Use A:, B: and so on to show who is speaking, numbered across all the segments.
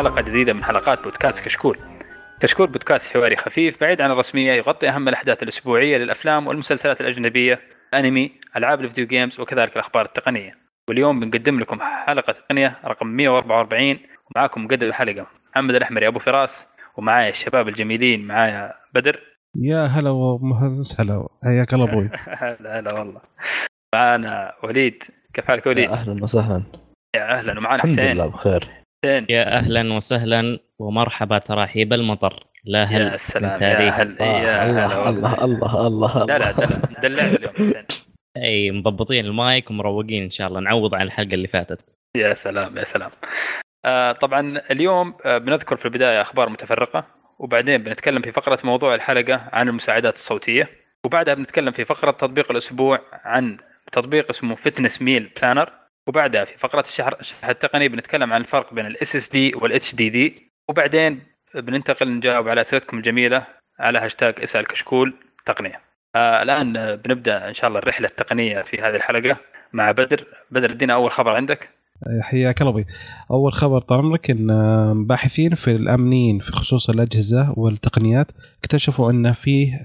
A: حلقة جديدة من حلقات بودكاست كشكول. كشكول بودكاست حواري خفيف بعيد عن الرسمية يغطي أهم الأحداث الأسبوعية للأفلام والمسلسلات الأجنبية، أنمي، ألعاب الفيديو جيمز وكذلك الأخبار التقنية. واليوم بنقدم لكم حلقة تقنية رقم 144 ومعاكم مقدم الحلقة محمد الأحمري أبو فراس ومعايا الشباب الجميلين معايا بدر.
B: يا هلا وسهلا حياك الله أبوي.
A: هلا هلا والله. معانا وليد. كيف حالك وليد؟
C: أهلا وسهلا.
A: يا أهلا ومعانا
C: الحمد
A: حسين.
C: لله بخير.
A: حسين
D: يا أهلا وسهلا ومرحبا تراحيب المطر. لا هل
A: يا سلام
D: من
A: يا
D: تاريخ.
A: هل يا
C: الله الله
A: والله.
C: الله الله
A: لا لا
C: الله.
A: دلع دلع اليوم حسين
D: أي مضبطين المايك ومروقين إن شاء الله. نعوض عن الحلقة اللي فاتت.
A: يا سلام يا سلام. آه طبعا اليوم آه بنذكر في البداية أخبار متفرقة وبعدين بنتكلم في فقرة موضوع الحلقة عن المساعدات الصوتية وبعدها بنتكلم في فقرة تطبيق الأسبوع عن تطبيق اسمه Fitness Meal Planner وبعدها في فقرة الشهر الشرح التقني بنتكلم عن الفرق بين ال SSD وال HDD وبعدين بننتقل نجاوب على أسئلتكم الجميلة على هاشتاج إسأل كشكول تقنية. آه الآن آه، بنبدأ إن شاء الله الرحلة التقنية في هذه الحلقة مع بدر. بدر ادينا أول خبر عندك.
B: حياك الله أول خبر طال عمرك إن آه، باحثين في الأمنيين في خصوص الأجهزة والتقنيات اكتشفوا أن فيه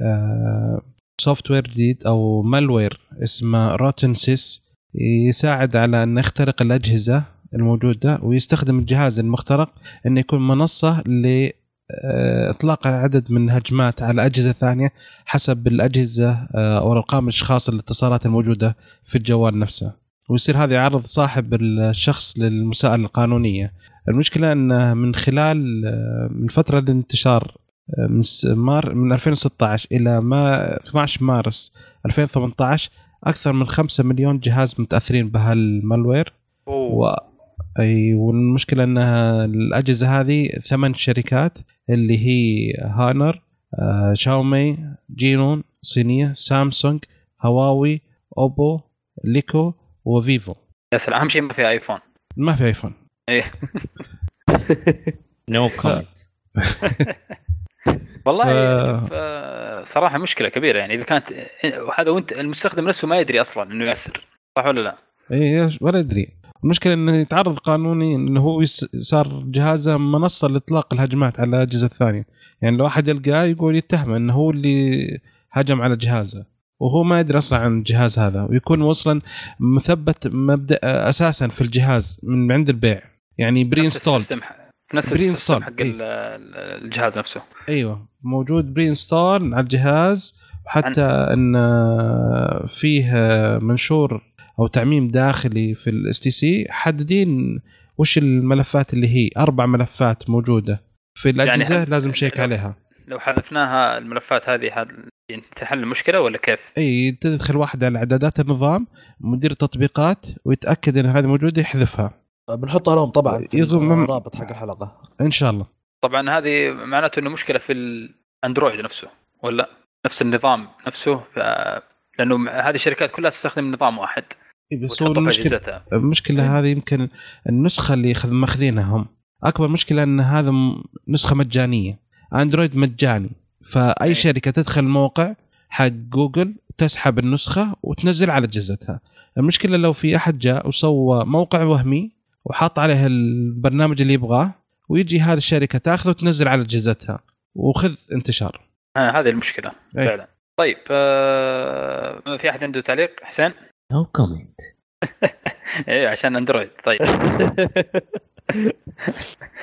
B: software جديد أو malware اسمه RottenSys يساعد على أن يخترق الأجهزة الموجودة ويستخدم الجهاز المخترق انه يكون منصة ل آه، عدد من الهجمات على أجهزة ثانية حسب الأجهزة آه، أو أرقام الأشخاص الاتصالات الموجودة في الجوال نفسه. ويصير هذا يعرض صاحب الشخص للمساءلة القانونية. المشكلة أن من خلال آه، من فترة الانتشار من من 2016 إلى ما 12 مارس 2018 أكثر من 5 مليون جهاز متأثرين بهالمالوير. و... أي والمشكلة أنها الأجهزة هذه ثمان شركات اللي هي هانر آه، شاومي جينون صينية سامسونج هواوي أوبو ليكو وفيفو.
A: يا سلام أهم شيء ما في آيفون.
B: ما في آيفون.
A: إيه.
D: no comment
A: والله
B: آه.
A: صراحة مشكلة كبيرة يعني إذا كانت وهذا وانت المستخدم نفسه ما يدري أصلا إنه ياثر صح ولا لا؟
B: اي ولا ادري المشكلة إنه يتعرض قانوني إنه هو صار جهازه منصة لإطلاق الهجمات على الأجهزة الثانية يعني لو أحد يلقاه يقول يتهم إنه هو اللي هجم على جهازه وهو ما يدري أصلا عن الجهاز هذا ويكون أصلا مثبت مبدأ أساسا في الجهاز من عند البيع يعني pre-install
A: نفس
B: pre-install،
A: حق ال- الجهاز نفسه.
B: أيوه. موجود pre-install على الجهاز. حتى إن فيه منشور أو تعميم داخلي في ال STC حددين وش الملفات اللي هي. أربع ملفات موجودة. في الأجهزة
A: يعني
B: لازم نشيك
A: لو-
B: عليها.
A: لو حذفناها الملفات هذه يعني تحل المشكلة ولا كيف؟
B: أي تدخل واحد على إعدادات النظام مدير التطبيقات ويتأكد إن هذه موجودة يحذفها.
C: بنحطها لهم طبعا في
B: يضم-
C: الرابط حق الحلقة.
B: إن شاء الله.
A: طبعا هذه معناته إنه مشكلة في الاندرويد نفسه ولا؟ نفس النظام نفسه ف- لأنه هذه الشركات كلها تستخدم نظام واحد.
B: إي بس هو
A: المشكلة
B: المشكلة هذه يمكن النسخة اللي خذ ماخذينها هم. أكبر مشكلة إن هذا نسخة مجانية. اندرويد مجاني. فأي
A: أي.
B: شركة تدخل الموقع حق جوجل تسحب النسخة وتنزل على أجهزتها. المشكلة لو في أحد جاء وسوى موقع وهمي وحط عليه البرنامج اللي يبغاه ويجي هذه الشركة تاخذه وتنزل على أجهزتها. وخذ انتشار.
A: آه هذه المشكلة
B: أي.
A: فعلا. طيب آه في أحد عنده تعليق؟ حسين؟
D: no comment
A: إيه عشان أندرويد. طيب.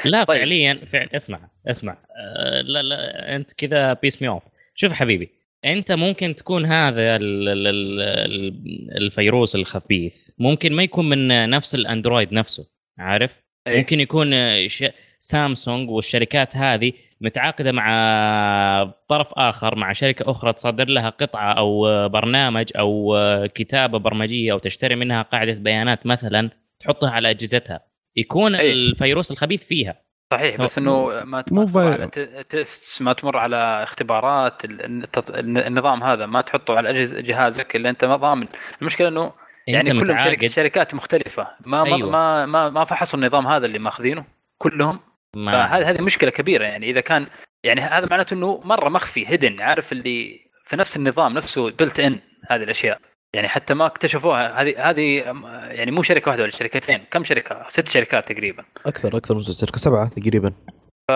D: لا
A: طيب.
D: فعليا فعل اسمع اسمع. آه، لا لا أنت كذا piss me off شوف حبيبي أنت ممكن تكون هذا ال- ال- ال- ال- الفيروس الخبيث ممكن ما يكون من نفس الأندرويد نفسه عارف
A: إيه.
D: ممكن يكون ش... سامسونج والشركات هذه متعاقدة مع طرف آخر مع شركة أخرى تصدر لها قطعة أو برنامج أو كتابة برمجية أو تشتري منها قاعدة بيانات مثلا تحطها على أجهزتها يكون
A: أي.
D: الفيروس الخبيث فيها
A: صحيح بس إنه ما
B: مو
A: تمر على ت- تيست ما تمر على اختبارات النظام هذا ما تحطه على جهازك إلا أنت ما ضامن. المشكلة إنه يعني
D: متعاقد.
A: شركات مختلفة. ما
D: أيوة.
A: ما ما ما فحصوا النظام هذا اللي ماخذينه كلهم.
D: ما
A: فهذه هذه مشكلة كبيرة. يعني إذا كان يعني هذا معناته إنه مرة مخفي هيدن عارف اللي في نفس النظام نفسه بلت ان هذه الأشياء. يعني حتى ما اكتشفوها. هذه هذه يعني مو شركة واحدة ولا شركتين كم شركة؟ ست شركات تقريبا.
C: أكثر أكثر من شركه سبعة تقريبا.
A: ف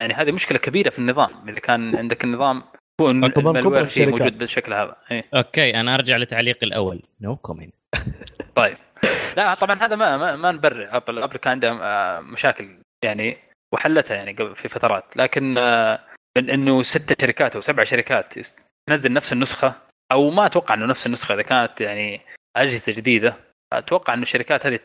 A: يعني هذه مشكلة كبيرة في النظام. اذا كان عندك النظام يكون
C: ال
A: malware
C: كبر
A: فيه. موجود بالشكل هذا. إيه.
D: okay أنا أرجع لتعليقي الأول. no no comment
A: طيب. لا طبعا هذا ما ما, ما نبرر. أبل أبل كان عندها آه، مشاكل يعني وحلتها يعني قبل في فترات. لكن آه، من إنه ست شركات أو سبع شركات تنزل نفس النسخة أو ما أتوقع إنه نفس النسخة إذا كانت يعني أجهزة جديدة أتوقع إنه الشركات هذه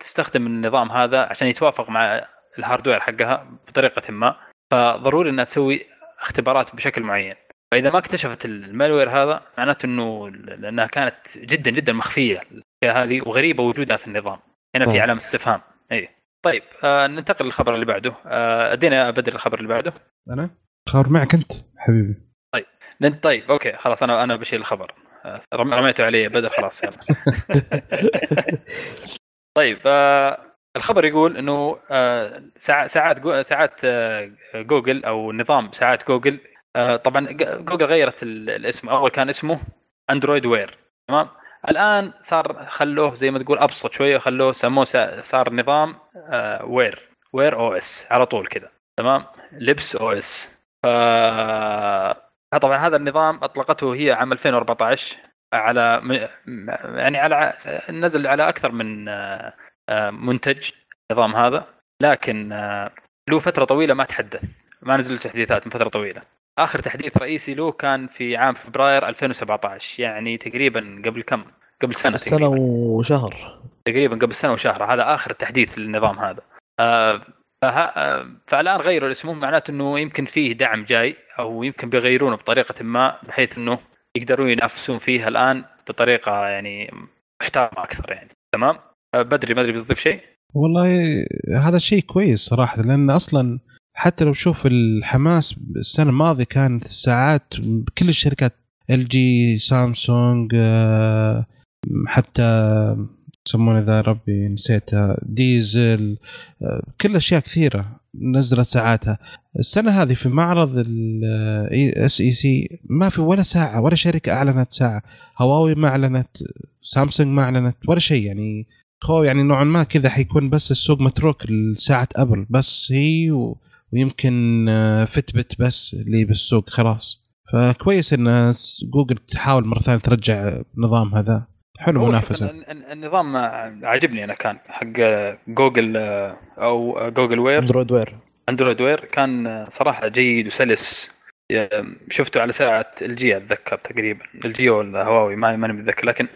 A: تستخدم النظام هذا عشان يتوافق مع ال hardware حقها بطريقة ما. فضروري إنها تسوي اختبارات بشكل معين. فإذا ما اكتشفت ال malware هذا معناته إنه لأنها كانت جدا جدا مخفية هذه وغريبة وجودها في النظام. هنا في. علامة استفهام. اي طيب آه ننتقل للخبر اللي بعده. آه أدينا بدر الخبر اللي بعده.
B: أنا؟ خبر معك أنت حبيبي.
A: طيب okay خلاص أنا أنا بشيل الخبر. آه، رم- رميته علي بدر خلاص يلا. طيب آه الخبر يقول إنه آه ساعات جو- ساعات آه جوجل أو نظام ساعات جوجل آه طبعا جوجل غيرت ال- الاسم أول كان اسمه Android Wear تمام؟ الآن صار خلوه زي ما تقول أبسط شوية خلوه سموه صار نظام آه Wear Wear OS على طول كذا تمام؟ لبس OS ف طبعا هذا النظام أطلقته هي عام 2014 على يعني على نزل على أكثر من آه، آه، منتج النظام هذا لكن آه، له فترة طويلة ما تحدث ما نزل تحديثات من فترة طويلة. آخر تحديث رئيسي له كان في عام فبراير 2017 يعني تقريبا قبل كم؟ قبل
C: سنة
A: سنة
C: وشهر.
A: تقريبا قبل سنة وشهر هذا آخر تحديث للنظام هذا. آه، آه، فالآن غيروا اسمه معناته إنه يمكن فيه دعم جاي أو يمكن بيغيرونه بطريقة ما بحيث إنه يقدرون ينافسون فيها الآن بطريقة يعني محترمة أكثر يعني. تمام؟ آه، بدري ما أدري بتضيف شيء؟
B: والله هذا شيء كويس صراحة لأن أصلا حتى لو شوف الحماس السنة الماضية كانت الساعات كل الشركات LG سامسونج حتى يسمونه ذا ربي نسيتها ديزل آه، كل أشياء كثيرة نزلت ساعاتها. السنة هذه في معرض ال CES ما في ولا ساعة ولا شركة أعلنت ساعة. هواوي ما أعلنت سامسونج ما أعلنت ولا شيء. يعني هو يعني نوعا ما كذا حيكون بس السوق متروك لساعة أبل بس هي و... ويمكن آه، Fitbit بس اللي بالسوق خلاص. فكويس إن جوجل تحاول مرة ثانية ترجع نظام هذا. حلو منافسة.
A: ال- ال- النظام عاجبني أنا كان حق جوجل أو Google Wear.
C: Android Wear.
A: Android Wear كان صراحة جيد وسلس. شفته على ساعة ال LG أتذكر تقريبا. ال LG ولا هواوي ما- ماني متذكر لكن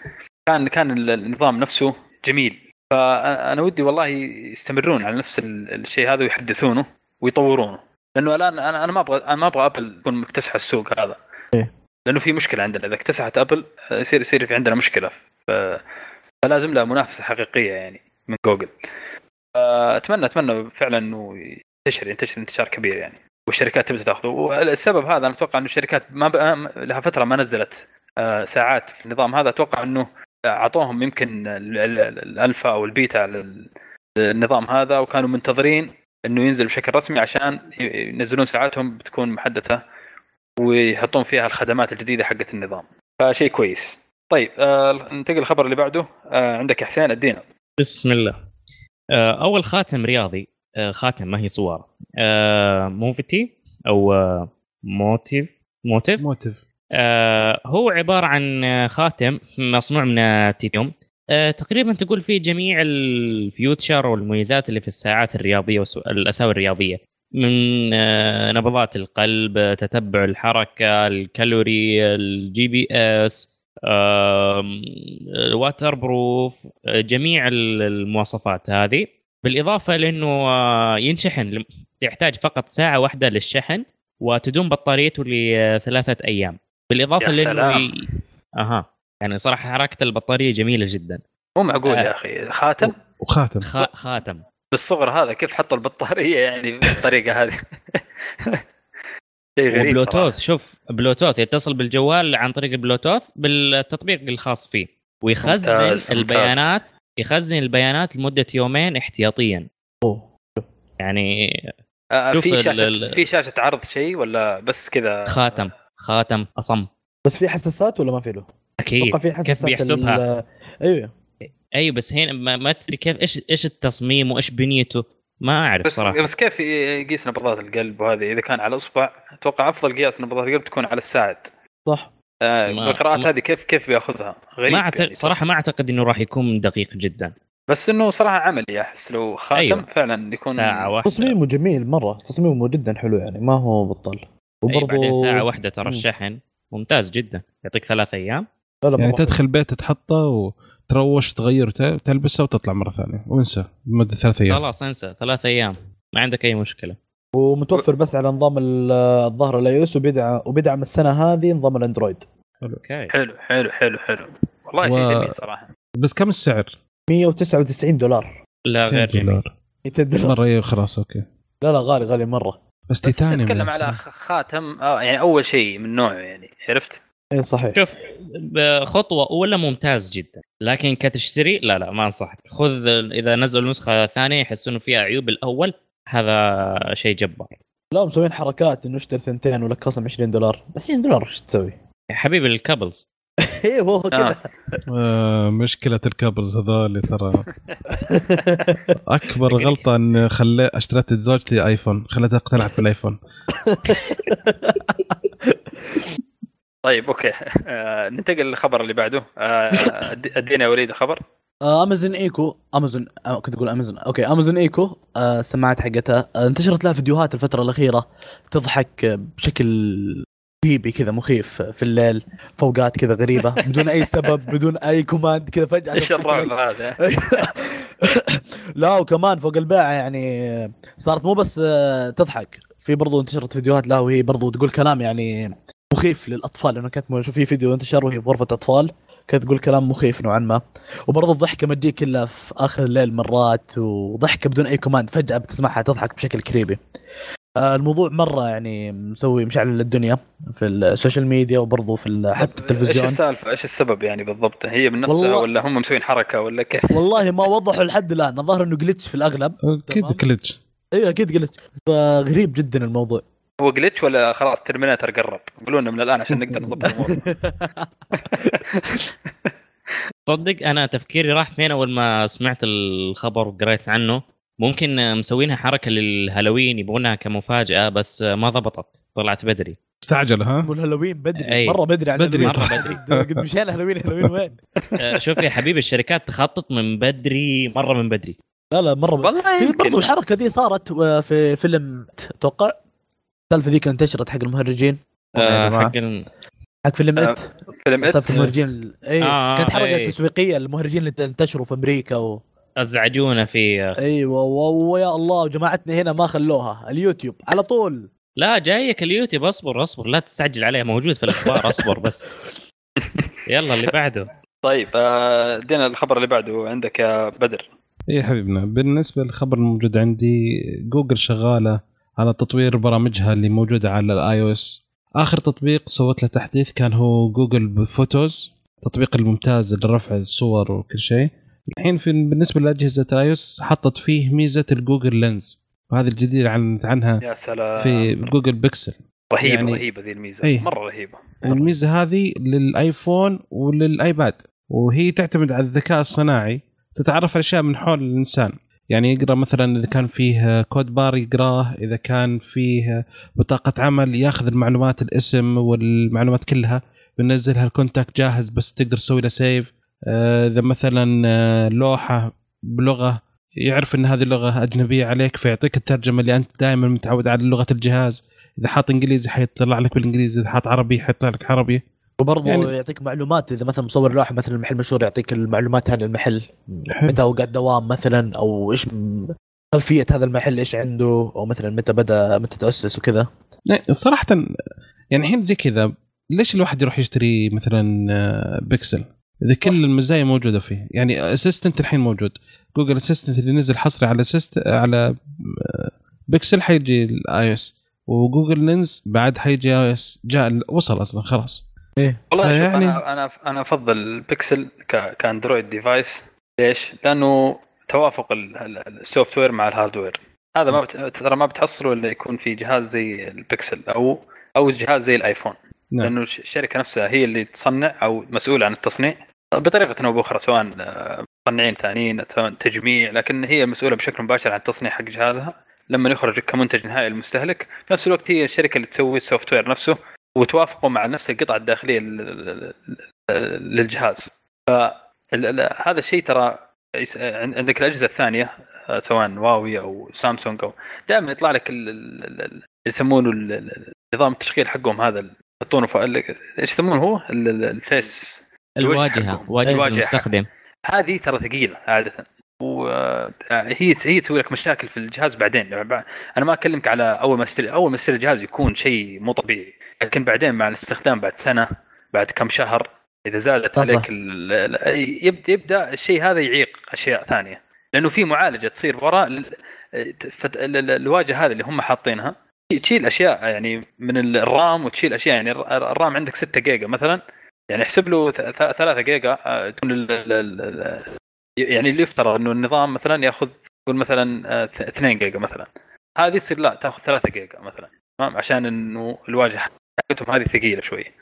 A: كان كان النظام نفسه جميل. فأنا ودي والله يستمرون على نفس ال- الشيء هذا ويحدثونه ويطورونه. لأنه الآن أنا ما أبغى أنا ما أبغى أبل تكون مكتسحة السوق هذا. لأنه في مشكلة عندنا. إذا اكتسحت أبل يصير يصير في عندنا مشكلة. ف... فلازم لها منافسة حقيقية يعني من جوجل. اتمنى أتمنى فعلا إنه ينتشر ينتشر انتشار كبير يعني والشركات تبدأ تأخذه. والسبب هذا أنا أتوقع إنه الشركات ما بقى لها فترة ما نزلت آه، ساعات في النظام هذا. أتوقع إنه أعطوهم يمكن ال- ال- الألفا أو البيتا لل- للنظام هذا وكانوا منتظرين إنه ينزل بشكل رسمي عشان ينزلون ساعاتهم بتكون محدثة ويحطون فيها الخدمات الجديدة حقت النظام. فشيء كويس. طيب آه ننتقل للخبر اللي بعده. آه عندك يا حسين أدينا.
D: بسم الله. آه، أول خاتم رياضي آه، خاتم ما هي صور آه، موتيف أو آه، Motiv Motiv
B: Motiv
D: آه، هو عبارة عن آه، خاتم مصنوع من التيتانيوم آه، تقريبا تقول فيه جميع ال features والمميزات اللي في الساعات الرياضية والأساور الرياضية. من آه، نبضات القلب تتبع الحركة ال calories ال GPS waterproof جميع ال- المواصفات هذه. بالإضافة لأنه آه، ينشحن يحتاج فقط ساعة واحدة للشحن وتدوم بطاريته لثلاثة أيام. بالإضافة
A: يا
D: لأنه
A: سلام.
D: ي... أها يعني صراحة حركة البطارية جميلة جدا.
A: مو معقول
D: آه.
A: يا أخي. خاتم؟
B: وخاتم
D: خ... خاتم.
A: بالصغر هذا كيف حطوا البطارية يعني بالطريقة هذه شيء غريب
D: وبلوتوث
A: صراحة.
D: شوف بلوتوث يتصل بالجوال عن طريق البلوتوث بالتطبيق الخاص فيه ويخزن
A: ممتاز، ممتاز.
D: البيانات يخزن البيانات لمدة يومين احتياطيا
C: أوه.
D: يعني
A: آه
D: شوف
A: في شاشة
D: ال-
A: في شاشة عرض شيء ولا بس كذا
D: خاتم خاتم أصم
C: بس في حساسات ولا ما في له؟ أكيد في
D: كيف
C: حساسات
D: بيحسبها؟
C: ال- أيوه
D: أيوه بس هنا ما, ما تدري كيف إيش إيش التصميم وإيش بنيته؟ ما أعرف
A: بس
D: صراحة.
A: بس كيف يقيس نبضات القلب وهذه؟ إذا كان على الأصبع أتوقع أفضل قياس نبضات القلب تكون على الساعد.
C: صح.
A: آه
D: ما-
A: القراءات هذه كيف كيف بيأخذها؟ غريب
D: ما أعتقد
A: يعني.
D: صراحة ما أعتقد إنه راح يكون دقيق جدا.
A: بس إنه صراحة عملي أحس لو خاتم
D: أيوة.
A: فعلا يكون
D: ساعة واحدة.
C: تصميمه جميل مرة. تصميمه جدا حلو يعني ما هو بطل. وبرضه
D: ساعة واحدة ترى. الشحن. ممتاز جدا. يعطيك ثلاث أيام.
C: لا لا
B: يعني تدخل بيت تحطه وتروش تغير تلبسه وتطلع مرة ثانية. وانسى لمدة ثلاث أيام.
D: خلاص انسى. ثلاث أيام. ما عندك أي مشكلة.
C: ومتوفر بس على نظام ال- الظاهر ال iOS وبيدعم وبيدعم السنة هذه نظام ال
D: Android okay.
A: حلو حلو حلو حلو. والله
B: و-
A: شيء جميل صراحة.
B: بس كم السعر؟
C: 199 دولار.
D: لا غير
B: 200
D: جميل
B: دولار.
C: 200 دولار.
B: مرة أيوه خلاص أوكي.
C: لا لا غالي غالي مرة.
B: بس
A: بس
B: تيتانيوم
A: نتكلم
B: نفسه.
A: على خ- خاتم آه يعني أول شيء من نوعه يعني عرفت؟
C: اي صحيح.
D: شوف خطوة أولى ممتاز جدا. لكن كتشتري؟ لا لا ما أنصحك. خذ إذا نزلوا النسخة الثانية يحسوا انه فيها عيوب الأول هذا شيء جبار.
C: لا مسوين حركات إنه اشتري ثنتين ولك خصم 20 دولار. بس 20 دولار إيش تسوي؟
D: يا حبيبي ال
C: cables. إيه هو كذا.
B: آه. مشكلة ال cables هذول ترى. أكبر غلطة إن خلي اشتريت زوجتي iPhone خليتها اقتنعت بال iPhone
A: طيب okay. آه ننتقل للخبر اللي بعده. آه أدينا يا وليد الخبر
C: آه، Amazon Echo Amazon آه، كنت أقول Amazon. okay Amazon Echo آه، السماعات حقتها. آه، انتشرت لها فيديوهات الفترة الأخيرة تضحك آه، بشكل بيبي كذا مخيف في الليل في أوقات كذا غريبة بدون أي سبب بدون أي command كذا
A: فجأة
C: إيش
A: الرعب. هذا؟
C: لا وكمان فوق الباعة يعني صارت مو بس آه، تضحك. في برضو انتشرت فيديوهات لها وهي برضو تقول كلام يعني مخيف للأطفال لأنه كانت شوف في فيديو انتشر وهي بغرفة أطفال كانت تقول كلام مخيف نوعا ما وبرضو الضحكة ما تجيك إلا في آخر الليل مرات وضحكة بدون أي command فجأة بتسمعها تضحك بشكل creepy آه، الموضوع مرة يعني مسوي مشعل الدنيا في ال social media وبرضو في حتى
A: إيش
C: التلفزيون
A: السالفة؟ إيش السبب يعني بالضبط؟ هي من نفسها
C: والله-
A: ولا هم مسوين حركة ولا كيف؟
C: والله ما وضحوا لحد الآن الظاهر إنه glitch في
B: الأغلب
C: أكيد.
B: glitch
C: أيوه أكيد glitch فغريب جدا الموضوع
A: هو glitch ولا خلاص Terminator قرب؟ قولوا لنا من الآن عشان نقدر نظبط الأمور
D: تصدق أنا تفكيري راح فين أول ما سمعت الخبر وقريت عنه ممكن مسوينها حركة للهالوين يبغونها كمفاجأة بس ما ضبطت طلعت بدري
B: استعجل ها
C: مو الهالوين بدري
D: أي.
C: مرة بدري على
B: بدري
C: الهالوين.
D: مرة
C: قد- مشينا Halloween Halloween وين
D: آه، شوف يا حبيبي الشركات تخطط من بدري مرة من بدري
C: لا لا مرة بدري.
A: والله
C: في برضو الحركة ذي صارت آه، في فيلم أتوقع السالفة ذيك انتشرت حق المهرجين.
B: يا
D: آه،. حق ال-
C: حق فيلم
A: آه،
C: It.
A: فيلم
C: سالفة
A: It
C: المهرجين إي
D: آه،
C: كانت حركة
D: أي.
C: تسويقية المهرجين اللي انتشروا في أمريكا و...
D: أزعجونا فيه
C: إيوه و- ويا الله جماعتنا هنا ما خلوها. اليوتيوب على طول.
D: لا جايك اليوتيوب اصبر اصبر. لا تستعجل عليه موجود في الأخبار اصبر بس. يلا اللي بعده.
A: طيب ادينا الخبر اللي بعده عندك يا بدر.
B: اي إيه حبيبنا. بالنسبة للخبر الموجود عندي جوجل شغالة على تطوير برامجها اللي موجودة على ال iOS آخر تطبيق سوت له تحديث كان هو Google Photos التطبيق الممتاز لرفع الصور وكل شيء. الحين في بالنسبة لأجهزة iOS حطت فيه ميزة ال Google Lens. وهذه الجديدة أعلنت عنها
A: يا سلام.
B: في Google Pixel
A: رهيبة
B: يعني-
A: رهيبة ذي الميزة.
B: أي.
A: مرة رهيبة.
B: والميزه هذه لل iPhone ولل iPad. وهي تعتمد على الذكاء الصناعي. تتعرف على أشياء من حول الإنسان. يعني يقرأ مثلا إذا كان فيه code bar يقرأه إذا كان فيه بطاقة عمل ياخذ المعلومات الاسم والمعلومات كلها بينزلها ال contact جاهز بس تقدر تسوي له save آه، إذا مثلا آه، لوحة بلغة يعرف إن هذه لغه أجنبية عليك فيعطيك الترجمة اللي أنت دائما متعود على لغة الجهاز. إذا حاط إنجليزي حيطلع لك بالإنجليزي إذا حاط عربي حيطلع لك عربي.
C: وبرضه
B: يعني-
C: يعطيك معلومات إذا مثلا مصور لوحة مثلا المحل مشهور يعطيك المعلومات عن المحل. متى اوقات دوام مثلا؟ أو إيش خلفية هذا المحل إيش عنده؟ أو مثلا متى بدأ متى تأسس وكذا.
B: صراحة يعني الحين زي كذا ليش الواحد يروح يشتري مثلا آه، بيكسل؟ إذا كل المزايا موجودة فيه. يعني assistant الحين موجود. جوجل assistant اللي نزل حصري على assist على آه، بيكسل حيجي ال iOS وجوجل Lens بعد حيجي iOS جاء وصل أصلا خلاص.
A: والله شوف
B: يعني-
A: أنا أنا أنا أفضل البكسل ك- كأندرويد device ليش؟ لأنه توافق ال- ال- ال software مع ال hardware. هذا ما بت... ترى ما بتحصله إلا يكون في جهاز زي البكسل أو أو جهاز زي الآيفون.
B: نعم.
A: لأنه الش- الشركة نفسها هي اللي تصنع أو مسؤولة عن التصنيع. بطريقة أو بأخرى سواء آه، مصنعين ثانيين سواء تجميع لكن هي مسؤولة بشكل مباشر عن التصنيع حق جهازها. لما يخرج كمنتج نهائي للمستهلك في نفس الوقت هي الشركة اللي تسوي ال software نفسه. وتوافقوا مع نفس القطعة الداخلية لل- لل- للجهاز. فهذا الشيء ترى عندك الأجهزة الثانية آه، سواء واوي أو سامسونج أو دائما يطلع لك يسمونه نظام التشغيل حقهم هذا يحطونه إيش يسمونه هو؟ ال- ال- الفيس. الواجهة.
D: واجهة المستخدم.
A: هذه ترى ثقيلة عادة. وهي هي تسوي لك مشاكل في الجهاز بعدين. يعني أنا ما أكلمك على أول ما تشتري أول ما تشتري الجهاز يكون شيء مو طبيعي. لكن بعدين مع الاستخدام بعد سنة بعد كم شهر إذا زادت. عليك يبدا يبدأ الشيء هذا يعيق أشياء ثانية. لأنه في معالجة تصير وراء الواجهة هذه اللي هم حاطينها. تشيل أشياء يعني من ال RAM وتشيل أشياء. يعني الر- ال RAM عندك 6 جيجا مثلا. يعني احسب له 3 جيجا آه، تكون يعني اللي يفترض إنه النظام مثلا يأخذ قول مثلا آه، 2 جيجا مثلا. هذه يصير لا تأخذ 3 جيجا مثلا تمام؟ عشان إنه الواجهة حقتهم هذه ثقيلة شوية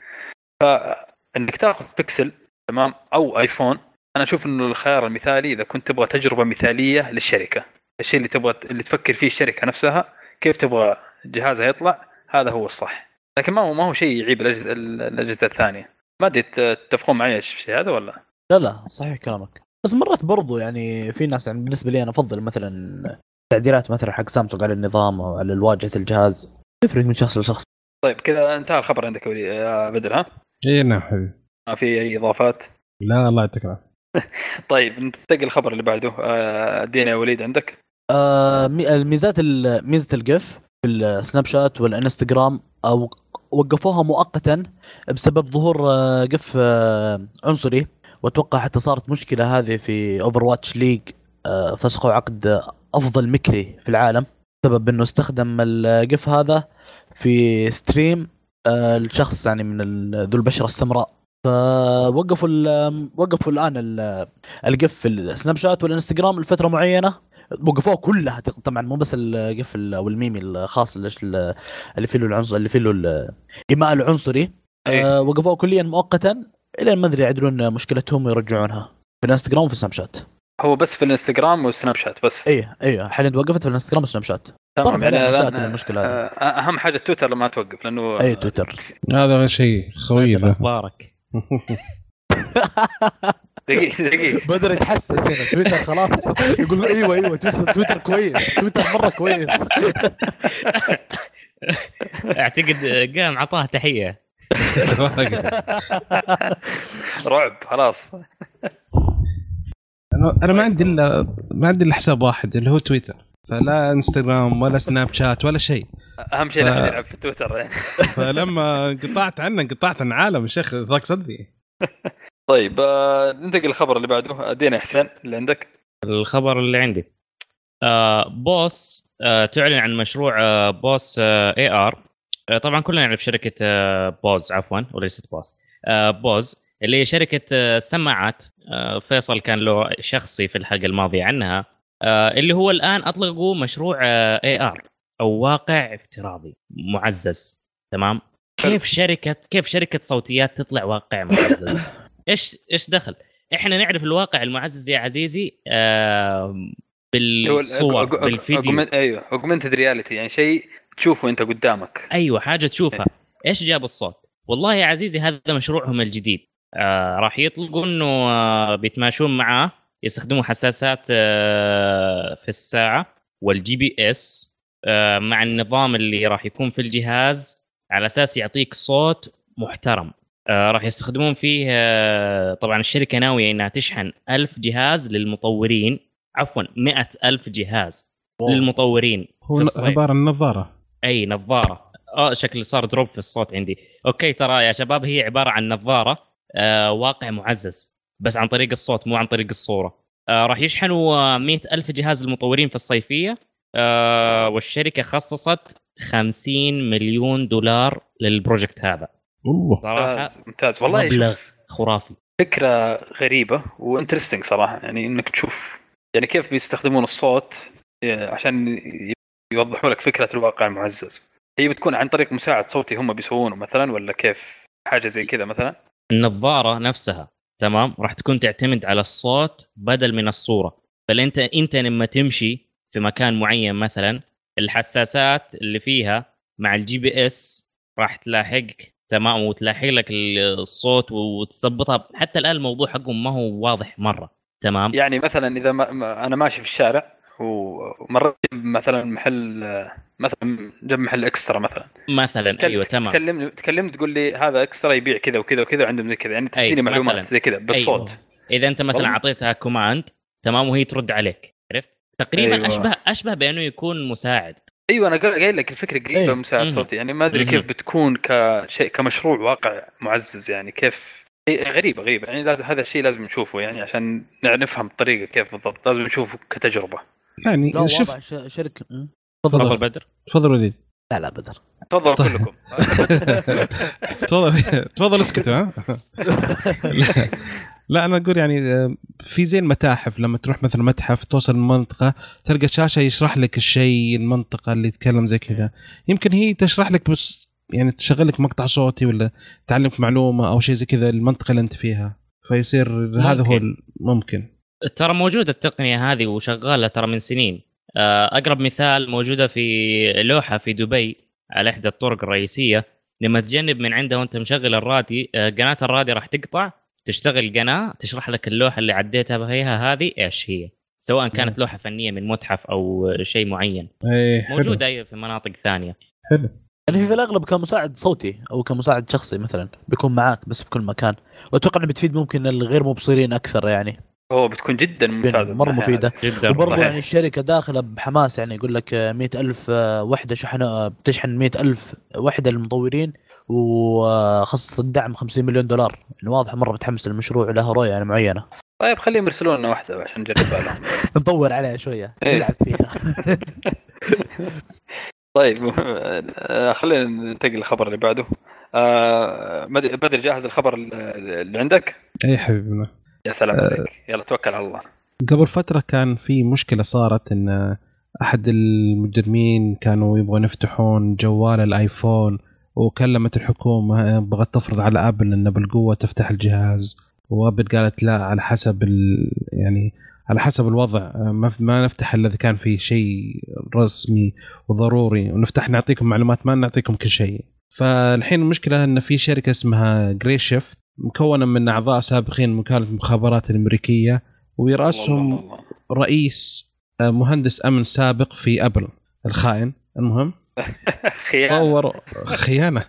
A: فانك تأخذ بيكسل تمام؟ أو آيفون. أنا أشوف إنه الخيار المثالي إذا كنت تبغى تجربة مثالية للشركة. الشيء اللي تبغى اللي تفكر فيه الشركة نفسها كيف تبغى جهازها يطلع هذا هو الصح. لكن ما هو ما هو شيء يعيب الأجهزة الأجهزة الثانية. ما أدري تتفقون معي في الشيء هذا ولا؟
C: لا لا صحيح كلامك. بس مرات برضو يعني في ناس يعني بالنسبة لي أنا أفضل مثلا تعديلات مثلا حق سامسونج على النظام أو على واجهه الجهاز. تفرق من شخص لشخص.
A: طيب كذا انتهى الخبر عندك يا بدر ها؟
B: إي نعم حبيبي.
A: ما في أي إضافات؟
B: لا الله يعطيك العافية.
A: طيب ننتقل الخبر اللي بعده. آه، ادينا يا وليد عندك؟
C: آه مي- الميزات ال- ميزة ال GIF في السناب شات والإنستغرام أو وقفوها مؤقتا بسبب ظهور آه، GIF آه، عنصري. وأتوقع حتى صارت مشكلة هذه في Overwatch League فسخوا عقد أفضل مكري في العالم بسبب إنه استخدم ال GIF هذا في stream آه، الشخص يعني من ذو البشرة السمراء. فوقفوا وقفوا الآن ال- ال GIF في السناب شات والإنستغرام لفترة معينة. وقفوها كلها طبعا مو بس ال GIF أو الميمي الخاص اللي فيه العنصر اللي فيه الايماء العنصري.
A: أي.
C: آه وقفوها كليا مؤقتا. إلى ما أدري يعدلون مشكلتهم ويرجعونها. في الانستغرام وفي السناب شات.
A: هو بس في الانستغرام والسناب شات بس.
C: اي اي حاليا توقفت في الانستغرام والسناب شات. عليها
A: يعني
C: المشكلة هذه.
A: آه، أهم حاجة تويتر لما توقف لأنه
C: اي تويتر.
B: هذا شيء خوي
D: أخبارك.
A: دقيقة دقيقة.
C: بدر يتحسس هنا تويتر خلاص. يقول إيوه إيوه تويتر تويتر كويس تويتر مرة كويس.
D: أعتقد قام عطاه تحية.
A: رعب خلاص.
B: أنا أنا ما عندي الا ما عندي إلا حساب واحد اللي هو تويتر. فلا إنستغرام ولا سناب شات ولا شيء.
A: أهم شيء
B: ف-
A: نحن نلعب في تويتر. يعني
B: فلما انقطعت عنه انقطعت عن عالم يا شيخ ضاق صدري
A: طيب آه، ننتقل للخبر اللي بعده. أدينا يا حسين اللي عندك.
D: الخبر اللي عندي. آه Bose آه تعلن عن مشروع آه Bose AR آه طبعا كلنا نعرف شركة آه Bose عفوا وليست بوس آه Bose اللي هي شركة آه سماعات. آه فيصل كان له شخصي في الحلقة الماضية عنها. آه اللي هو الآن اطلقوا مشروع AR أو واقع افتراضي معزز. تمام؟ كيف شركة كيف شركة صوتيات تطلع واقع معزز؟ إيش إيش دخل؟ إحنا نعرف الواقع المعزز يا عزيزي آه بالصور بالفيديو.
A: أيوه augmented reality يعني شيء تشوفه انت قدامك.
D: أيوه حاجة تشوفها. إيش جاب الصوت؟ والله يا عزيزي هذا مشروعهم الجديد. آه راح يطلقوا إنه آه بيتماشون معاه يستخدموا حساسات آه في الساعة وال GPS آه مع النظام اللي راح يكون في الجهاز على أساس يعطيك صوت محترم. آه راح يستخدمون فيه آه طبعا الشركة ناوية إنها تشحن ألف جهاز للمطورين عفوا مئة ألف جهاز
C: wow.
D: للمطورين
B: هو. عبارة عن نظارة.
D: أي نظارة. أه شكلي صار drop في الصوت عندي. okay ترى يا شباب هي عبارة عن نظارة آه واقع معزز بس عن طريق الصوت مو عن طريق الصورة. آه راح يشحنوا مئة ألف جهاز للمطورين في الصيفية. آه والشركة خصصت 50 مليون دولار لل project هذا.
B: والله
D: صراحة
A: ممتاز ممتاز. والله
D: مبلغ خرافي.
A: فكرة غريبة وانترستنج صراحة يعني إنك تشوف يعني كيف بيستخدمون الصوت آه، عشان ي- يوضحوا لك فكرة الواقع المعزز. هي بتكون عن طريق مساعد صوتي هم بيسوونه مثلا ولا كيف؟ حاجة زي كذا مثلا؟
D: النظارة نفسها تمام؟ راح تكون تعتمد على الصوت بدل من الصورة. فانت أنت لما تمشي في مكان معين مثلا الحساسات اللي فيها مع ال GPS راح تلاحقك تمام؟ وتلاحق لك الصوت وتظبطها حتى الآن الموضوع حقهم ما هو واضح مرة تمام؟
A: يعني مثلا إذا ما ما- أنا ماشي في الشارع ومريت مثلا محل مثلا جنب محل إكسترا مثلا
D: مثلا أيوه تمام
A: تكلمني تكلمني تقول لي هذا إكسترا يبيع كذا وكذا وكذا وعندهم زي كذا يعني تديني
D: أيوة،
A: معلومات
D: مثلاً.
A: زي كذا بالصوت
D: إذا أنت مثلا. أعطيتها command تمام وهي ترد عليك عرفت تقريبا
A: أيوة.
D: اشبه أشبه بأنه يكون مساعد
A: أيوه أنا قايل لك الفكرة قريبة
C: إيه.
A: مساعد. صوتي يعني ما
D: أدري.
A: كيف بتكون كشيء كمشروع واقع معزز يعني كيف إيه، غريبة غريبة يعني لازم هذا الشيء لازم نشوفه يعني عشان نفهم الطريقة كيف بالضبط لازم نشوفه كتجربة
B: يعني
C: لا
B: شوف.
C: شركه?
B: تفضل.
D: بدر.
B: تفضل وليد.
C: لا لا بدر.
A: تفضل
B: طيب.
A: كلكم.
B: تفضل. تفضل اسكتوا ها؟ لا أنا أقول يعني آه، في زي المتاحف لما تروح مثلا متحف توصل المنطقة تلقى شاشة يشرح لك الشيء المنطقة اللي يتكلم زي كذا. يمكن هي تشرح لك بس يعني تشغل لك مقطع صوتي ولا تعلمك معلومة أو شيء زي كذا المنطقة اللي أنت فيها. فيصير هذا هو ممكن.
D: ترى موجودة التقنية هذه وشغالة ترى من سنين. آه، أقرب مثال موجودة في لوحة في دبي على إحدى الطرق الرئيسية. لما تجنب من عندها وأنت مشغل الرادي آه، قناة الرادي راح تقطع تشتغل قناة تشرح لك اللوحة اللي عديتها بها هذه إيش هي. سواء كانت لوحة فنية من متحف أو شيء معين.
B: حلو.
D: موجودة أيضا في مناطق ثانية.
B: حلو.
C: يعني في الأغلب كمساعد صوتي أو كمساعد شخصي مثلا بيكون معاك بس في كل مكان. وأتوقع إنه بتفيد ممكن الغير مبصرين أكثر يعني.
A: هو بتكون جدا ممتازة.
C: مرة
A: مفيدة.
D: جدا
C: وبرضه. يعني الشركة داخلة بحماس يعني يقول لك مئة ألف وحدة شحن بتشحن مئة ألف وحدة للمطورين وخصص الدعم 50 مليون دولار. يعني واضح مرة متحمس للمشروع له رؤية يعني معينة.
A: طيب خليهم يرسلون لنا واحدة عشان نجربها لهم
C: نطور عليها شوية.
A: إيه.
C: نلعب فيها.
A: طيب آه، خلينا ننتقل للخبر اللي بعده. آه، بدر جاهز الخبر اللي عندك؟
B: اي حبيبنا
A: يا سلام عليك. يلا توكل على الله.
B: قبل فترة كان في مشكلة صارت إن أحد المجرمين كانوا يبغون يفتحون جوال الآيفون وكلمت الحكومة بغت تفرض على أبل انه بالقوة تفتح الجهاز. وأبل قالت لا على حسب ال يعني على حسب الوضع. ما ما نفتح الا اذا كان في شيء رسمي وضروري ونفتح نعطيكم معلومات ما نعطيكم كل شيء. فالحين المشكلة إن في شركة اسمها جري شيفت مكونه من أعضاء سابقين من وكاله المخابرات الامريكيه
A: والله.
B: رئيس آه، مهندس أمن سابق في أبل الخائن. المهم
A: خيانة.
B: طوروا خيانة.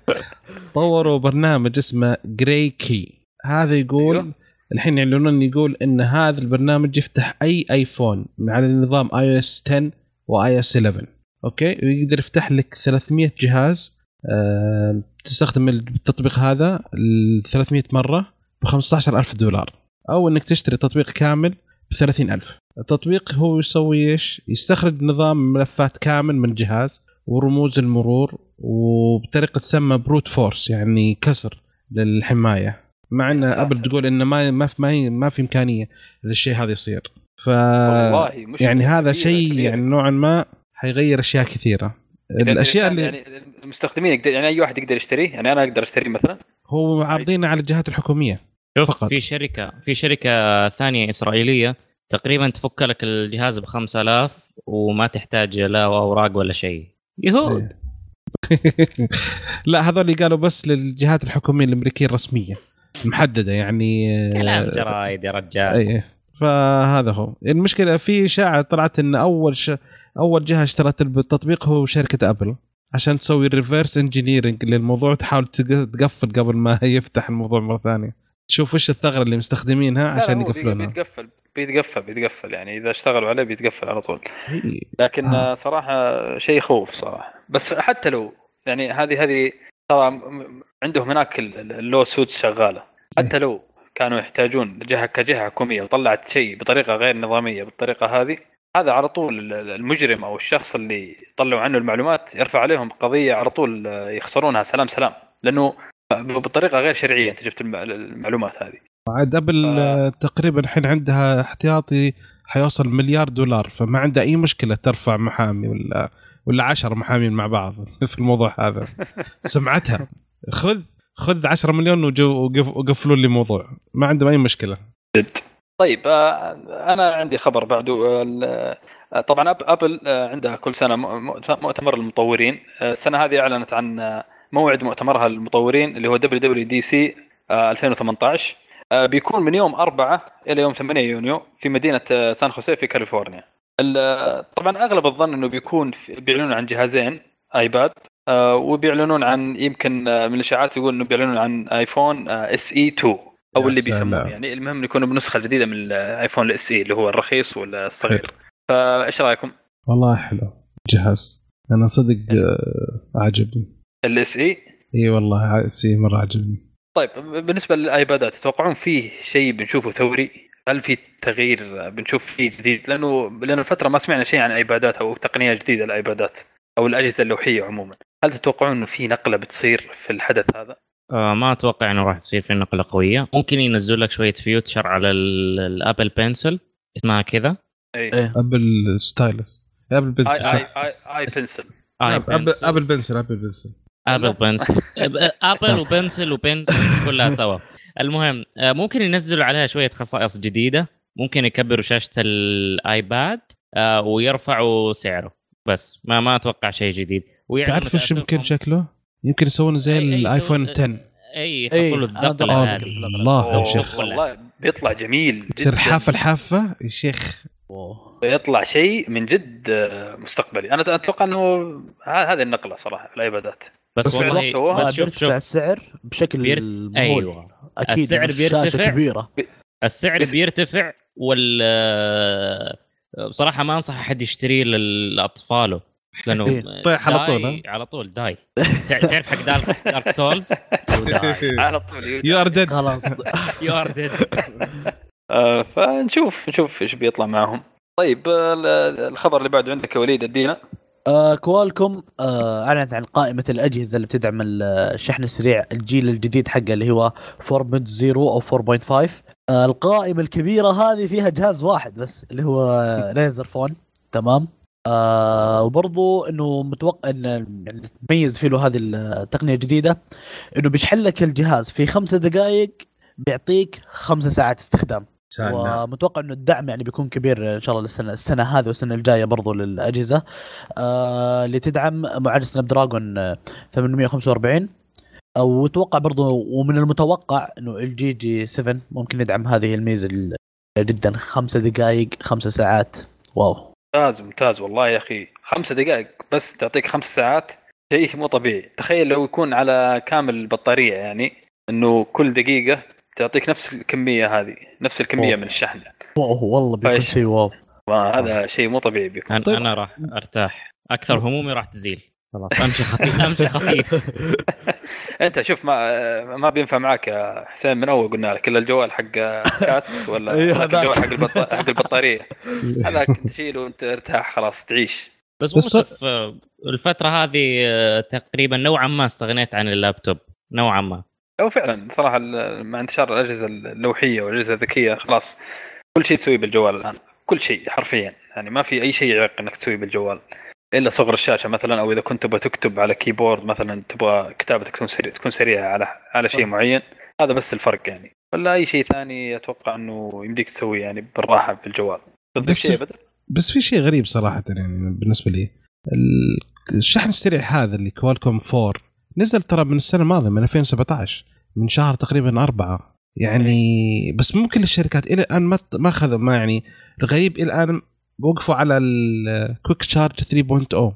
B: طوروا برنامج اسمه GrayKey هذا يقول
A: أيوه.
B: الحين يعلنون يقول إن هذا البرنامج يفتح أي آيفون من على نظام iOS 10 و iOS 11 okay؟ ويقدر يفتح لك 300 جهاز. تستخدم التطبيق هذا ال 300 مرة ب 15000 دولار أو إنك تشتري تطبيق كامل ب 30000 التطبيق هو يسوي إيش؟ يستخرج نظام ملفات كامل من الجهاز ورموز المرور وبطريقة تسمى brute force يعني كسر للحماية مع
A: إن.
B: أبل تقول إنه ما ما في ما, في إمكانية للشيء هذا يصير ف
A: والله
B: يعني هذا شيء. يعني نوعا ما حيغير أشياء
A: كثيرة
B: الأشياء اللي
A: يعني المستخدمين يقدر يعني أي واحد يقدر يشتريه؟ يعني أنا أقدر اشتريه مثلا؟
B: هو عارضينه على الجهات الحكومية
D: شوف
B: فقط.
D: في شركه في شركة ثانية إسرائيلية تقريبا تفك لك الجهاز ب 5000 وما تحتاج لا أوراق ولا شيء. يهود.
B: لا هذول اللي قالوا بس للجهات الحكومية الأمريكية الرسمية محدده يعني
D: كلام جرايد يا رجال.
B: اي فهذا هو. المشكلة في إشاعة طلعت إن أول ش... أول جهة اشترت التطبيق هو شركة أبل عشان تسوي reverse engineering للموضوع وتحاول تق- تقفل قبل ما يفتح الموضوع مرة ثانية. تشوف إيش الثغرة اللي مستخدمينها عشان يقفلونها.
A: بيتقفل بيتقفل بيتقفل. يعني إذا اشتغلوا عليه بيتقفل على طول. لكن
B: آه.
A: صراحة شيء يخوف صراحة. بس حتى لو يعني هذه هذه ترى عندهم هناك ال- ال- ال lawsuits شغالة. حتى لو كانوا يحتاجون جهة كجهة حكومية وطلعت شيء بطريقة غير نظامية بالطريقة هذه هذا على طول ال- ال- المجرم أو الشخص اللي طلعوا عنه المعلومات يرفع عليهم قضية على طول آه، يخسرونها. سلام سلام. لأنه بطريقة غير شرعية أنت جبت الم- المعلومات هذه.
B: عاد ابل
A: آه.
B: آه، تقريبا الحين عندها احتياطي حيوصل مليار دولار فما عندها أي مشكلة ترفع محامي ولا ولا عشرة محامين مع بعض في الموضوع هذا. سمعتها. خذ خذ 10 مليون وقفلوا لي الموضوع. ما عندهم أي مشكلة.
A: جد. طيب آه، أنا عندي خبر بعده آه، آه، طبعا أبل عندها كل سنة مؤتمر المطورين السنة هذه أعلنت عن موعد مؤتمرها للمطورين اللي هو WWDC آه، 2018 آه، بيكون من يوم 4 إلى يوم 8 يونيو في مدينة سان خوسيه في كاليفورنيا. ال- طبعا أغلب الظن إنه بيكون بيعلنون عن جهازين آيباد وبيعلنون عن يمكن من الإشاعات يقول إنه بيعلنون عن آيفون SE 2
B: أو
A: اللي. بيسموه يعني المهم إنه يكون بنسخة جديدة من الآيفون ال SE اللي هو الرخيص ولا الصغير
B: حلو.
A: فإيش رأيكم؟
B: والله حلو جهاز أنا صدق آه، عجبني
A: ال SE
B: إي والله ع- سي مرة عجبني
A: طيب بالنسبة للآيبادات تتوقعون فيه شيء بنشوفه ثوري؟ هل في تغيير بنشوف فيه جديد؟ لأنه لأن الفترة ما سمعنا شيء عن آيبادات أو تقنية جديدة للايبادات أو الأجهزة اللوحية عموما. هل تتوقعون إنه في نقلة بتصير في الحدث هذا؟
D: آه ما أتوقع إنه راح تصير في نقله قوية. ممكن ينزلوا لك شوية features على ال- ال Apple Pencil اسمها كذا.
A: اي
C: إيه.
B: Apple stylus
A: Apple
B: Pencil
A: اي
B: Pencil
A: اي Apple
D: Pencil.
B: Apple
D: Pencil
B: Apple Pencil Apple Pencil
D: Apple و Pencil و Pencil كلها سوا. المهم آه، ممكن ينزلوا عليها شوية خصائص جديدة. ممكن يكبروا شاشة الايباد آه، ويرفعوا سعره. بس ما ما أتوقع شيء جديد.
B: تعرف وش يمكن
D: تأسفهم-
B: شكله؟ يمكن يسوونه زي الايفون
D: يسوون-
B: 10
D: اي يحطوا له. هذه
B: الله يا شيخ.
A: والله بيطلع جميل
B: تصير. حافة الحافة يا شيخ.
A: بيطلع شيء من جد مستقبلي. أنا أتوقع إنه هذه النقلة صراحة في الايبادات
D: بس
A: بس
D: والله. بس شوف شوف.
C: السعر بشكل
D: بير- أيوه.
C: أكيد
D: السعر بيرتفع.
C: كبيرة.
D: السعر
A: بس-
D: بيرتفع وال بصراحه ما أنصح أحد يشتريه لاطفاله لأنه
C: إيه.
B: طيح على طول،
D: على طول die. تع- تعرف حق Dark Dark Souls؟
A: على طول
B: you are dead
C: خلاص.
D: you are
A: dead فنشوف نشوف إيش بيطلع معهم. طيب آه، ال- الخبر اللي بعده عندك يا وليد أدينا.
C: آه كوالكوم آه أعلنت عن قائمة الأجهزة اللي بتدعم الشحن السريع الجيل الجديد حقه اللي هو 4.0 أو 4.5 آه القائمة الكبيرة هذه فيها جهاز واحد بس اللي هو Razer Phone. تمام. آه وبرضو إنه متوقع إن يعني تميز فيه له هذه التقنيه الجديده إنه بيشحن لك الجهاز في خمسة دقائق بيعطيك خمسة ساعات استخدام. ومتوقع إنه الدعم يعني بيكون كبير إن شاء الله للسنه السنة هذه والسنة الجاية برضو للأجهزة. آه اللي تدعم معالج Snapdragon آه، 845 أو أتوقع برضو ومن المتوقع إنه ال G G7 ممكن يدعم هذه الميزة ال- جدا. خمسة دقائق خمسة ساعات. واو.
A: ممتاز ممتاز والله يا أخي. خمسة دقائق بس تعطيك خمس ساعات. شيء مو طبيعي. تخيل لو يكون على كامل البطارية يعني إنه كل دقيقة تعطيك نفس الكمية هذه نفس الكمية
C: أوه.
A: من الشحن
C: واو والله بيكون
A: فايش؟
C: شيء واو.
A: هذا شيء مو طبيعي بيكون.
D: أنا
B: طيب.
D: أنا راح أرتاح. أكثر همومي راح تزيل. خلاص. أمشي خفيف أمشي خفيف.
A: انت شوف ما ما بينفع معك يا حسين من أول قلنا لك إلا الجوال حق كات ولا
C: هذاك.
A: الجوال حق البط... حق البطارية. هذاك تشيله وانت ارتاح خلاص تعيش.
D: بس
B: بس-
D: الفترة هذه آه، تقريبا نوعا ما استغنيت عن اللابتوب نوعا ما.
A: هو فعلا صراحة مع انتشار الأجهزة اللوحيه والأجهزة الذكية خلاص. كل شيء تسويه بالجوال الآن كل شيء حرفيا. يعني ما في أي شيء يعيق إنك تسويه بالجوال. إلا صغر الشاشة مثلا أو إذا كنت تبغى تكتب على keyboard مثلا تبغى كتابتك تكون سريع تكون سريعه على على شيء معين هذا بس الفرق يعني. ولا أي شيء ثاني أتوقع إنه يمديك تسويه يعني بالراحة بالجوال تضيف
B: بس-
A: شيء بدل
B: بس في شيء غريب صراحة يعني بالنسبة لي. ال- الشحن السريع هذا اللي كوالكوم 4 نزل ترى من السنة الماضية من 2017 من شهر تقريبا أربعة. يعني بس مو كل الشركات إلى الآن ما ما اخذوا ما يعني الغريب إلى الآن وقفوا على الكويك تشارج 3.0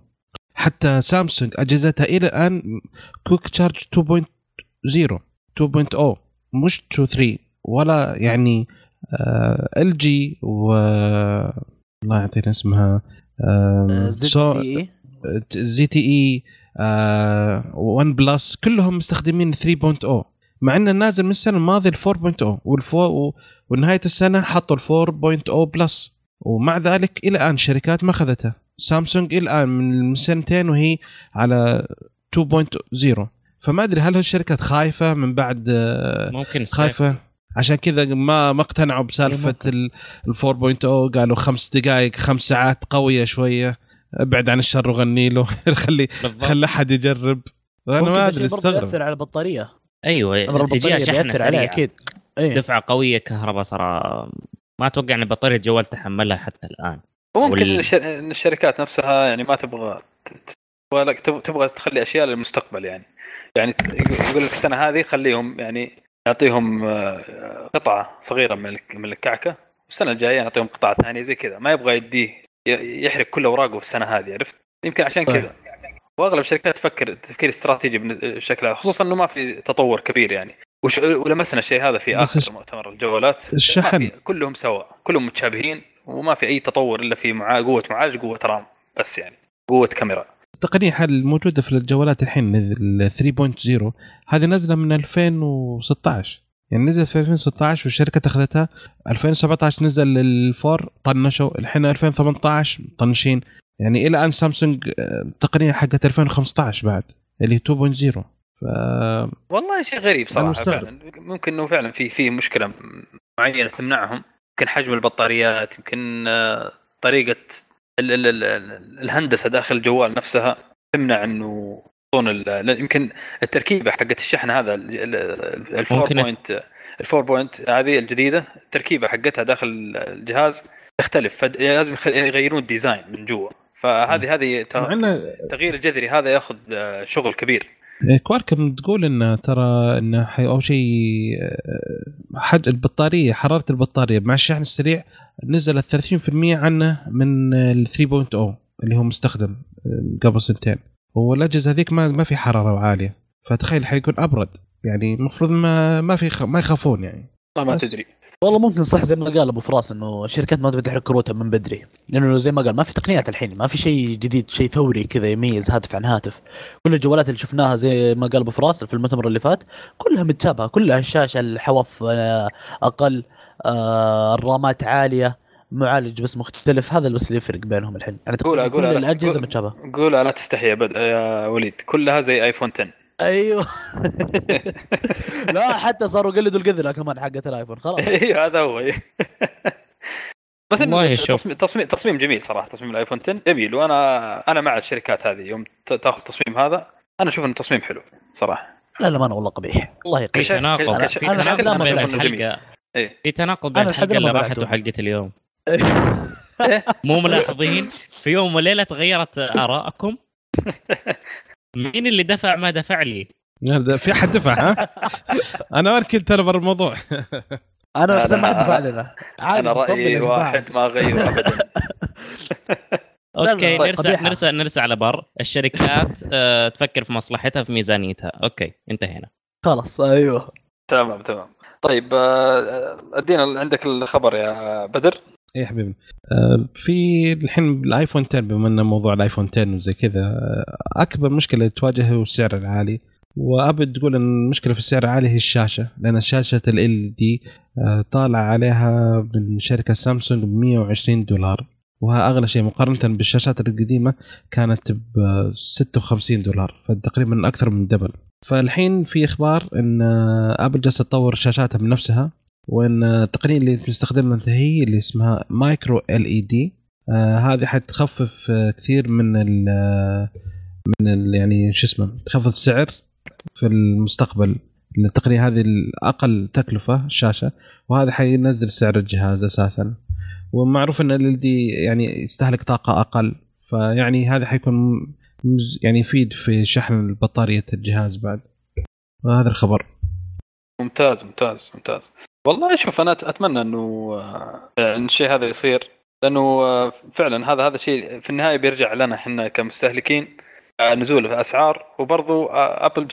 B: حتى سامسونج أجهزتها إلى الآن كويك تشارج 2.0 2.0 مش 2.3 ولا يعني ال جي و الله يعطينا اسمها
C: تي إي.
B: زي تي إي ون بلس كلهم مستخدمين 3.0 مع إنه نازل من السنة الماضية ال 4.0 والفو ونهاية السنة حطوا ال 4.0 بلس ومع ذلك إلى الآن الشركات ما أخذتها. سامسونج إلى الآن من سنتين وهي على 2.0 فما أدري هل الشركات خايفة من بعد آه،
D: ممكن
B: خايفة؟ عشان كذا ما ما اقتنعوا
C: بسالفة.
B: ال 4.0 قالوا خمس دقائق خمس ساعات قوية شوية. ابعد عن الشر وغني له. خلي خلي أحد يجرب.
C: أنا
B: ما
C: أدري
B: أستغرب.
C: يأثر على البطارية.
D: أيوه
C: البطارية شحنة
D: سريعة.
C: أكيد. إيه.
D: دفعة قوية كهرباء صراحة ما أتوقع إن بطاريه الجوال تحملها حتى الآن.
A: وممكن
D: وال-
A: الش- ان الشركات نفسها يعني ما تبغى تبغى تخلي أشياء للمستقبل يعني. يعني يقول لك السنة هذه خليهم يعني يعطيهم آه، قطعة صغيرة من من الكعكة والسنة الجاية نعطيهم قطعة ثانية زي كذا. ما يبغى يديه ي- يحرق كل أوراقه في السنة هذه عرفت؟ يمكن عشان. كذا. وأغلب الشركات تفكر تفكير استراتيجي بشكل خصوصا إنه ما في تطور كبير يعني. وش ولمسنا الشيء هذا في آخر مؤتمر الجوالات
B: الشحن.
A: كلهم سوا. كلهم متشابهين وما في أي تطور إلا في مع قوة معالج قوة رام. بس يعني قوة كاميرا.
B: التقنيه الموجوده في الجوالات الحين ال 3.0 هذه نازله من 2016 يعني نزلت في 2016 والشركة أخذتها. 2017 نزل الفور طنشوا. الحين 2018 مطنشين يعني إلى ان سامسونج آه، التقنيه حقت 2015 بعد اللي هي 2.0 ف
A: والله شيء غريب
B: صراحة.
A: فعلا. ممكن إنه فعلا في في مشكلة معينة تمنعهم. يمكن حجم البطاريات يمكن آه، طريقة ال ال ال ال الهندسة داخل الجوال نفسها تمنع إنه يمكن التركيبة حقت الشحن هذا ال- ال- ال 4
D: ممكن-
A: point ال 4 point هذه الجديدة التركيبة حقتها داخل الجهاز تختلف فد- لازم يخ- يغيرون الديزاين من جوا. فهذه هذه التغيير الجذري هذا ياخذ آه، شغل كبير.
B: كوالكم تقول إن ترى انه أول شيء آه، حد البطارية حرارة البطارية مع الشحن السريع نزلت 30% عنه من ال 3.0 اللي هو مستخدم آه، قبل سنتين. والأجهزة هذيك ما ما في حرارة عالية. فتخيل حيكون أبرد. يعني المفروض ما ما في خ- ما يخافون يعني.
A: والله ما. تدري.
C: والله ممكن صح زي ما قال أبو فراس إنه الشركات ما تبي تحرق كروتها من بدري. لأنه زي ما قال ما في تقنيات الحين ما في شيء جديد شيء ثوري كذا يميز هاتف عن هاتف. كل الجوالات اللي شفناها زي ما قال أبو فراس في المؤتمر اللي فات كلها متشابهة كلها الشاشة الحواف آه، أقل آه، الرامات عالية معالج بس مختلف. هذا بس اللي يفرق بينهم الحين. يعني كل
A: لا الأجهزة
C: متشابهة.
A: قول لا تستحي يا. يا وليد. كلها زي ايفون 10
C: أيوه. لا حتى صاروا قلدوا القذله كمان حقت الآيفون. خلاص.
A: أيوه هذا هو. إيه. بس انه
D: والله شوف.
A: تصميم تصميم تصميم جميل صراحة تصميم الآيفون 10 جميل. وأنا أنا مع الشركات هذه. يوم ت- تأخذ التصميم هذا أنا أشوف إنه تصميم حلو صراحة.
C: لا لا ما أنا والله قبيح. والله
D: في
C: قبيح
D: تناقض.
A: كش-
D: في
C: أنا
D: تناقض
C: الحمد لله
D: بين. الحلقة
A: إيه.
D: في تناقض بين
C: الحلقة
D: اللي راحت. وحلقه اليوم مو ملاحظين في يوم وليلة تغيرت آرائكم. مين اللي دفع ما دفع لي؟
B: في أحد دفع ها؟ أنا ما كنت أنا برا الموضوع.
C: أنا
A: أنا-
C: احسن ما دفع لنا. عادي
A: أنا
C: رأيي.
A: واحد ما غير ابدا.
C: okay
D: نرسى. نرسى نرسى على بر. الشركات آه، تفكر في مصلحتها في ميزانيتها. okay انتهينا.
C: خلاص أيوه.
A: تمام تمام. طيب آه، أدينا عندك الخبر يا بدر.
B: يا حبيبي. آه، في الحين الآيفون 10 بما إنه موضوع الآيفون 10 وزي كذا آه، أكبر مشكلة تواجه هو السعر العالي. وأبد تقول إن المشكلة في السعر العالي هي الشاشة لأن شاشة ال دي طالع عليها من شركة سامسونج ب 120 دولار. وها أغلى شيء مقارنة بالشاشات القديمة كانت ب 56 دولار فتقريبا أكثر من double فالحين في إخبار إن آه، Apple جالسة تطور شاشاتها بنفسها. وان التقنية اللي بنستخدمها هي اللي اسمها مايكرو ال اي دي هذه حتخفف آه، كثير من ال من ال يعني شو اسمه تخفض السعر في المستقبل. التقنية هذه الأقل تكلفة الشاشه وهذا حينزل سعر الجهاز أساسا. ومعروف إن ال دي يعني يستهلك طاقة أقل فيعني هذا حيكون يعني يفيد في شحن بطارية الجهاز بعد. وهذا الخبر.
A: ممتاز ممتاز ممتاز. والله شوف أنا أتمنى إنه آه، إن الشيء هذا يصير لأنه آه، فعلا هذا هذا شيء في النهاية بيرجع لنا إحنا كمستهلكين آه، نزول في أسعار وبرضو أبل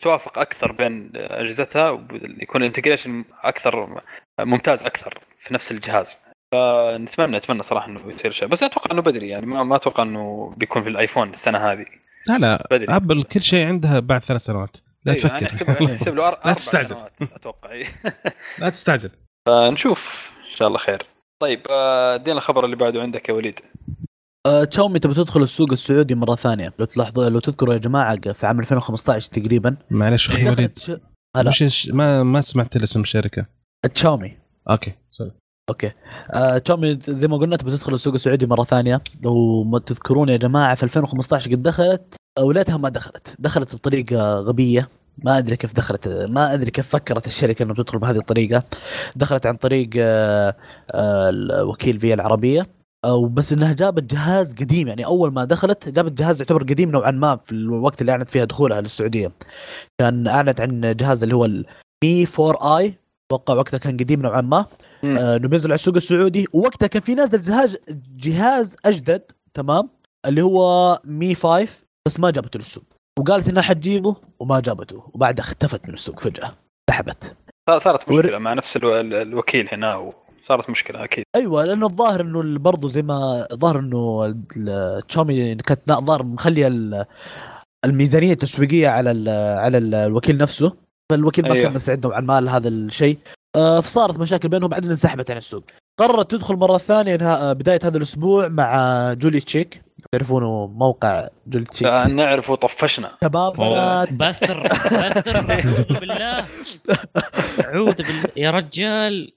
A: توافق أكثر بين أجهزتها ويكون ال integration أكثر ممتاز أكثر في نفس الجهاز. فنتمنى نتمنى صراحة إنه يصير شيء بس أتوقع إنه بدري يعني ما ما أتوقع إنه بيكون في الآيفون السنة هذه.
B: لا لا
A: بدري.
B: أبل كل شيء عندها بعد ثلاث سنوات. لا
A: أيوة،
B: تفكر.
A: احسب احسب له أربع
B: تستعجل.
A: سنوات أتوقع.
B: لا تستعجل.
A: فنشوف. إن شاء الله خير. طيب آه، ادينا الخبر اللي بعده عندك يا وليد.
C: آه، شاومي تبي تدخل السوق السعودي مرة ثانية؟ لو تلاحظوا لو تذكروا يا جماعة في عام 2015 تقريبا.
B: معلش أخي وليد
C: ش...
B: الش- ما ما سمعت الاسم الشركة.
C: تشاومي
B: أوكي sorry.
C: أوكي. آه شاومي زي ما قلنا تبي تدخل السوق السعودي مرة ثانية. لو ما تذكرون يا جماعة في 2015 قد دخلت وليتها ما دخلت. دخلت بطريقة غبية. ما أدري كيف دخلت ما أدري كيف فكرت الشركة انه تدخل بهذه الطريقة. دخلت عن طريق آه، آه، الوكيل فيا العربية. أو بس إنها جابت جهاز قديم يعني أول ما دخلت جابت جهاز يعتبر قديم نوعا ما في الوقت اللي أعلنت فيها دخولها للسعودية. كان أعلنت عن جهاز اللي هو المي 4 آي. أتوقع وقتها كان قديم نوعا ما. آه، انه بينزل على السوق السعودي. ووقتها كان في نازل جهاز جهاز أجدد تمام اللي هو مي 5 بس ما جابته للسوق. وقالت إنها حتجيبه وما جابته. وبعدها اختفت من السوق فجأة. سحبت.
A: صارت
C: ور-
A: مشكلة مع نفس الو- ال- الوكيل هنا وصارت مشكلة أكيد.
C: أيوه لأنه الظاهر إنه برضه زي ما الظاهر إنه تشاومي كانت الظاهر مخلية ال- الميزانية التسويقية على ال على ال- الوكيل نفسه. فالوكيل ما
A: أيوه.
C: كان مستعد نوعا ما لهذا الشيء. آه، فصارت مشاكل بينهم بعدين انسحبت عن السوق. قررت تدخل مرة ثانية انها آه، بداية هذا الأسبوع مع جولي شيك. تعرفونه موقع شيك
A: آه، نعرف وطفشنا
C: شباب
D: بثر بثر أعوذ بالله. أعوذ بالله. يا رجال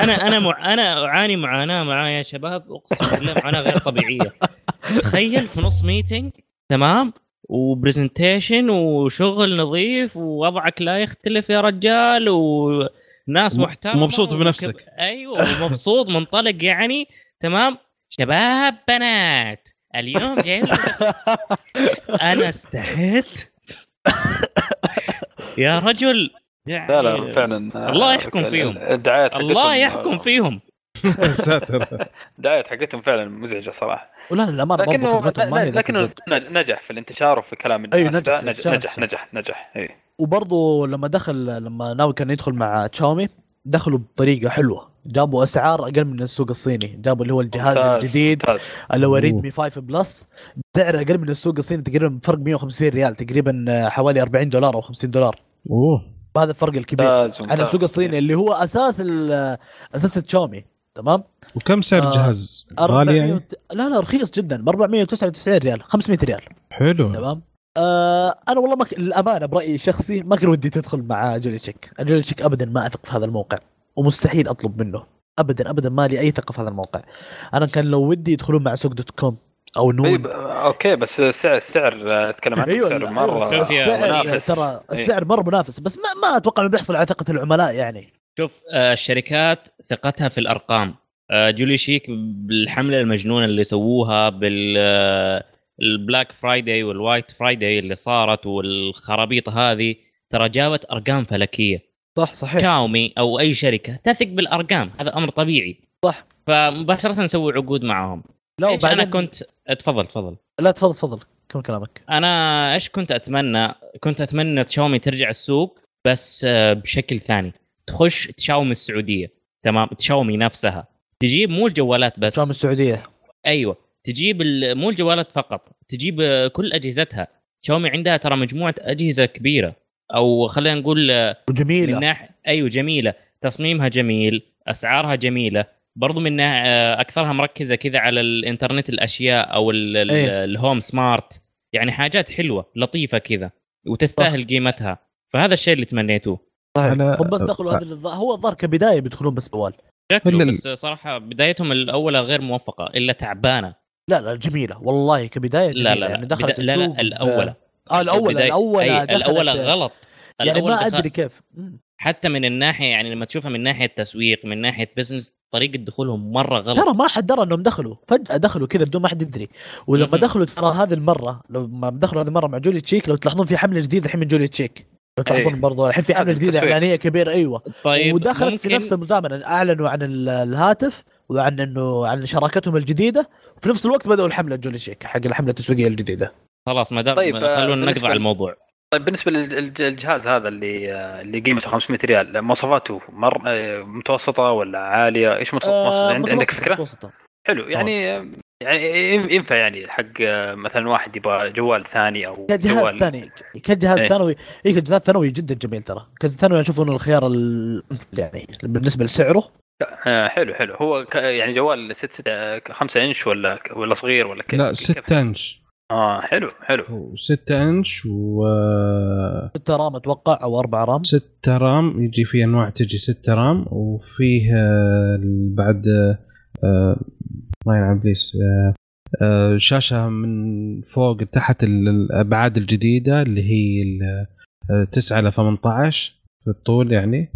D: أنا أنا مع... أنا أعاني معاناة معايا يا شباب اقسم بالله معاناة غير طبيعية. تخيل في نص meeting تمام؟ و presentation وشغل نظيف ووضعك لا يختلف يا رجال وناس محترمة
B: ومبسوط بنفسك.
D: وكب- أيوه ومبسوط منطلق يعني تمام؟ شباب بنات اليوم جايب لكم- أنا استحيت. يا رجل. يعني
A: لا لا فعلا
D: الله يحكم فيهم.
A: الدعايات حقتهم
D: الله يحكم فيهم.
B: يا ساتر
A: الدعايات حقتهم فعلا مزعجة صراحة.
C: ولا للامانه
A: لكنه لكنه. نجح في الانتشار وفي كلام الناس.
C: أيوة، نجح
A: نجح. نجح نجح نجح اي
C: وبرضه لما دخل لما ناوي كان يدخل مع تشاومي دخلوا بطريقة حلوة. جابوا أسعار أقل من السوق الصيني. جابوا اللي هو الجهاز
A: ممتاز،
C: الجديد
A: ممتاز.
C: اللي هو. ريدمي 5 plus. سعره أقل من السوق الصيني تقريبا فرق 150 ريال تقريبا آه، حوالي 40 دولار أو 50 دولار.
B: أوه.
C: هذا الفرق الكبير.
A: ممتاز
C: عن. السوق الصيني اللي هو أساس ال- أساس شاومي تمام؟
B: وكم سعر
C: آه،
B: الجهاز؟ غالي
C: 400
B: يعني؟
C: وت- لا لا رخيص جدا. ب 499 ريال 500 ريال.
B: حلو.
C: تمام؟ آه أنا والله ما ك... للأمانة برأيي الشخصي ما كان ودي تدخل مع جولي شيك جولي شيك ابدا ما أثق في هذا الموقع. ومستحيل أطلب منه. ابدا ابدا ما لي أي ثقة في هذا الموقع. أنا كان لو ودي يدخلون مع سوق دوت كوم
A: أو
C: نون.
A: ب- أوكي بس السعر السعر أتكلم عنه
C: أيوه
A: سعر
D: مرة
C: السعر
A: منافس.
C: ترى. السعر مرة منافس بس ما, ما أتوقع إنه بيحصل على ثقة العملاء يعني.
D: شوف آه، الشركات ثقتها في الأرقام. آه، جولي شيك بالحملة المجنونة اللي سووها بال آه، ال Black Friday وال White Friday اللي صارت والخرابيط هذه ترى جابت أرقام فلكية.
C: صح صحيح.
D: شاومي أو أي شركة تثق بالأرقام هذا أمر طبيعي.
C: صح.
D: فمباشرة نسوي عقود معهم
C: لا
D: إيش
C: أنا
D: كنت تفضل تفضل.
C: لا تفضل تفضل. كمل كلامك؟
D: أنا إيش كنت أتمنى؟ كنت أتمنى تشاومي ترجع السوق بس آه، بشكل ثاني. تخش تشاومي السعودية. تمام؟ تشاومي نفسها. تجيب مو الجوالات بس.
C: شام السعودية.
D: أيوه. تجيب مو الجوالات فقط. تجيب آه، كل أجهزتها. شاومي عندها ترى مجموعة أجهزة كبيرة. أو خلينا نقول آه، من ناحيه أيوه جميلة. تصميمها جميل أسعارها جميلة. برضو من ناح- آه، أكثرها مركزة كذا على الإنترنت الأشياء أو ال-
C: إيه.
D: الهوم سمارت. يعني حاجات حلوة لطيفة كذا وتستاهل قيمتها. فهذا الشيء اللي تمنيتوه
C: صحيح.
B: أنا-
C: هم بس دخلوا هذا الظ- هو الظاهر كبداية بيدخلون بس بوال.
D: شكله بس صراحة بدايتهم الأولى غير موفقة إلا تعبانة.
C: لا لا جميلة. والله كبداية
D: لا
C: جميلة.
D: لا.
C: يعني
D: بدا-
C: دخلت
D: لا
C: السوق
D: لا الأولى.
C: آه
D: أي
C: دخلت-
D: الاولى غلط.
C: يعني
D: الأول
C: ما
D: دخل-
C: أدري كيف.
D: حتى من الناحية يعني لما تشوفها من ناحية تسويق من ناحية business طريقة دخولهم مرة غلط.
C: ترى ما حد درى إنهم دخلوا. فجأة دخلوا كذا بدون ما حد يدري. ولما. دخلوا ترى هذه المرة لما دخلوا هذه المرة مع جولي شيك لو تلاحظون في حملة جديدة الحين من جولي شيك. لو تلاحظون
A: إيه.
C: برضو الحين في
A: حملة
C: جديدة
A: تسويق.
C: إعلانية كبيرة أيوه.
D: طيب
C: ودخلت في
D: ممكن-
C: نفس المزامنة أعلنوا عن ال- الهاتف وعن انه عن شراكتهم الجديدة. وفي نفس الوقت بدأوا الحملة جولي تشيك حق الحملة التسويقية الجديدة.
D: خلاص ما دام
A: طيب، آه،
D: خلونا
A: بالنسبة
D: نقطع
A: ل-
D: الموضوع.
A: طيب بالنسبة للجهاز هذا اللي آه، اللي قيمته 500 ريال مواصفاته مر آه، متوسطة ولا عالية؟ إيش متوسط
C: آه،
A: عند- عندك
C: متوسطة-
A: فكرة؟
C: متوسطة.
A: حلو يعني يعني ينفع يعني حق آه، مثلا واحد يبغى جوال ثاني أو
C: كجهاز
A: جوال
C: ثاني كجهاز
A: إيه.
C: ثانوي. اي كجهاز ثانوي جدا جميل ترى. كجهاز ثانوي أشوف إنه الخيار ال... يعني بالنسبة لسعره.
A: آه، حلو حلو. هو ك- يعني جوال 6 6 5 إنش ولا ولا صغير ولا كيف
B: لا
A: كيف؟
B: 6 إنش.
A: آه حلو حلو.
B: و6 إنش و
C: 6 رام أتوقع أو 4 رام.
B: 6 رام يجي فيه أنواع تجي 6 رام وفيه آه، بعد آه، الله يلعن ابليس آه، آه، شاشة من فوق تحت ال- الابعاد الجديدة اللي هي ال- آه، 9 ل 18 في الطول يعني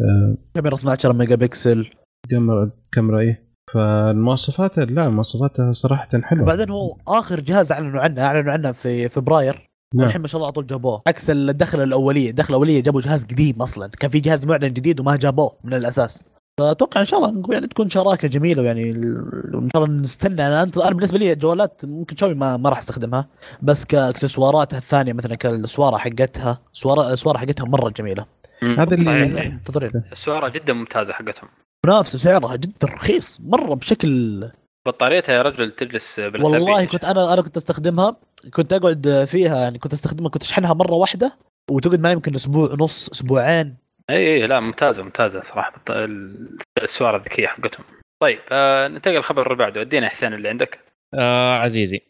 B: آه،
C: كاميرا 12 ميجا بكسل.
B: كاميرا كاميرا إيه؟ فالمواصفات لا مواصفاتها صراحة حلوة.
C: وبعدين هو آخر جهاز أعلنوا عنه أعلنوا عنه في فبراير.
B: نعم.
C: الحين ما شاء الله على طول جابوه. عكس الدخلة الأولية الدخلة الأولية جابوا جهاز قديم أصلا. كان في جهاز معلن جديد وما جابوه من الأساس. فأتوقع إن شاء الله نقول يعني تكون شراكة جميلة يعني ال- ان شاء الله نستنى. أنا انت أنا بالنسبة لي الجوالات ممكن شوي ما, ما راح أستخدمها. بس كاكسسواراتها الثانية مثلا كالسوارة حقتها. سواره السواره حقتها مرة
A: جميلة.
B: هذا اللي-
C: منتظرين
A: السوارة جدا ممتازة حقتهم.
C: منافسه سعرها جدا رخيص مرة بشكل
A: بطاريتها يا رجل تجلس بالأسابيع.
C: والله كنت أنا أنا كنت أستخدمها كنت أقعد فيها يعني كنت أستخدمها كنت أشحنها مرة واحدة وتقعد معي يمكن أسبوع ونص أسبوعين.
A: إي إي لا ممتازة ممتازة صراحة. بط- ال- السواره الذكيه حقتهم. طيب آه ننتقل الخبر اللي بعده. ادينا احسان اللي عندك.
D: آه عزيزي.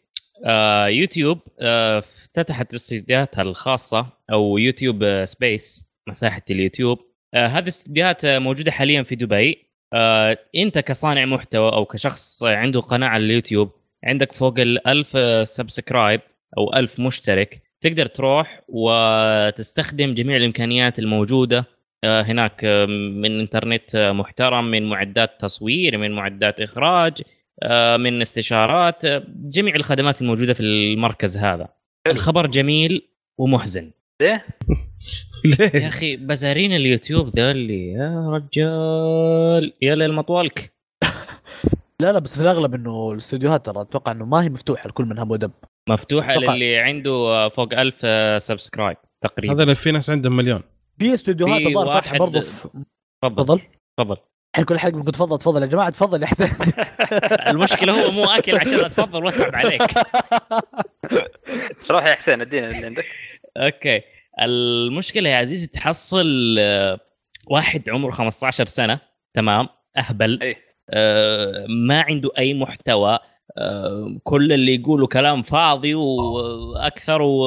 D: آه يوتيوب آه افتتحت استديوهاتها الخاصة أو يوتيوب آه space مساحة اليوتيوب. آه هذه الاستديوهات آه، موجودة حاليا في دبي. آه أنت كصانع محتوى أو كشخص عنده قناة على اليوتيوب عندك فوق الألف subscribe أو ألف مشترك تقدر تروح وتستخدم جميع الإمكانيات الموجودة آه، هناك آه، من انترنت آه، محترم من معدات تصوير من معدات إخراج آه، من استشارات جميع الخدمات الموجودة في المركز هذا. الخبر جميل ومحزن
A: ليه؟
D: يا
B: ليه؟
D: أخي بزارين اليوتيوب ذول يا رجال يا ليل مطولك
C: لا لا بس في الأغلب إنه الاستديوهات ترى أتوقع إنه ما هي مفتوحة لكل من هم ودب
D: مفتوحة
C: أتوقع.
D: للي عنده فوق ألف سبسكرايب تقريبا
B: هذا اللي في ناس عندهم مليون
C: في استديوهات الظاهر
D: فاتحة
C: برضه.
D: تفضل
C: تفضل
D: تفضل
C: الحين كل حلقة بنقول تفضل تفضل يا جماعة تفضل يا حسين
D: المشكلة هو مو أكل عشان اتفضل واسحب عليك
A: روح يا حسين ادينا اللي عندك
D: أوكي. المشكلة يا عزيزي تحصل آه، واحد عمره 15 سنة تمام؟ أهبل.
A: اي
D: آه، ما عنده أي محتوى. آه، كل اللي يقوله كلام فاضي وأكثر و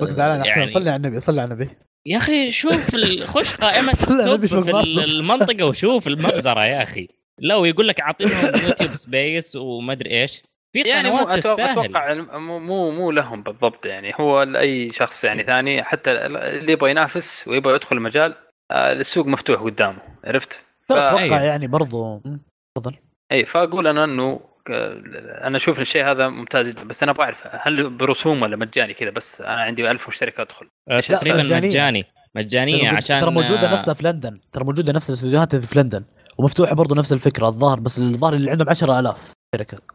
C: بك زعلان يا حسين صلي على النبي صلي على النبي.
D: يا أخي شوف ال... خش
C: قائمة
D: ال
C: top
D: في المنطقة وشوف المبزرة يا أخي. لو يقول لك اعطيهم يوتيوب space وما أدري إيش. في
A: يعني مو أتوقع
D: تستاهل
A: أتوقع مو مو مو لهم بالضبط يعني هو لأي شخص يعني ثاني حتى اللي يبغى ينافس ويبغى يدخل المجال آه، السوق مفتوح قدامه عرفت؟
C: أتوقع
D: أيوه.
C: يعني برضه مم. تفضل
A: اي فأقول أنا إنه آه، أنا أشوف الشيء هذا ممتاز جدا بس أنا أبغى اعرف هل برسوم ولا مجاني كذا بس أنا عندي ألف مشترك أدخل
D: آه، تقريبا. مجاني مجانية
C: ترى-
D: عشان
C: ترى
D: موجودة
C: نفسها في لندن ترى موجودة نفس الاستديوهات في لندن ومفتوحة برضه نفس الفكرة الظاهر بس الظاهر اللي عندهم 10000 شركه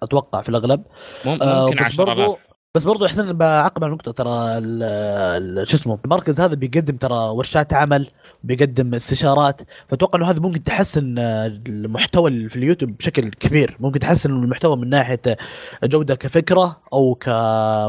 C: أتوقع في
D: الأغلب.
C: آه
D: ممكن
C: بس
D: 10000
C: برضو بس برضو يا حسين بعقب على نقطه ترى شو اسمه المركز هذا بيقدم ترى ورشات عمل بيقدم استشارات. فأتوقع إنه هذا ممكن تحسن المحتوى في اليوتيوب بشكل كبير. ممكن تحسن المحتوى من ناحية جودة كفكرة أو ك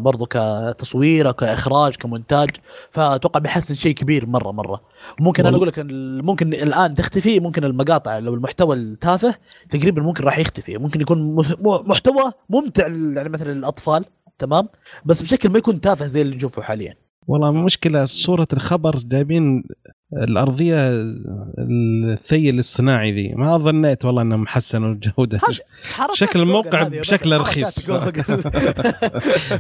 C: برضو كتصوير أو كإخراج كمونتاج. فأتوقع بيحسن شيء كبير مرة مرة. ممكن
B: أنا.
C: أقول لك ممكن الآن تختفي ممكن المقاطع لو المحتوى التافه تقريبا ممكن راح يختفي. ممكن يكون محتوى ممتع يعني مثلا للأطفال. تمام؟ بس بشكل ما يكون تافه زي اللي نشوفه حاليا.
B: والله مشكلة صورة الخبر جايبين الأرضية الثي الاصطناعي ذي. ما ظنيت والله انهم حسنوا الجودة. شكل الموقع
C: هذه،
B: بشكل
C: حركات
B: رخيص.
C: جوجل.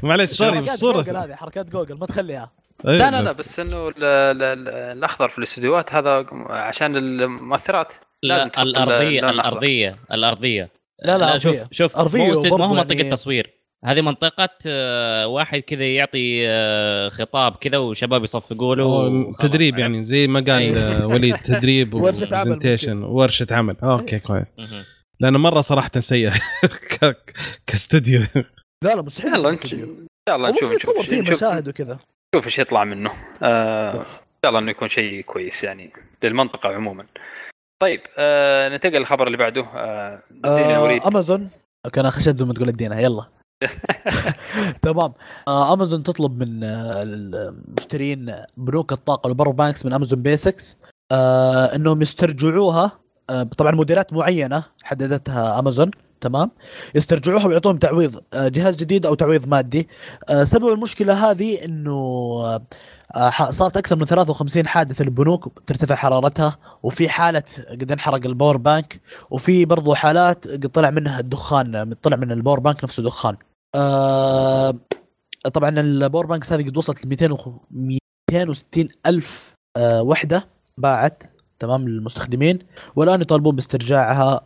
B: معلش سوري
C: حركات
B: بالصورة.
C: جوجل هذه حركات جوجل ما تخليها.
B: إيه،
A: لا لا لا بس إنه ال- ال- ال- الأخضر في الاستديوهات هذا عشان المؤثرات. لازم
D: لا
A: الأرضية.
D: الأرضية الأرضية.
C: لا لا
D: شوف
C: أرضية.
D: شوف مو, است- ما هو منطقة
C: يعني-
D: تصوير هذه منطقة آه، واحد كذا يعطي آه، خطاب كذا وشباب يصفقوا له
B: تدريب؟ يعني زي ما قال
C: إيه.
B: آه، وليد تدريب
C: ورشة عمل
B: ورشة عمل. أوكي كويس. لأنه مرة صراحة سيء ك- كاستوديو.
C: لا لا مستحيل
A: يلا. ان شاء الله نشوف نشوف.
C: فيه مشاهد وكذا.
A: نشوف إيش يطلع منه. آه إن شاء الله إنه يكون شيء كويس يعني للمنطقة عموما. طيب آه ننتقل للخبر اللي بعده. آه ادينا وليد
C: امازون أوكي أنا خشيت بدون ما تقول ادينا يلا. تمام. آه امازون تطلب من آه المشترين بنوك الطاقة وال power banks من امازون Basics آه إنهم يسترجعوها آه طبعا موديلات معينة حددتها امازون تمام؟ يسترجعوها ويعطوهم تعويض آه، جهاز جديد أو تعويض مادي. آه، سبب المشكلة هذه إنه آه، صارت أكثر من 53 حادثة للبنوك ترتفع حرارتها وفي حالة قد انحرق ال power bank وفي برضو حالات قد طلع منها الدخان طلع من ال power bank نفسه دخان. آه، طبعا ال power banks هذه قد وصلت ل 200 وخ- 260 ألف آه، وحدة باعت تمام للمستخدمين. والآن يطالبون باسترجاعها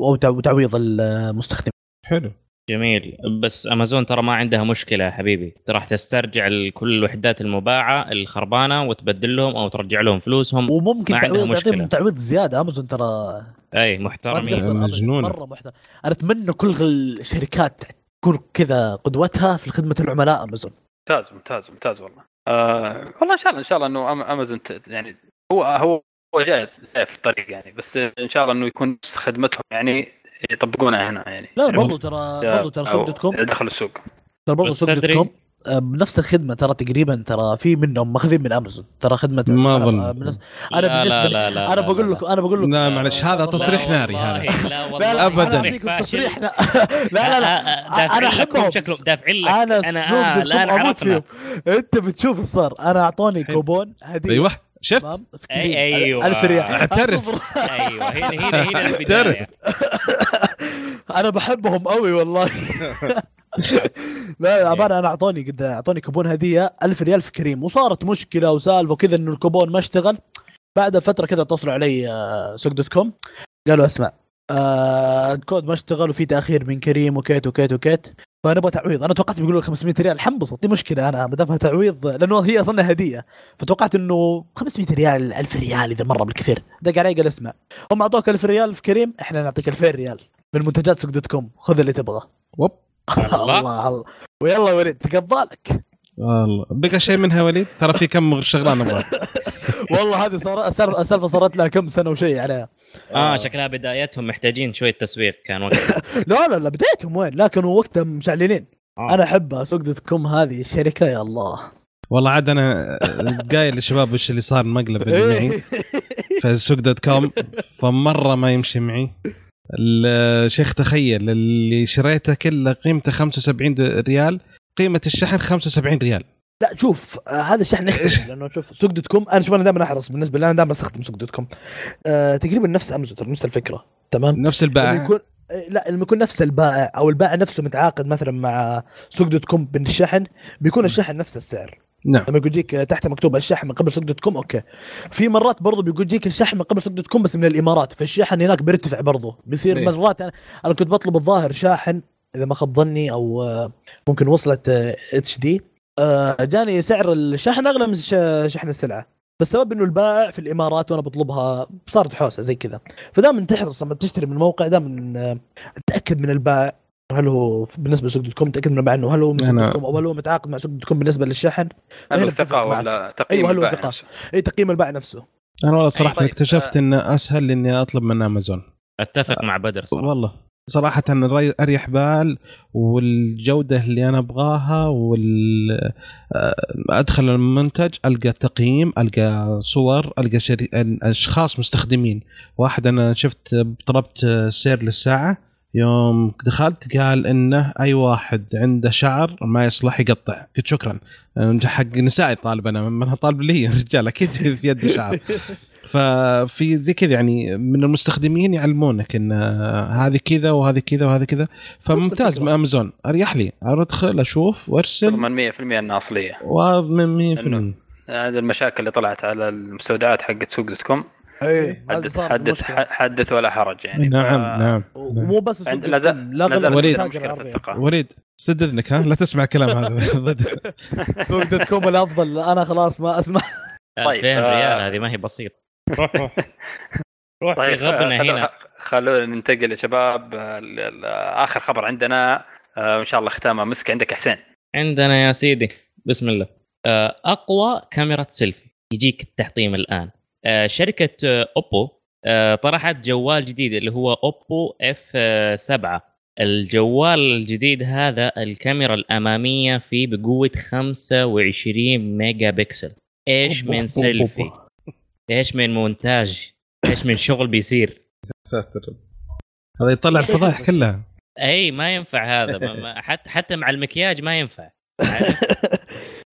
C: أو تع- وتعويض المستخدم
B: حلو.
D: جميل. بس أمازون ترى ما عندها مشكلة يا حبيبي. راح تسترجع كل الوحدات المباعة الخربانة وتبدل لهم أو ترجع لهم فلوسهم.
C: وممكن
D: ما عندها
C: تعويض. تعطيهم تعويض زيادة. أمازون ترى أي
D: محترمين.
B: مجنونة.
C: مرة محترم أنا أتمنى كل الشركات تكون كذا قدوتها في خدمة العملاء أمازون.
A: ممتاز ممتاز ممتاز والله. آه والله إن شاء الله إن شاء الله إنه أمازون ت- يعني هو هو هو جاي في الطريق يعني بس إن شاء الله إنه يكون خدمتهم يعني يطبقونها هنا يعني.
C: لا برضو ترى برضو ترى سوق دوت كوم.
A: دخلوا السوق.
C: ترى برضو سوق دوت كوم. بنفس الخدمة ترى تقريبا ترى في منهم ماخذين من امازون ترى خدمة
B: ما
C: أنا- أظن. بالنسبة-
D: لا
C: أنا
D: لا
C: لي
D: لا لا
C: أنا
D: لا
C: بقول
D: لا.
C: لكم أنا بقول لكم
B: لا معلش هذا
C: والله-
B: تصريح
D: لا
B: ناري هذا.
D: لا
C: لا
D: والله
C: لا. أعطيكم تصريح. لا لا لا, لا.
D: لكم
C: أحبهم.
D: شكله دافع لك. أنا
C: أنا
D: آه الان عرفنا
C: فيهم. أنت بتشوف الصار. أنا
B: أعطوني.
C: كوبون هدية.
B: أيوه. شفت؟
C: كريم.
D: أيوة.
C: 1000 ريال.
B: اعترف.
D: أيوه. هنا هنا هنا. البداية.
C: أنا بحبهم قوي والله. لا امانه أنا أعطوني قد أعطوني كوبون هدية 1000 ريال في كريم. وصارت مشكلة وسالفة وكذا إنه الكوبون ما اشتغل. بعد فترة كذا اتصلوا علي آه، سوق دوت كوم. قالوا اسمع آه الكود ما اشتغل وفي تأخير من كريم وكيت وكيت وكيت. فنبغى تعويض. أنا توقعت بيقولوا لي 500 ريال. حنبسط دي مشكلة أنا ما دامها تعويض لأنه هي أصلا هدية. فتوقعت إنه 500 ريال 1000 ريال إذا مره بالكثير. دق علي قال اسمع هم أعطوك 1000 ريال في كريم إحنا نعطيك 2000 ريال من منتجات سوق دوت كوم. خذ اللي تبغاه
D: الله.
C: الله الله. ويلا وليد تقضى لك.
B: والله بقى شيء منها وليد؟ ترى في كم شغله نبغى
C: والله هذه صار السالفه صارت لها كم سنة وشيء عليها
D: آه شكلها بدايتهم محتاجين شوية تسويق كان وقتها.
C: لا لا لا بدايتهم وين؟ لا كانوا وقتها مشعللين.
D: آه.
C: أنا احبها سوق دوت كوم هذه الشركة يا الله.
B: والله عاد أنا قايل للشباب وش اللي صار المقلب اللي معي. في سوق دوت كوم فمرة ما يمشي معي. الشيخ تخيل اللي شريته كله قيمته 75 ريال قيمة الشحن 75 ريال.
C: لا شوف آه هذا الشحن يختلف لأنه شوف سوق دوت كوم أنا شوف أنا دائما أحرص بالنسبة لي أنا دائما أستخدم سوق دوت كوم. آه تقريبا نفس أمازون نفس الفكرة تمام؟
B: نفس البائع.
C: يكون آه، لا لما يكون نفس البائع أو البائع نفسه متعاقد مثلا مع سوق دوت كوم بالشحن بيكون الشحن نفس السعر.
B: نعم.
C: لما يقول يجيك تحت مكتوب الشحن من قبل سوق دوت كوم okay. في مرات برضو بيقول يجيك الشحن من قبل سوق دوت كوم بس من الإمارات فالشحن هناك بيرتفع برضو. بيصير
B: إيه.
C: مرات أنا أنا كنت بطلب الظاهر شاحن إذا ما خاب ظني أو آه، ممكن وصلة HD. جاني سعر الشحن أغلى من شحن السلعة. بسبب إنه البائع في الإمارات وأنا بطلبها صارت حوسة زي كذا. فدائما تحرص لما تشتري من الموقع دائما تأكد من البائع. هل هو بالنسبة لسوق دوت كوم تاكد من انه هل هو من سوق دوت كوم أو هل هو متعاقد مع سوق دوت كوم بالنسبة للشحن
A: هل هو
C: ثقة.
A: ولا تقييم
C: أيوة، هل هو؟
A: نفسه؟
C: أي تقييم البائع نفسه
B: أنا والله صراحة
A: طيب،
B: اكتشفت
A: آه.
B: إن أسهل إني أطلب من أمازون
D: أتفق مع بدر صراحة
B: والله صراحة الري- أريح بال والجودة اللي أنا أبغاها وال آه، أدخل المنتج ألقى تقييم ألقى صور ألقى شري... أشخاص مستخدمين واحد أنا شفت طلبت سير للساعة يوم دخلت قال إنه أي واحد عنده شعر ما يصلح يقطع. قلت شكرا. حق نسائي طالب أنا ما طالب لي رجال أكيد في يدي شعر. ففي زي كذا يعني من المستخدمين يعلمونك إن هذه كذا وهذه كذا وهذه كذا. فممتاز. من أمازون. أريح لي. أدخل أشوف وأرسل.
A: تضمن 100% انها اصليه
B: ومن 100%
A: إنه هذه المشاكل اللي طلعت على المستودعات حقت سوق دوت كوم.
C: اي هذا
A: حدث حدث ولا حرج يعني.
B: نعم
A: ف-
B: نعم نعم.
C: ومو بس
A: عند- لا زال
B: وليد. وليد. سد اذنك ها؟ لا تسمع الكلام هذا. ضد.
C: سوق دوت كوم الأفضل. أنا خلاص ما أسمع.
A: طيب،
D: 2000
A: آه.
D: ريال هذه ما هي بسيط روح روح. روح
A: طيب
D: غبنا
A: خ-
D: هنا.
A: خلونا ننتقل يا شباب. آه، آخر خبر عندنا. آه، إن شاء الله ختامه. مسك عندك يا حسين.
D: عندنا يا سيدي. بسم الله. آه، أقوى كاميرا سيلفي. يجيك التحطيم الآن. آه، شركة آه، Oppo آه، طرحت جوال جديد اللي هو Oppo F 7 الجوال الجديد هذا الكاميرا الأمامية فيه بقوة 25 ميجا بكسل
C: إيش
D: من سيلفي. إيش من مونتاج؟ إيش من شغل بيصير؟
B: ساتر. هذا يطلع الفضائح كلها.
D: إي ما ينفع هذا. حتى حتى مع المكياج ما ينفع.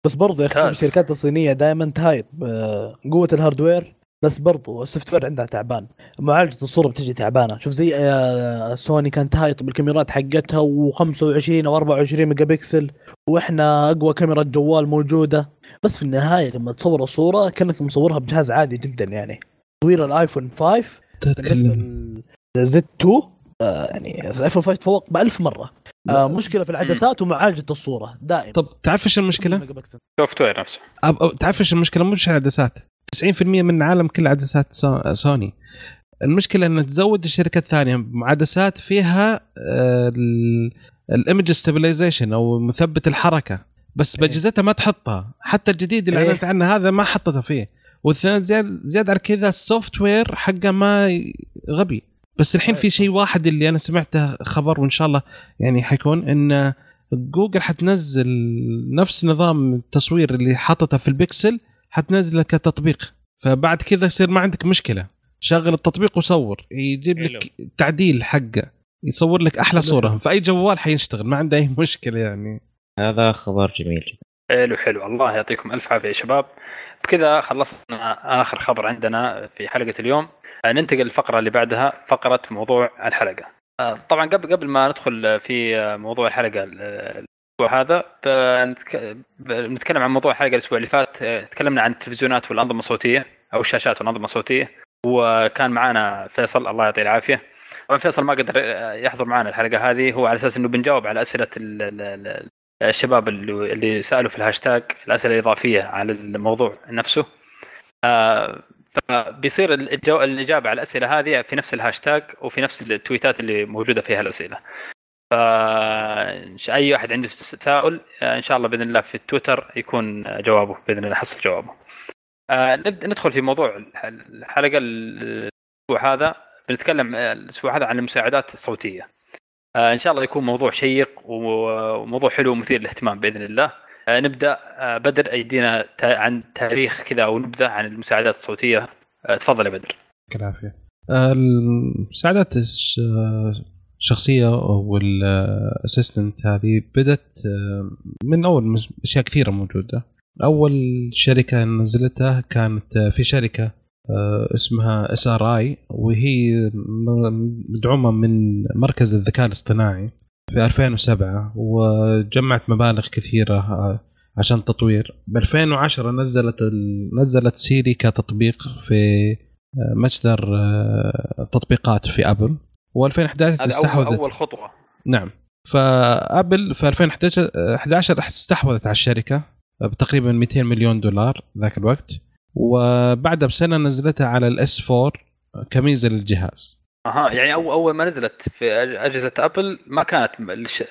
C: بس برضو يا
A: أخي.
C: الشركات الصينية دائما تهايط بقوه ال hardware بس برضو ال software عندها تعبان. معالجة الصورة بتجي تعبانة. شوف زي آه، سوني كانت تهايط بالكاميرات حقتها و25 أو 24 ميجا بكسل وإحنا أقوى كاميرا جوال موجودة. بس في النهاية لما تصور الصورة كأنك مصورها بجهاز عادي جدا يعني. تصوير الايفون 5 بالنسبة
B: تتكلم
C: لل Z 2 آه يعني الايفون 5 تفوق ب 1000 مرة. آه مشكلة في العدسات ومعالجة الصورة دائما
B: طب تعرف
C: إيش
A: المشكلة؟ software نفسه.
B: تعرف إيش المشكلة؟ مش العدسات 90% من العالم كله عدسات سو... سوني. المشكلة ان تزود الشركة الثانية. بعدسات فيها ال image stabilization أو مثبت الحركة. بس
C: إيه.
B: باجهزتها ما تحطها. حتى الجديد اللي
C: إيه.
B: اعلنت عنه هذا ما حطتها فيه. والثاني زياد زياد على كذا ال software حقه ما غبي. بس الحين في شيء واحد اللي أنا سمعته خبر وإن شاء الله يعني حيكون إن جوجل حتنزل نفس نظام التصوير اللي حاطته في البكسل حتنزله كتطبيق. فبعد كذا يصير ما عندك مشكلة. شغل التطبيق وصور. يجيب لك تعديل حقه. يصور لك
C: أحلى.
B: صورة. في اي جوال حيشتغل. ما عنده أي مشكلة يعني.
D: هذا خبر جميل جدا.
A: حلو حلو. الله يعطيكم ألف عافية يا شباب. بكذا خلصنا آخر خبر عندنا في حلقة اليوم. ننتقل للفقرة اللي بعدها فقرة موضوع الحلقة. آه، طبعا قبل قبل ما ندخل في آه، موضوع الحلقة ال- الأسبوع هذا بنتك- بنتكلم عن موضوع الحلقة الأسبوع اللي فات. آه، تكلمنا عن التلفزيونات والأنظمة الصوتية أو الشاشات والأنظمة الصوتية. وكان معنا فيصل الله يعطيه العافية. طبعا فيصل ما قدر آه، يحضر معنا الحلقة هذه. هو على أساس إنه بنجاوب على أسئلة ال- ال- ال- الشباب اللي سألوا في الهاشتاج الأسئلة الإضافية على الموضوع نفسه. آه، فبيصير الجو... الإجابة على الأسئلة هذه في نفس الهاشتاج وفي نفس التويتات اللي موجودة فيها الأسئلة. ف أي احد عنده تساؤل آه، إن شاء الله بإذن الله في التويتر يكون جوابه بإذن الله حصل جوابه. آه، نبدا ندخل في موضوع الح- الحلقة الأسبوع هذا. بنتكلم آه، الأسبوع هذا عن المساعدات الصوتية. آه، إن شاء الله يكون موضوع شيق وموضوع حلو ومثير للاهتمام بإذن الله. آه، نبدأ آه، بدر يدينا تا- عن تاريخ كذا أو نبذه عن المساعدات الصوتية. آه، تفضل يا بدر.
B: يعطيك العافية. المساعدات الش- الشخصية والاسيستنت هذه آه، من أول أشياء كثيرة موجودة. أول شركة نزلتها كانت آه، في شركة آه، اسمها SRI وهي مدعومة من مركز الذكاء الاصطناعي. في 2007 وجمعت مبالغ كثيرة آه، عشان تطوير. ب 2010 نزلت ال... نزلت سيري كتطبيق في آه، متجر آه، تطبيقات في أبل. و2011
A: هذا اول
B: استحوذت.
A: أول خطوة.
B: نعم. فأبل في 2011 11 استحوذت على الشركة بتقريبا 200 مليون دولار ذاك الوقت. وبعدها بسنة نزلتها على ال S 4 كميزة للجهاز.
A: أها يعني اول أول ما نزلت في أجهزة أبل ما كانت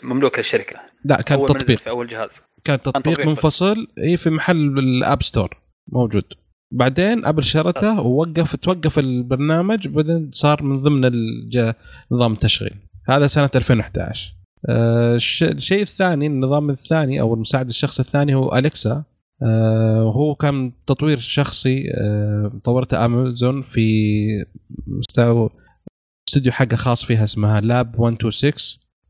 A: مملوكة للشركة.
B: لا كان
A: نزلت
B: تطبيق.
A: في أول جهاز.
B: كان تطبيق
A: تطبيق.
B: منفصل اي في محل ال App Store. موجود. بعدين أبل شرته ووقف توقف البرنامج بعدين صار من ضمن نظام التشغيل. هذا سنة 2011 آه، الش- الشيء الثاني النظام الثاني أو المساعد الشخصي الثاني هو أليكسا. آه، هو كان تطوير شخصي آه، طورته أمازون في مستوى استوديو حقه خاص فيها اسمها Lab 126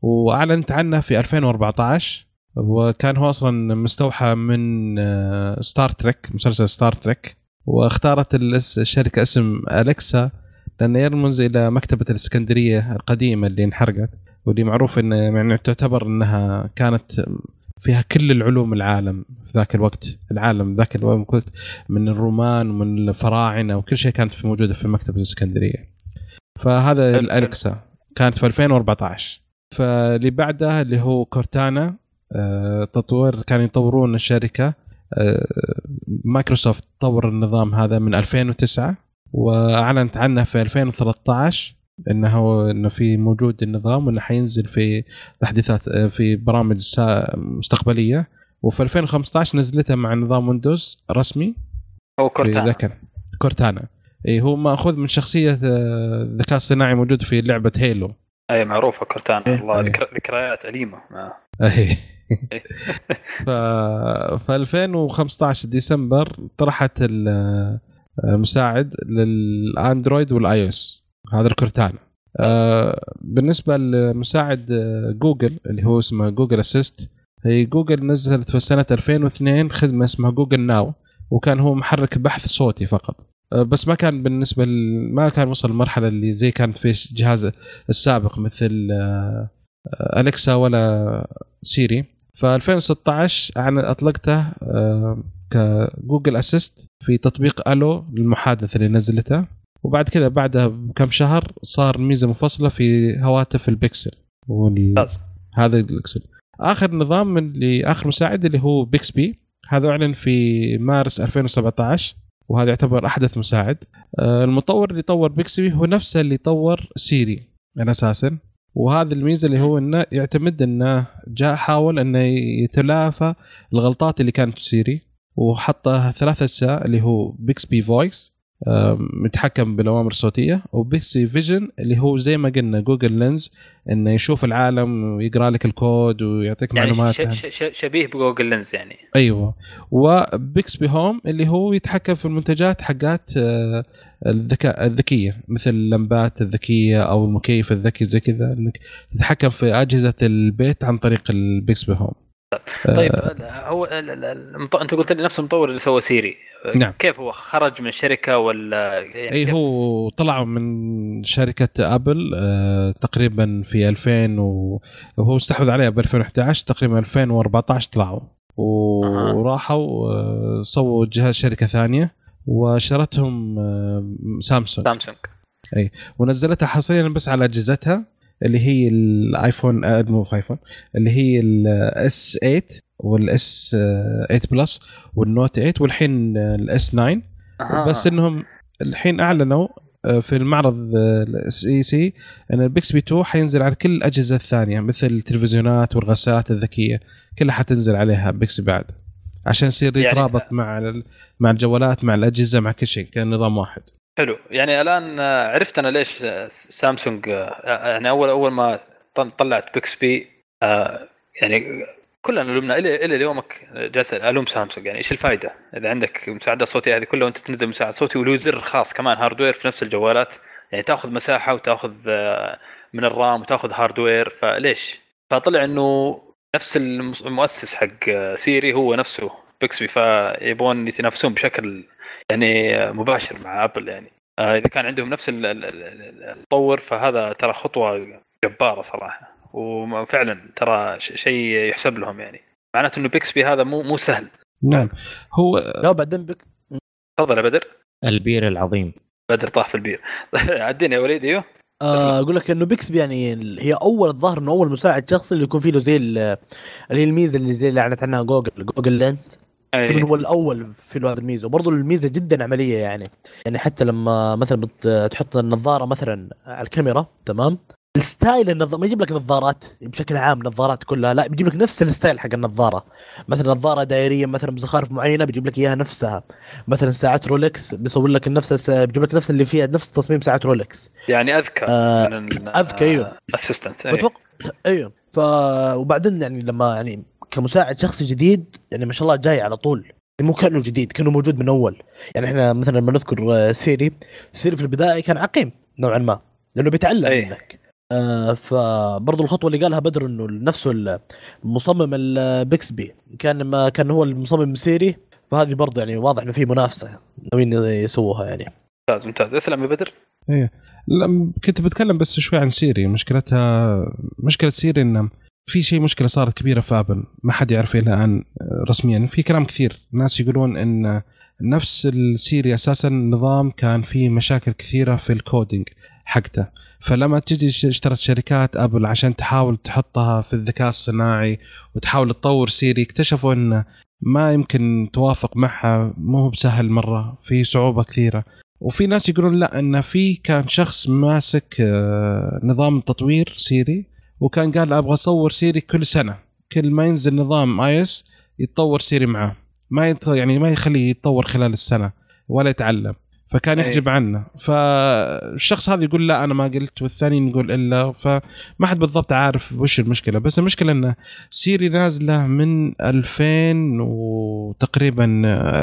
B: واعلنت عنه في 2014 وكان هو أصلا مستوحى من آه، Star Trek مسلسل Star Trek واختارت الشركة اسم أليكسا لأنه يرمز إلى مكتبة الإسكندرية القديمة اللي انحرقت. واللي معروف إن يعني تعتبر إنها كانت فيها كل العلوم العالم في ذاك الوقت. العالم ذاك الوقت من الرومان ومن الفراعنة وكل شيء كانت موجودة في مكتبة الإسكندرية. فهذا. الالكسا كانت في 2014 فاللي بعدها اللي هو كورتانا آه، تطوير كانوا يطورون الشركة. آه، مايكروسوفت طور النظام هذا من 2009 وأعلنت عنه في 2013 إنه إنه في موجود النظام وإنه حينزل في تحديثات آه، في برامج مستقبلية. وفي 2015 نزلتها مع نظام ويندوز رسمي. في
A: كورتانا
B: كورتانا. اي هو مأخوذ من شخصية آه، الذكاء الصناعي موجود في لعبة هيلو
A: أي معروفه كورتانا
C: إيه.
A: الله
B: إيه.
A: ذكر- ذكريات أليمة. آه.
B: اي ف في 2015 ديسمبر طرحت ال- المساعد للأندرويد وال iOS هذا الكورتانا آه بالنسبة لمساعد آه، جوجل اللي هو اسمه Google Assist هي جوجل نزلت في سنه 2002 خدمة اسمها Google Now وكان هو محرك بحث صوتي فقط. آه، بس ما كان بالنسبة ل... ما كان وصل المرحلة اللي زي كانت في الجهاز السابق مثل آه، أليكسا ولا سيري. ف 2016 أنا أطلقته آه، ك Google Assist في تطبيق ألو للمحادثة اللي نزلتها وبعد كذا بعدها بكم شهر صار ميزة منفصلة في هواتف البكسل وال... هذا الاكسل آخر نظام اللي آخر مساعد اللي هو Bixby هذا أعلن في مارس 2017 وهذا يعتبر أحدث مساعد. آه، المطور اللي طور Bixby هو نفسه اللي طور سيري. من أساسا وهذا الميزة اللي هو إنه يعتمد إنه جاء حاول إنه يتلافى الغلطات اللي كانت في سيري وحطها ثلاث أجزاء اللي هو Bixby Voice متحكم بالأوامر الصوتية و Bixby Vision اللي هو زي ما قلنا Google Lens إنه يشوف العالم ويقرأ لك الكود ويعطيك
A: يعني
B: معلومات.
A: شبيه ب Google Lens يعني.
B: أيوه. و Bixby Home اللي هو يتحكم في المنتجات حقات آه، الذكاء الذكية مثل اللمبات الذكية أو المكيف الذكي زي كذا إنك تتحكم في أجهزة البيت عن طريق ال Bixby Home.
A: طيب هو ال- المط... أنت قلت لي نفس المطور اللي سوى سيري.
B: نعم.
A: كيف هو؟ خرج من الشركة ولا يعني
B: اي؟ هو طلع من شركة أبل آه، تقريبا في 2000 و- وهو استحوذ عليها ب 2011 تقريبا 2014 طلعوا. وراحوا آه، سووا جهاز شركة ثانية وشرتهم آه، سامسونج.
A: سامسونج.
B: ونزلتها حصريا بس على أجهزتها. اللي هي الايفون آه، مو ايفون اللي هي ال S 8 وال S 8 Plus وال Note 8 والحين ال S 9
A: أها.
B: بس إنهم الحين أعلنوا آه، في المعرض ال CES إن ال Bixby 2 حينزل على كل الأجهزة الثانية مثل التلفزيونات والغسالات الذكية. كلها حتنزل عليها Bixby بعد عشان يصير
A: يعني-
B: يترابط مع ال- مع الجوالات مع الأجهزة مع كل شيء كان نظام واحد.
A: حلو يعني الآن آه، عرفت أنا ليش آه، سامسونج آه، يعني أول أول ما طل- طلعت Bixby يعني كلنا لومنا إلى إلى يومك جالس ألوم سامسونج يعني إيش الفائده؟ إذا عندك مساعدات صوتية هذه كلها وأنت تنزل مساعد صوتي وله زر خاص كمان hardware في نفس الجوالات يعني تأخذ مساحة وتأخذ من ال RAM وتأخذ hardware فليش؟ فطلع إنه نفس المؤسس حق سيري هو نفسه Bixby فيبغون يتنافسون بشكل يعني مباشر مع ابل يعني. آه، إذا كان عندهم نفس ال- ال- ال- المطور فهذا ترى خطوة جبارة صراحة. وفعلا ترى شيء يحسب لهم يعني. معناته إنه Bixby هذا مو مو سهل.
B: نعم. هو
C: لا بعدين بك
A: تفضل يا بدر.
D: البير العظيم.
A: بدر طاح في البير. عديني يا وليد أيوه
C: آه، أقول لك إنه Bixby يعني هي أول الظاهر إنه أول مساعد شخصي اللي يكون فيه له زي ال- اللي هي الميزة اللي زي اللي أعلنت عنها جوجل Google Lens
A: أي.
C: من هو الأول في هذه الميزة وبرضه الميزة جدا عملية يعني. يعني حتى لما مثلا تحط النظارة مثلا على الكاميرا تمام؟ ال style النظارة ما يجيب لك نظارات بشكل عام نظارات كلها لا بيجيب لك نفس ال style حق النظارة. مثلا نظارة دائرية مثلا بزخارف معينة بيجيب لك إياها نفسها. مثلا ساعات رولكس بيصور لك نفس بيجيب لك نفس اللي فيها نفس تصميم ساعات رولكس.
A: يعني أذكى
C: آه،
A: من
C: أذكى، أيوه. assistant أيوه. ف وبعدين يعني لما يعني كمساعد شخصي جديد يعني ما شاء الله جاي على طول. يعني مو كأنه جديد كأنه موجود من أول. يعني إحنا مثلا لما نذكر آه، سيري سيري في البداية كان عقيم نوعا ما لأنه بيتعلم
A: أي.
C: منك آه فبرضه الخطوة اللي قالها بدر إنه نفسه المصمم ال Bixby كان ما كان هو المصمم Siri فهذه برضه يعني واضح إنه في منافسة ناويين يسووها يعني.
A: ممتاز ممتاز. اسلم يا بدر.
B: إيه. كنت بتكلم بس شوي عن Siri. مشكلتها مشكلة Siri إنه في شيء مشكلة صارت كبيرة في Apple. ما حد يعرف لها الآن رسميا. في كلام كثير. ناس يقولون إن نفس ال Siri أساسا النظام كان فيه مشاكل كثيرة في ال coding حقته. فلما تجي اشترت شركات Apple عشان تحاول تحطها في الذكاء الصناعي وتحاول تطور Siri اكتشفوا انه ما يمكن توافق معها. مو بسهل مرة. في صعوبة كثيرة. وفي ناس يقولون لا إن في كان شخص ماسك آه، نظام تطوير Siri وكان قال أبغى أطور Siri كل سنة. كل ما ينزل نظام iOS يتطور Siri معاه. ما يت... يعني ما يخليه يتطور خلال السنة ولا يتعلم. فكان
A: أي.
B: يحجب عنه. فالشخص هذا يقول لا أنا ما قلت. والثاني يقول إلا. فما حد بالضبط عارف وش المشكلة. بس المشكلة انه Siri نازلة من 2000 وتقريبا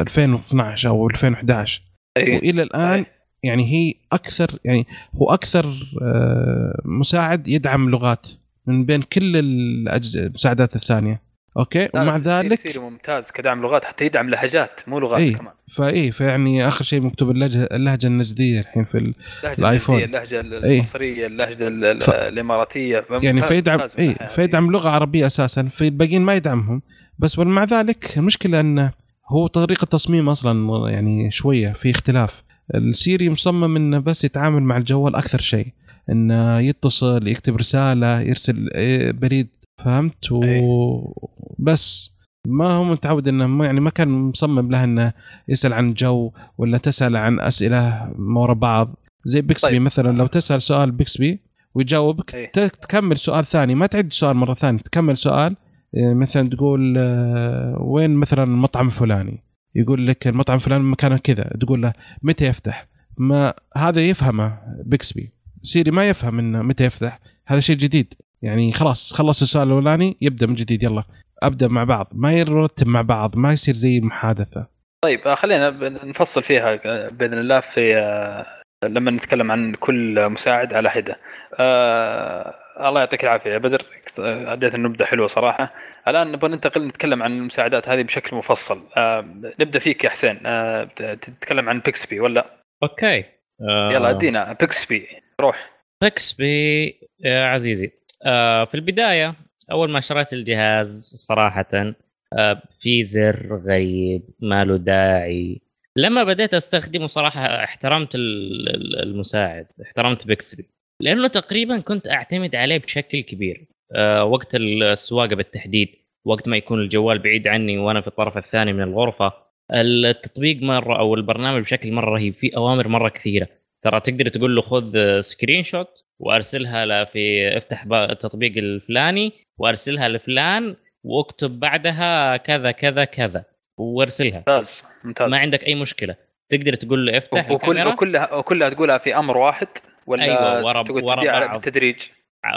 B: 2012 أو 2011
A: اي
B: وإلى الآن
A: صحيح.
B: يعني هي أكثر يعني هو أكثر آه، مساعد يدعم لغات. من بين كل الأجز- المساعدات الثانية.
A: أوكي؟
B: ومع ذلك
A: Siri ممتاز كدعم لغات حتى يدعم لهجات مو لغات
B: اي
A: كمان.
B: فاي فيعني آخر شيء مكتوب اللهجة اللهجة النجدية الحين في ال...
A: اللهجة
B: ال iPhone.
A: النجدية، اللهجه
B: إي.
A: المصرية اللهجة ال- ال-
B: ف-
A: الإماراتية.
B: يعني فيدعم اي. فيدعم لغة عربية أساسا في الباقيين ما يدعمهم. بس مع ذلك المشكلة انه هو طريقة تصميم أصلا يعني شوية في اختلاف. ال Siri مصمم إنه بس يتعامل مع الجوال أكثر شيء. انه يتصل يكتب رسالة يرسل إيه، بريد فهمت؟ وبس ما هو متعود إنه ما يعني ما كان مصمم له إنه يسأل عن جو ولا تسأل عن أسئلة ورا بعض. زي بيكسبي
A: طيب.
B: مثلا لو تسأل سؤال بيكسبي ويجاوبك
A: إيه.
B: ت- تكمل سؤال ثاني. ما تعيد سؤال مرة ثانية تكمل سؤال. إيه، مثلا تقول آه، وين مثلا المطعم الفلاني؟ يقول لك المطعم الفلاني مكانه كذا. تقول له متى يفتح؟ ما هذا يفهمه بيكسبي. سيري ما يفهم إنه متى يفتح. هذا شيء جديد. يعني خلاص خلص السؤال الأولاني يبدأ من جديد يلا. أبدأ مع بعض. ما يرتب مع بعض ما يصير زي المحادثه
A: طيب آه، خلينا نفصل فيها آه، بإذن الله في آه، لما نتكلم عن كل مساعد على حدة. آه الله يعطيك العافية يا بدر. اديت النبذة حلوة صراحة. الآن نبغى ننتقل نتكلم عن المساعدات هذه بشكل مفصل. آه نبدأ فيك يا حسين. آه تتكلم عن Bixby ولا؟
D: أوكي. آه،
A: يلا أدينا Bixby. روح.
D: Bixby يا عزيزي. آه، في البداية أول ما شريت الجهاز صراحة آه، في زر غريب ما له داعي. لما بديت أستخدمه صراحة احترمت ال- ال- المساعد احترمت Bixby. لأنه تقريبا كنت أعتمد عليه بشكل كبير. آه، وقت السواقة بالتحديد وقت ما يكون الجوال بعيد عني وأنا في الطرف الثاني من الغرفة التطبيق مرة أو البرنامج بشكل مرة رهيب في أوامر مرة كثيرة. ترى تقدر تقول له خذ سكرين شوت وأرسلها له في افتح التطبيق الفلاني وأرسلها لفلان واكتب بعدها كذا كذا كذا وارسلها
A: ممتاز ممتاز.
D: ما عندك أي مشكلة تقدر تقول له افتح
A: وكل وكلها وكلها تقولها في أمر واحد ولا
D: أيوة، ورا- ورا بعض.
A: بالتدريج؟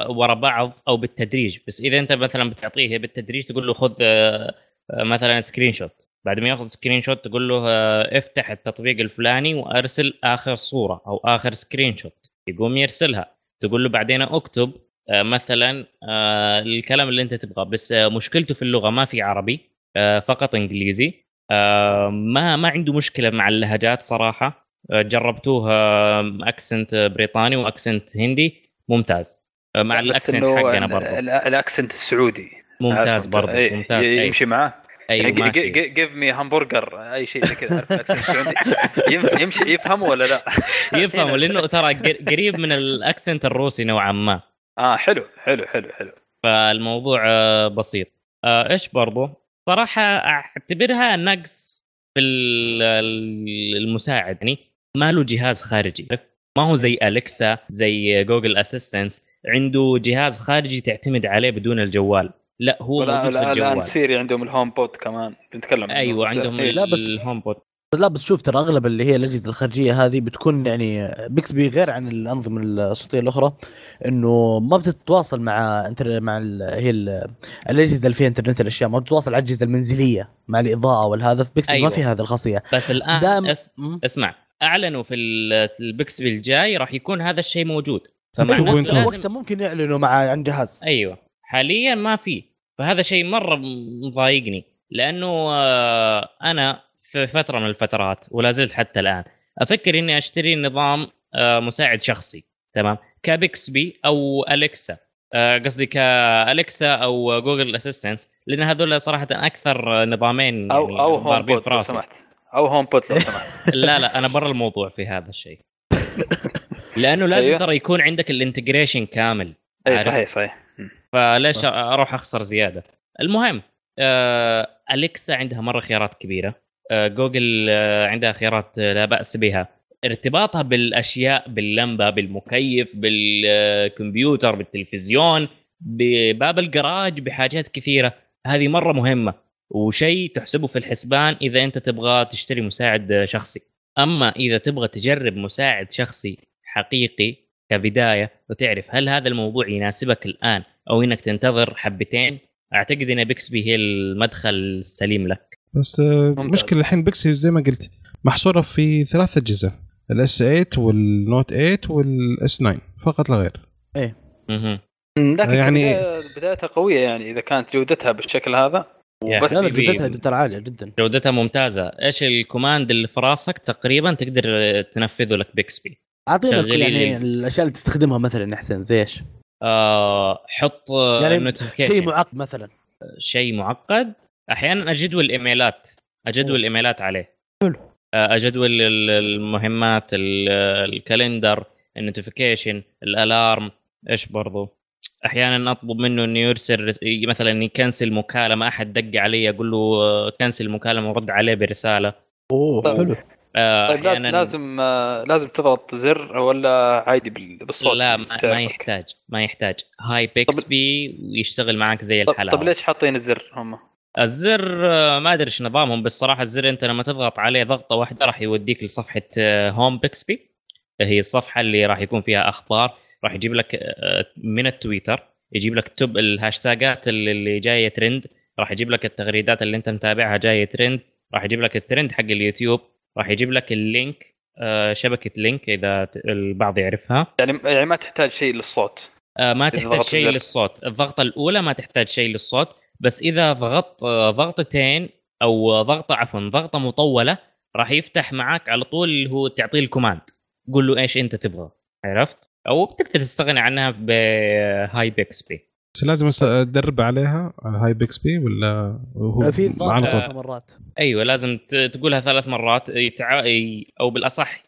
D: ورا بعض أو بالتدريج بس إذا أنت مثلا بتعطيه بالتدريج تقول له خذ آه، مثلا screenshot بعد ما ياخذ سكرين شوت تقول له آه، افتح التطبيق الفلاني وأرسل آخر صورة أو آخر screenshot يقوم يرسلها. تقول له بعدين اكتب آه، مثلا آه، الكلام اللي انت تبغاه. بس مشكلته في اللغة ما في عربي فقط إنجليزي. ما ما عنده مشكلة مع اللهجات صراحة. آه، جربتوه accent بريطاني و accent هندي. ممتاز. مع ال
A: accent
D: حقنا برضه
A: ال- ال accent السعودي.
D: ممتاز. برضه ممتاز.
A: يمشي معاه؟
D: أيوه ماشي.
A: give me hamburger أي شيء زي كذا يمشي يفهم ولا لا؟
D: يفهم لأنه ترى قر- قريب من ال accent الروسي نوعا ما.
A: آه حلو حلو حلو حلو.
D: فالموضوع آه، بسيط. آه، إيش برضو؟ صراحة أعتبرها نقص في ال- ال- المساعد. يعني ما له جهاز خارجي. ما هو زي Alexa زي Google Assistant عنده جهاز خارجي تعتمد عليه بدون الجوال. لا هو في
A: لا
D: الآن
A: Siri عندهم ال HomePod كمان. بنتكلم.
D: أيوه
A: بس-
D: عندهم
A: إيه.
C: لا، بس-
D: ال HomePod
C: لا بس شوف ترى أغلب اللي هي الأجهزة الخارجية هذه بتكون يعني Bixby غير عن الأنظمة الصوتية الأخرى إنه ما بتتواصل مع انتر مع ال... هي ال... الأجهزة اللي فيها إنترنت الأشياء ما بتتواصل على الأجهزة المنزلية مع الإضاءة والهذا في بيكسبي
D: أيوة.
C: ما في هذه الخاصية.
D: بس الآن
C: دام
D: أس... اسمع أعلنوا في ال- البيكسبي الجاي راح يكون هذا الشيء موجود. فمعناته لازم
C: وقتها ممكن يعلنوا مع عن جهاز.
D: أيوه حاليا ما في. فهذا شيء مرة مضايقني لأنه آه، أنا في فترة من الفترات ولا زلت حتى الآن أفكر إني أشتري نظام آه، مساعد شخصي تمام ك Bixby أو Alexa آه، قصدي ك Alexa أو Google Assistant لأن هذول صراحة أكثر نظامين
A: أو
D: يعني
A: أو هوم
D: في
A: لو. سمحت أو HomePod لو سمحت
D: لا لا أنا برا الموضوع في هذا الشيء لأنه لازم
A: أيوه.
D: ترى يكون عندك ال integration
A: كامل
D: أي؟
A: صحيح صحيح.
D: فليش أروح أخسر زيادة؟ المهم آه Alexa عندها مرة خيارات كبيرة. آه جوجل آه عندها خيارات آه لا بأس بها. ارتباطها بالأشياء باللمبة بالمكيف بالكمبيوتر بالتلفزيون بباب الجراج بحاجات كثيرة. هذه مرة مهمة وشيء تحسبه في الحسبان إذا أنت تبغى تشتري مساعد آه، شخصي. أما إذا تبغى تجرب مساعد شخصي حقيقي كبداية وتعرف هل هذا الموضوع يناسبك الآن أو إنك تنتظر حبتين. أعتقد إن بيكسبي هي المدخل السليم لك.
B: بس آه،
A: ممتاز.
B: مشكلة الحين بيكسي زي ما قلت محصورة في ثلاث أجهزة ال S 8 وال Note 8 وال S 9 فقط لا غير.
D: مهم.
A: لكن
B: يعني-
A: بدايتها قوية يعني إذا كانت جودتها بالشكل هذا. وبس.
C: لا جودتها جدا عالية جدا.
D: جودتها ممتازة. إيش ال command اللي في راسك؟ تقريبا تقدر تنفذه لك
C: Bixby.
D: أعطينا
C: يعني
D: ال-
C: الأشياء اللي تستخدمها مثلا يا حسين زي إيش؟
D: آه حط
C: يعني
D: notification
C: شيء معقد مثلا.
D: شيء معقد. أحيانا أجدول ال emailات
C: أجدول.
D: ال emailات عليه.
C: حلو.
D: آه، أجدول ال- المهمات ال- ال calendar ال notification ال alarm. إيش برضو؟ أحيانا أطلب منه إنه يرسل رس... مثلا ي cancel مكالمة. أحد دق علي أقول له آه، cancel المكالمه ورد عليه
C: برسالة.
A: أوه.
C: حلو.
D: آه،
A: طيب لازم لازم آه، لازم تضغط زر ولا عادي بال- بالصوت
D: لا ما, ما؟ يحتاج ما يحتاج. Hi Bixby ويشتغل معك زي الحلاوة.
A: طب ليش حاطين الزر هم؟
D: الزر آه، ما أدري إيش نظامهم بس صراحة الزر أنت لما تضغط عليه ضغطة واحدة راح يوديك لصفحة home Bixby هي الصفحة اللي راح يكون فيها أخبار راح يجيب لك من التويتر يجيب لك top الهاشتاجات اللي جاية ترند راح يجيب لك التغريدات اللي أنت متابعها جاية ترند راح يجيب لك الترند حق اليوتيوب. راح يجيب لك ال link آه، شبكة link إذا البعض يعرفها.
A: يعني يعني ما تحتاج شيء للصوت.
D: آه، ما تحتاج شيء
A: الزر.
D: للصوت. الضغطة الأولى ما تحتاج شيء للصوت بس إذا ضغطت آه، ضغطتين أو ضغطة عفوا ضغطة مطولة راح يفتح معك على طول اللي هو تعطيه ال command. قول له إيش أنت تبغى. عرفت؟ أو بتقدر تستغني عنها ب Hi Bixby
B: بس لازم أدرب عليها Hi Bixby ولا هو
C: في
B: على طول
C: مرات.
D: أيوه لازم ت- تقولها ثلاث مرات يتع... أو بالأصح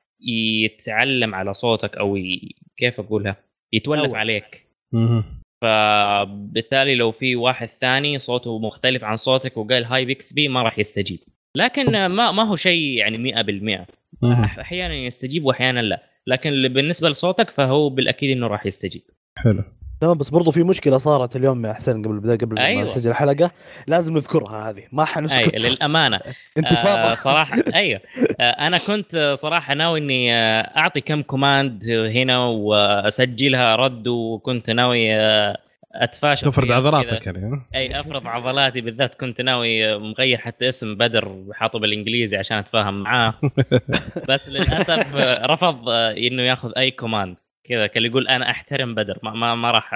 D: يتعلم على صوتك أو ي... كيف أقولها؟ يتولف
C: أول.
D: عليك.
B: مهم.
D: فبالتالي لو في واحد ثاني صوته مختلف عن صوتك وقال هاي بيكس بي ما راح يستجيب. لكن ما ما هو شيء يعني 100%
B: مهم.
D: أحيانا يستجيب واحيانا لا. لكن اللي بالنسبة لصوتك فهو بالأكيد إنه راح يستجيب.
B: حلو.
C: تمام بس برضو في مشكلة صارت اليوم يا حسين قبل البداية قبل
D: أيوة.
C: ما نسجل الحلقة لازم نذكرها هذه. ما
D: اي
C: حنسكت
D: للأمانة.
C: انتفاضة.
D: آه صراحة أيوه. آه أنا كنت آه، صراحة ناوي إني آه أعطي كم command هنا وأسجلها رد وكنت ناوي آه أتفاشى
B: تفرض
D: فيها
B: عضلاتك. يعني؟
D: أي أفرض عضلاتي بالذات. كنت ناوي مغير حتى اسم بدر حاطه بالإنجليزي عشان أتفاهم معاه. بس للأسف رفض إنه ياخذ أي command كذا كان يقول أنا أحترم بدر ما ما, ما راح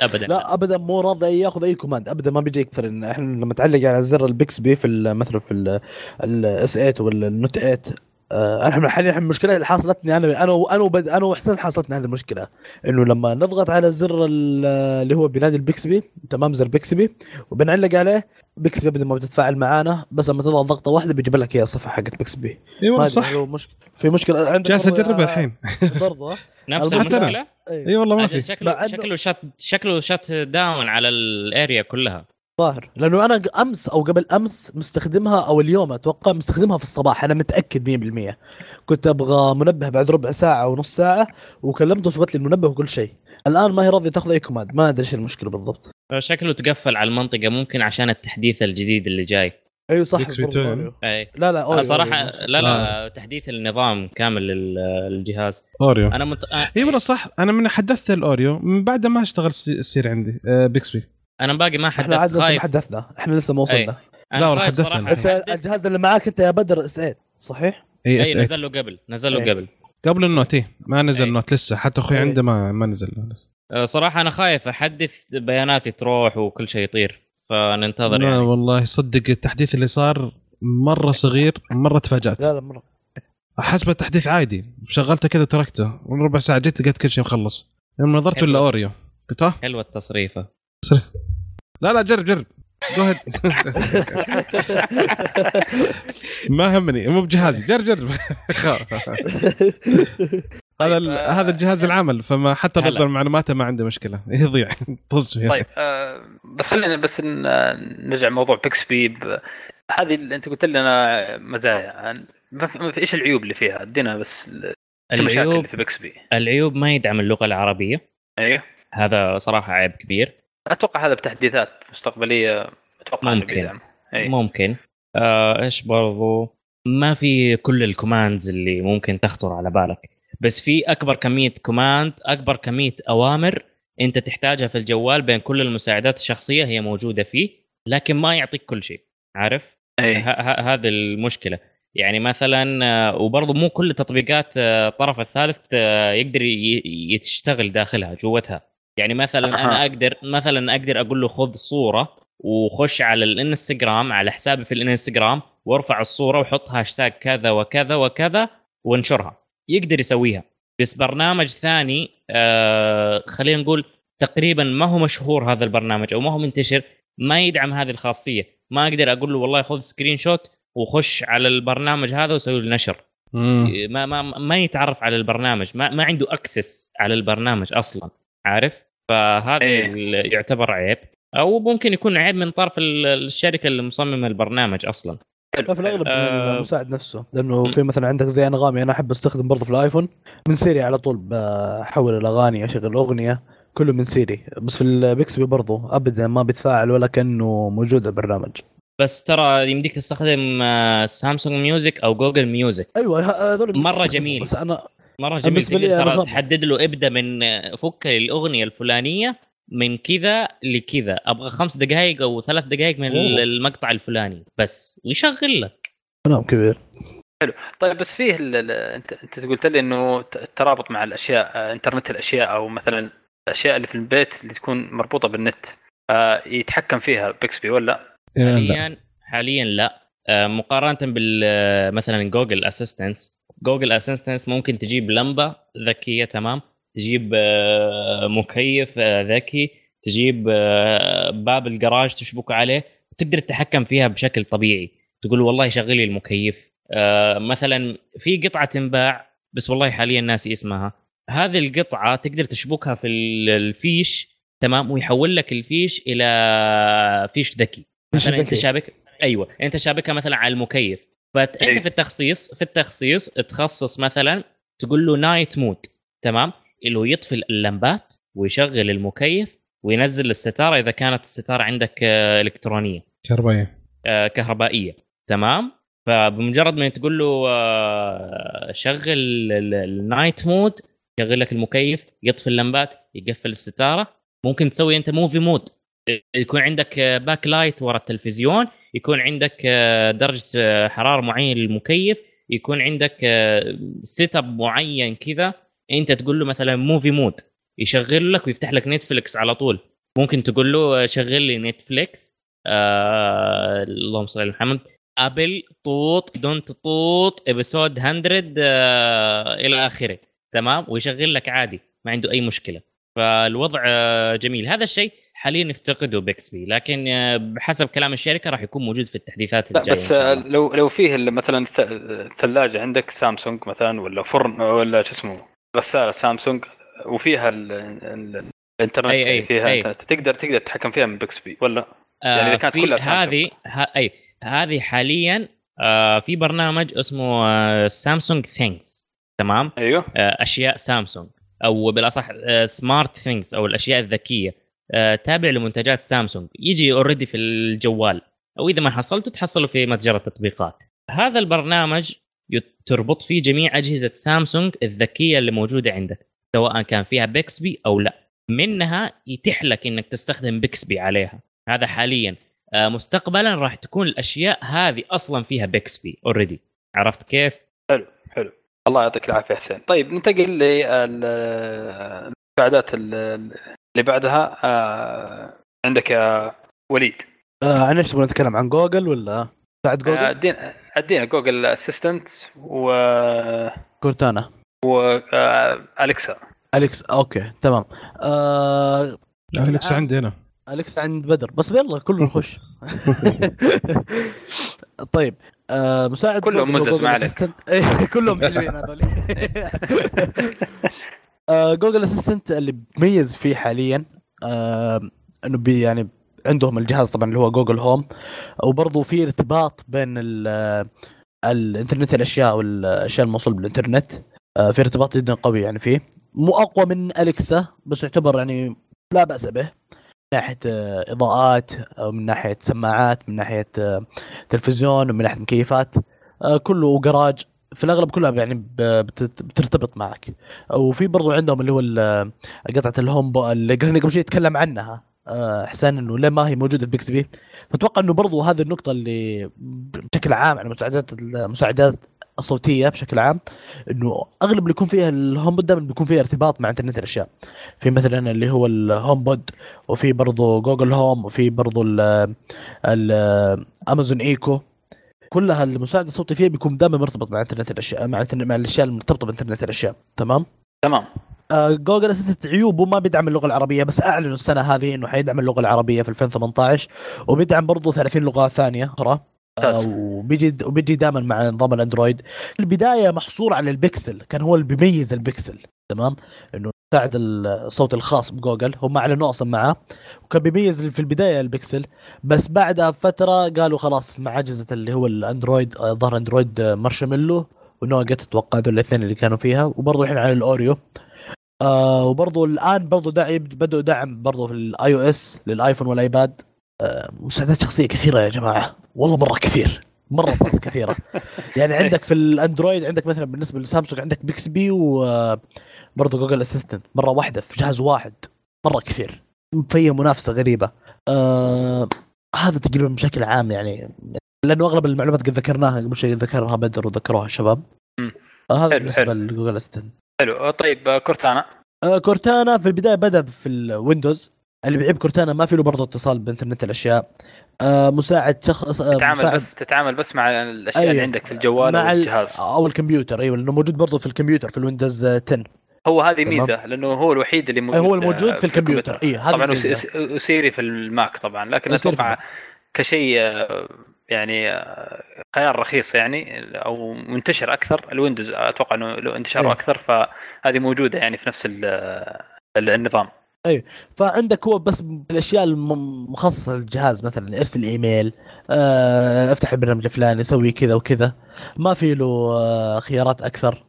D: ابدا.
C: لا ابدا مو راضي ياخذ أي command ابدا ما بيجي يكثر. إحنا لما تعلق على زر ال Bixby في مثلا في ال S 8 ولا ال Note 8 آه، إحنا حاليا الحين المشكلة اللي حصلتني أنا أنا أنا أنا وحسين حصلتنا هذه المشكلة. إنه لما نضغط على زر ال- اللي هو بينادي ال Bixby تمام زر Bixby وبنعلق عليه Bixby ابدا ما بتتفاعل معانا بس لما تضغط ضغطة واحدة بيجيب لك هي الصفحة حقت Bixby.
B: اي
C: ما
B: والله
C: أدري
B: صح.
C: مشكله في مشكلة عندك
B: جالس أجربها الحين.
C: برضو؟ ها؟
D: نفس. المشكلة؟
B: اي والله ما في.
D: شكله شكله shut شكله shut down على ال area كلها.
C: ظاهر لأنه أنا أمس أو قبل أمس مستخدمها أو اليوم أتوقع مستخدمها في الصباح. أنا متأكد 100% كنت أبغى منبه بعد ربع ساعة أو نص ساعة وكلمته وثبت لي المنبه وكل شيء. الآن ما هي راضية تأخذ أي command ما أدري إيش المشكلة بالضبط.
D: شكله تقفل على المنطقة ممكن عشان التحديث الجديد اللي جاي.
C: أيوه صح. أوريو.
D: أي.
C: لا لا
D: أنا
C: Oreo،
D: صراحة
C: Oreo.
D: لا لا تحديث النظام كامل لل- للجهاز.
B: Oreo.
D: أنا مت... آه،
B: إي والله صح. أنا من حدثت ال Oreo. من بعد ما اشتغل سي- يصير عندي آه، Bixby
D: أنا باقي ما
C: إحنا عاد
D: حدثت.
C: لسه ما
D: خايف.
C: حدثنا. إحنا لسه ما وصلنا.
B: لا والله
D: خايف
B: حدثنا.
D: أنت.
C: الجهاز اللي معاك أنت يا بدر إس 8 صحيح؟
B: إي إس
D: إي
B: 8
D: نزل له قبل نزل له
C: إيه.
D: قبل.
B: قبل النوت إيه. ما نزل
D: إيه.
B: النوت لسه. حتى أخوي
C: إيه.
B: عنده ما ما نزل. لسه
D: آه، صراحة أنا خايف أحدث بياناتي تروح وكل شيء يطير. فننتظر
B: لا
D: يعني.
B: والله صدق التحديث اللي صار مرة صغير مرة تفاجأت.
C: لا لا مرة.
B: حسب التحديث عادي. شغلته كذا تركته. ربع ساعة جيت لقيت كل شيء مخلص. يوم نظرت. ولا Oreo. قلت ها؟
D: حلوة التصريفة.
B: لا لا جرب جرب. Ahead. ما همني مو بجهازي. جرب جرب. هذا ال-
A: آه،
B: هذا الجهاز العمل فما حتى. رد معلوماته ما عنده مشكلة. يضيع طز فيها.
A: طيب آه بس خلينا بس نرجع موضوع Bixby ب- هذه اللي انت قلت لنا مزايا. عن- ما في ما في- إيش العيوب اللي فيها؟ ادينا بس
D: العيوب
A: اللي في Bixby
D: العيوب ما يدعم اللغة العربية.
A: أيوه
D: هذا صراحة عيب كبير.
A: أتوقع هذا بتحديثات مستقبلية أتوقع
D: ممكن. ممكن. آه إيش برضو؟ ما في كل ال commands اللي ممكن تخطر على بالك. بس في أكبر كمية command أكبر كمية أوامر أنت تحتاجها في الجوال بين كل المساعدات الشخصية هي موجودة فيه لكن ما يعطيك كل شيء. عارف؟ هذه المشكلة. يعني مثلا آه، وبرضه مو كل تطبيقات آه، الطرف الثالث آه، يقدر ي- يشتغل داخلها جوتها. يعني مثلا
A: أها.
D: أنا أقدر مثلا أقدر أقول له خذ صورة وخش على الإنستغرام على حسابي في الإنستغرام وارفع الصورة وحط هاشتاج كذا وكذا وكذا وانشرها. يقدر يسويها. بس برنامج ثاني آه خلينا نقول تقريبا ما هو مشهور هذا البرنامج أو ما هو منتشر ما يدعم هذه الخاصية. ما أقدر أقول له والله خذ screenshot وخش على البرنامج هذا وسوي له نشر. ما ما ما يتعرف على البرنامج. ما ما عنده access على البرنامج أصلا. عارف؟ فهذا
A: إيه.
D: يعتبر عيب. أو ممكن يكون عيب من طرف ال- الشركة اللي مصممة البرنامج أصلا.
C: لا في الأغلب
D: آه،
C: المساعد نفسه.
D: لأنه.
C: في مثلا عندك زي انغامي أنا أحب أستخدم برضه في الآيفون. من Siri على طول بحول الاغاني أشغل أغنية كله من Siri. بس في ال Bixby برضه. ابدا ما بيتفاعل ولا كأنه موجود البرنامج.
D: بس ترى يمديك تستخدم آه، Samsung Music أو Google
C: Music أيوه هذول
D: مرة
C: بيستخدموا،
D: جميل.
C: بس أنا
D: مرة جميل ترى. تحدد له ابدأ من آه، فك الأغنية الفلانية من كذا لكذا. أبغى خمس دقائق أو ثلاث دقائق من
C: أوه.
D: المقطع الفلاني بس ويشغل لك.
C: كلام كبير.
A: طيب بس فيه ال- ال- أنت أنت قلت لي إنه ت- الترابط مع الأشياء آه، إنترنت الأشياء أو مثلا الأشياء اللي في البيت اللي تكون مربوطة بالنت آه، يتحكم فيها Bixby ولا
B: إيه، لا.
D: حاليا حاليا لا. مقارنة بال آه، مثلا Google Assistant Google Assistant ممكن تجيب لمبة ذكية تمام؟ تجيب آه، مكيف آه، ذكي. تجيب آه، باب الجراج تشبكه عليه. وتقدر تتحكم فيها بشكل طبيعي. تقول والله شغل لي المكيف. آه، مثلا في قطعة تنباع بس والله حاليا ناسي اسمها. هذه القطعة تقدر تشبكها في ال- الفيش تمام؟ ويحول لك الفيش إلى فيش ذكي. مثلا
C: أنت.
D: شابك أيوه. أنت شابكها مثلا على المكيف. فانت
A: أي.
D: في التخصيص في التخصيص تخصص مثلا تقول له night mode تمام؟ اللي هو يطفي اللمبات ويشغل المكيف وينزل الستارة إذا كانت الستارة عندك آه، إلكترونية.
B: كهربائية.
D: آه، كهربائية. تمام؟ فبمجرد ما تقول له آه، شغل ال- ال night mode يشغل لك المكيف يطفي اللمبات يقفل الستارة. ممكن تسوي أنت movie mode يكون عندك backlight ورا التلفزيون يكون عندك آه، درجة آه، حرارة معينه للمكيف يكون عندك setup معين كذا انت تقول له مثلا movie mode يشغل لك ويفتح لك Netflix على طول. ممكن تقول له آه، شغل لي Netflix آه اللهم صل على محمد. أبل طوط دونت طوط episode 100 آه إلى آخره. تمام؟ ويشغل لك عادي ما عنده أي مشكلة. فالوضع آه جميل. هذا الشيء حاليا نفتقده بيكسبي لكن آه بحسب كلام الشركة راح يكون موجود في التحديثات الجاية
A: بس آه،. لو لو فيه مثلا الثلاجة عندك سامسونج مثلا ولا فرن ولا شو اسمه غسالة سامسونج وفيها ال- ال- الإنترنت
D: أي- أي-
A: فيها
D: أي.
A: إنترنت تقدر تقدر تتحكم فيها من بيكسبي ولا يعني إذا
D: آه،
A: كانت كلها سامسونج.
D: هذه أي هذه حاليا آه في برنامج اسمه آه سامسونج Things تمام
A: أيوه
D: آه، أشياء سامسونج أو بالأصح SmartThings أو الأشياء الذكية آه، تابع لمنتجات سامسونج. يجي already في الجوال. أو إذا ما حصلته تحصله في متجر التطبيقات. هذا البرنامج تربط فيه جميع أجهزة سامسونج الذكية اللي موجودة عندك سواء كان فيها Bixby أو لا. منها يتيح لك إنك تستخدم Bixby عليها. هذا حاليا. آه، مستقبلا راح تكون الأشياء هذه أصلا فيها Bixby already عرفت كيف؟
A: حلو الله يعطيك العافية حسين. طيب ننتقل للمساعدات اللي بعدها آه، عندك يا وليد.
C: آه عن إيش تبغى نتكلم؟ عن جوجل ولا بعد
A: آه،
C: جوجل؟
A: ادينا أدينا Google Assistant و
C: Cortana.
A: و
C: Alexa Alexa okay تمام. آه
B: لا Alexa
C: الآن-
B: عندي أنا.
C: Alexa عند بدر. بس يلا كله نخش طيب آه مساعد
A: كلهم مزز، ما عليك.
C: كلهم حلوين هذول. آه Google Assistant اللي بيميز فيه حاليا آه إنه بي يعني عندهم الجهاز طبعا اللي هو Google Home وبرضه في ارتباط بين ال- الإنترنت الأشياء والأشياء الموصول بالإنترنت آه في ارتباط جدا قوي يعني فيه. مو أقوى من اليكسا بس يعتبر يعني لا بأس به من ناحية آه، إضاءات من ناحية سماعات من ناحية آه، تلفزيون ومن ناحية مكيفات آه، كله وجراج في الأغلب كلها يعني بترتبط معك. وفي برضو عندهم اللي هو قطعة الهوم بو اللي قبل شوي نتكلم عنها. آه، حسين إنه ليه ما هي موجودة في بيكسبي فأتوقع إنه برضو هذه النقطة اللي بشكل عام على المساعدات المساعدات الصوتية بشكل عام إنه أغلب اللي يكون فيها ال HomePod دائما بيكون فيها ارتباط مع إنترنت الأشياء. في مثلا اللي هو ال HomePod وفي برضو Google Home وفي برضو ال Amazon Echo كلها المساعد الصوتي فيها بيكون دائما مرتبط مع إنترنت الأشياء مع إنترنت مع الأشياء المرتبطة بإنترنت الأشياء. تمام؟
A: تمام.
C: آه، Google Assistant عيوبه ما بيدعم اللغة العربية بس أعلنوا السنة هذه إنه حيدعم اللغة العربية في 2018 وبيدعم برضه 30 لغة ثانية
A: أخرى.
C: آه، وبيجي وبيجي دائما مع نظام الأندرويد. البداية محصور على البكسل كان هو اللي بيميز البكسل تمام؟ إنه مساعد الصوت الخاص بجوجل هم أعلنوا أصلا معاه وكان بيميز في البداية البكسل بس بعدها بفترة قالوا خلاص مع أجهزة اللي هو الأندرويد آه، ظهر أندرويد آه، Marshmallow و Nougat أتوقع هذول الاثنين اللي كانوا فيها وبرضه الحين على ال Oreo. آه وبرضه الآن برضه داعي بدأوا دعم برضه في ال iOS للآيفون والآيباد. آه مساعدات شخصية كثيرة يا جماعة. والله مرة كثير. مرة صارت كثيرة. يعني عندك في الأندرويد عندك مثلا بالنسبة لسامسونج عندك Bixby وبرضه Google Assistant مرة واحدة في جهاز واحد مرة كثير. فيها منافسة غريبة. آه هذا تقريبا بشكل عام يعني لأنه أغلب المعلومات قد ذكرناها قبل شوي ذكرها بدر وذكروها الشباب. آه هذا
A: حلو،
C: بالنسبة.
A: ل
C: Google Assistant
A: حلو. طيب آه، Cortana.
C: آه، Cortana في البداية بدأ في ال Windows اللي بيعيب Cortana ما في له برضه اتصال بإنترنت الأشياء. آه مساعد شخص آه
A: تتعامل
C: مساعد
A: بس تتعامل بس مع الأشياء
C: أيوة.
A: اللي عندك في الجوال أو
C: ال-
A: الجهاز
C: أو الكمبيوتر أيوه لأنه موجود برضه في الكمبيوتر في ال Windows آه، 10
A: هو هذه. ميزة لأنه هو الوحيد اللي موجود
C: هو الموجود في الكمبيوتر. اي هذا
A: طبعا و Siri في ال Mac طبعا لكن أتوقع كشيء آه، يعني آه، خيار رخيص يعني أو منتشر أكثر. ال Windows أتوقع إنه له انتشاره
C: إيه.
A: أكثر فهذه موجودة يعني في نفس ال- ال- النظام.
C: فعندك هو بس الاشياء المخصصه للجهاز مثلا أرسل إيميل آه، أفتح البرنامج الفلاني سوي كذا وكذا. ما في له آه، خيارات أكثر.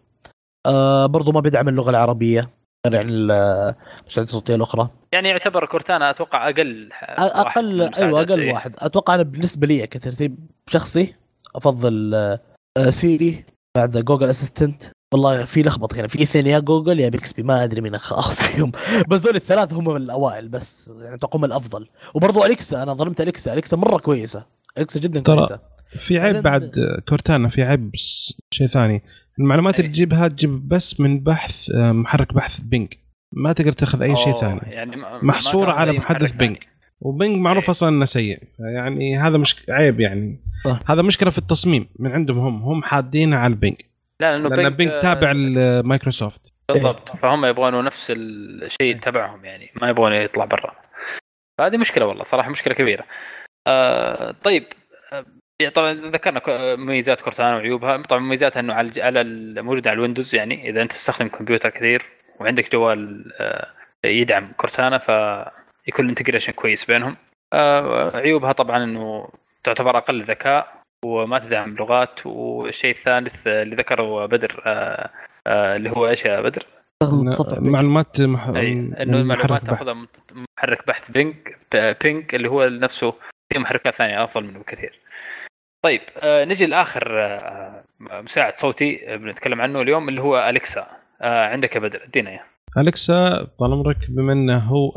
C: آه، برضو ما بيدعم اللغة العربية غير يعني المساعدات الصوتية الأخرى.
A: يعني يعتبر Cortana أتوقع
C: أقل أقل
A: أيوه.
C: أقل
A: إيه.
C: واحد. أتوقع أنا بالنسبة لي كترتيب شخصي أفضل آه، آه، Siri بعد Google Assistant والله في لخبطة هنا في اثنين يا جوجل يا Bixby ما أدري مين اخذ فيهم. بس دول الثلاث هم الأوائل بس يعني هم الأفضل. وبرضو Alexa أنا ظلمت Alexa. Alexa مرة كويسة. Alexa جدا
B: ترى-
C: كويسة.
B: في عيب بعد Cortana في عيب شيء ثاني. المعلومات اللي
A: إيه.
B: تجيبها تجيب بس من بحث آه، محرك بحث Bing ما تقدر تاخذ أي شيء ثاني.
A: يعني كان
B: على
A: محرك
B: بينج.
A: و
B: Bing معروف
A: إيه.
B: أصلا إنه سيء. يعني هذا مش عيب يعني.
C: صح.
B: هذا مشكلة في التصميم من عندهم هم. هم حادينه على ال Bing
A: لا لأنه
B: لأن Bing
A: آه،
B: تابع لمايكروسوفت
A: بالضبط. فهم يبغونه نفس الشيء تبعهم يعني. ما يبغون يطلع برا. فهذه مشكلة والله. صراحة مشكلة كبيرة. آه طيب. طبعا ذكرنا مميزات Cortana وعيوبها طبعا مميزاتها إنه على على الموجوده على ال Windows يعني إذا أنت تستخدم كمبيوتر كثير وعندك جوال آه، يدعم Cortana فيكون ال integration كويس بينهم آه، عيوبها طبعا إنه تعتبر أقل ذكاء وما تدعم لغات والشيء الثالث اللي ذكره بدر آه، اللي هو إيش يا بدر؟
B: معلومات مح...
A: اي
B: من
A: انه المعلومات. تأخذها محرك بحث بينج بينج اللي هو نفسه في محركات ثانية أفضل منه بكثير. طيب آه نجي لآخر آه مساعد صوتي آه، بنتكلم عنه اليوم اللي هو أليكسا. آه عندك يا بدر ادينا إياه.
B: أليكسا طال عمرك بما إنه هو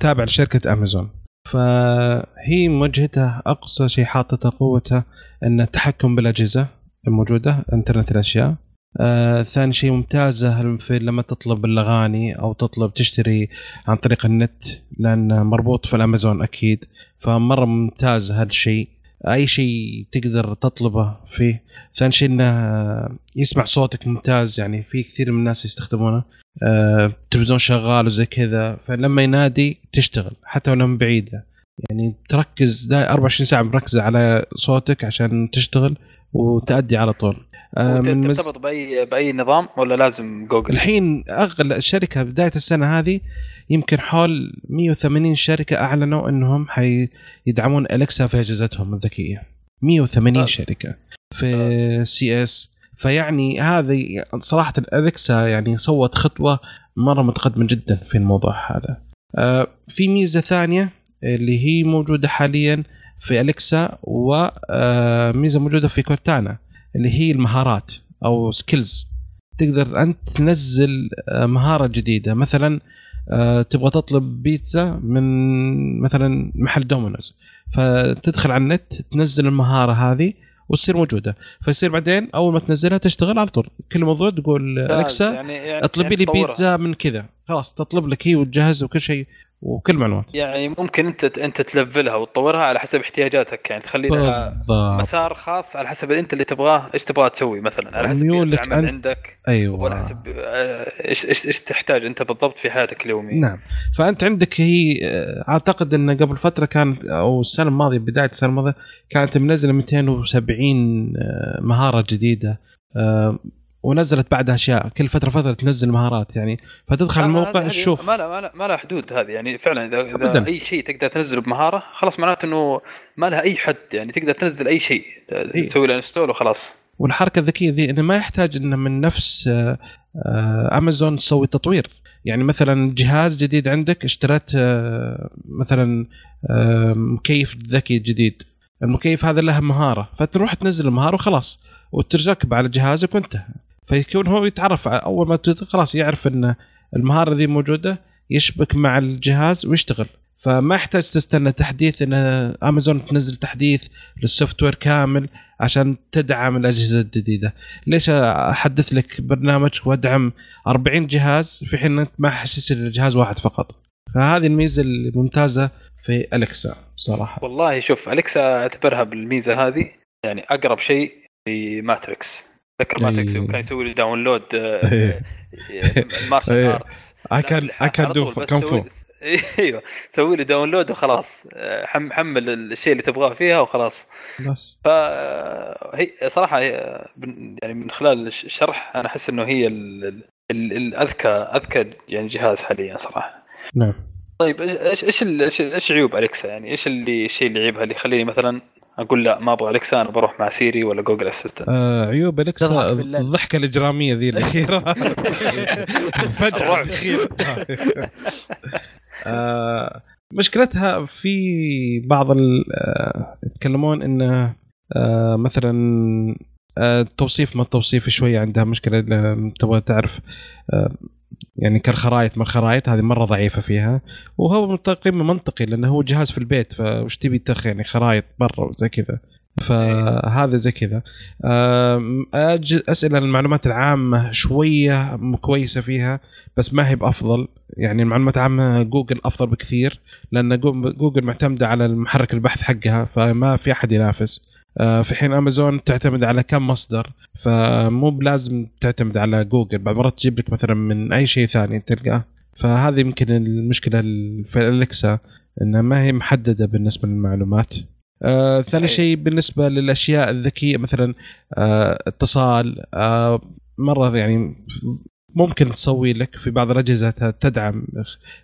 B: تابع لشركة أمازون فهي موجهتها أقصى شيء حاطته قوته إن التحكم بالأجهزة الموجودة إنترنت الأشياء. آه، ثاني شيء ممتازة في لما تطلب الأغاني أو تطلب تشتري عن طريق النت لأن مربوط في الأمازون أكيد فمرة ممتاز هذا الشيء أي شيء تقدر تطلبه فيه. ثاني شيء إنه يسمع صوتك ممتاز يعني في كثير من الناس يستخدمونه. آه، تلفزيون شغال وزي كذا فلما ينادي تشتغل حتى ولو من بعيدة. يعني تركز دا 24 ساعة مركزه على صوتك عشان تشتغل وتأدي على طول. من مز...
A: ترتبط باي بأي نظام ولا لازم جوجل؟
B: الحين أغلى الشركة بداية السنة هذه يمكن حول 180 شركة أعلنوا إنهم حيدعمون الكسا في أجهزتهم الذكية. 180
A: ممتاز.
B: شركة في CES. فيعني هذه صراحة الالكسا يعني سوت خطوة مرة متقدمة جدا في الموضوع هذا. آه، في ميزة ثانية اللي هي موجودة حاليا في الكسا وميزه موجودة في كورتانا. اللي هي المهارات أو skills تقدر أنت تنزل آه، مهارة جديدة. مثلا آه، تبغى تطلب بيتزا من مثلا محل دومينوز فتدخل على النت تنزل المهارة هذه وتصير موجودة. فيصير بعدين أول ما تنزلها تشتغل على طول. كل موضوع تقول الكسا
A: يعني يعني
B: اطلبي
A: يعني
B: لي. بيتزا من كذا. خلاص تطلب لك هي وتجهز وكل شيء. وكل معلومات.
A: يعني ممكن انت انت تلفلها وتطورها على حسب احتياجاتك يعني تخلي لها مسار خاص على حسب انت اللي تبغاه إيش تبغى تسوي مثلا على حسب
B: ميولك أنت.
A: عندك
B: أيوه.
A: وعلى حسب آه، إيش إيش إيش تحتاج أنت بالضبط في حياتك اليومية.
B: نعم. فأنت عندك هي آه، أعتقد إن قبل فترة كانت أو السنة الماضية بداية السنة الماضية كانت منزلة 270 آه، مهارة جديدة. ونزلت بعدها أشياء كل فترة فترة تنزل مهارات يعني. فتدخل
A: آه،
B: الموقع تشوف.
A: ما لها ما لها ما لها حدود هذه يعني. فعلا إذا, إذا
B: أبداً.
A: أي شيء تقدر تنزله بمهارة خلاص معناته إنه ما لها أي حد يعني. تقدر تنزل أي شيء. تسوي له انستول وخلاص.
B: والحركة الذكية ذي إنه ما يحتاج إنه من نفس آه، آه، امازون تسوي تطوير. يعني مثلا جهاز جديد عندك اشتريت آه، مثلا مكيف ذكي جديد. المكيف هذا له مهارة فتروح تنزل المهارة وخلاص. وتركب على جهازك وانتهى. فيكون هو يتعرف أول ما خلاص يعرف إن المهارة ذي موجودة يشبك مع الجهاز ويشتغل. فما يحتاج تستنى تحديث إن امازون تنزل تحديث للسوفت وير كامل عشان تدعم الأجهزة الجديدة. ليش أحدث لك برنامج وأدعم 40 جهاز في حين انت ما حسيت جهاز واحد فقط؟ فهذه الميزة الممتازة في الكسا بصراحه
A: والله شوف أليكسا أعتبرها بالميزة هذه يعني أقرب شيء ل Matrix. تذكر
B: أي.
A: Matrix يوم كان يسوي لي
B: download.
A: martial.
B: arts can do kung fu
A: أيوه. سوي لي download وخلاص آه، حم حمل الشيء اللي تبغاه فيها وخلاص.
B: بس.
A: ف هي صراحة يعني من خلال الش- الشرح أنا أحس إنه هي ال- ال- ال- الاذكى اذكى يعني جهاز حاليا صراحة.
B: نعم.
A: طيب إيش إيش إيش عيوب أليكسا يعني؟ إيش اللي الشيء اللي يعيبها اللي يخليني مثلا أقول لا ما أبغى اليكسا أنا بروح مع سيري ولا جوجل assistant
B: آه عيوب الكسا. الضحكة الإجرامية ذي الأخيرة الفجعه
A: الرعب.
B: الاخيره آه مشكلتها في بعض ال- آه، يتكلمون انه آه مثلا آه، التوصيف ما التوصيف شوية عندها مشكلة تبغى تعرف آه، يعني كالخرائط ما الخرائط هذه مرة ضعيفة فيها. وهو تقريبا منطقي لأنه هو جهاز في البيت فوش تبي تخ يعني خرائط برا وزي كذا. فهذا زي كذا. أسئلة المعلومات العامة شوية كويسة فيها بس ما هي بأفضل. يعني المعلومات العامة جوجل أفضل بكثير لأن جو- جوجل معتمدة على المحرك البحث حقها فما في أحد ينافس. في حين امازون تعتمد على كم مصدر فمو بلازم تعتمد على جوجل بعض مرات تجيب لك مثلا من أي شيء ثاني تلقاه. فهذه يمكن المشكلة ال- في الالكسا إنها ما هي محددة بالنسبة للمعلومات. آه ثاني. شيء بالنسبة للأشياء الذكية مثلا آه اتصال. آه مرة يعني ممكن تسوي لك في بعض الأجهزة تدعم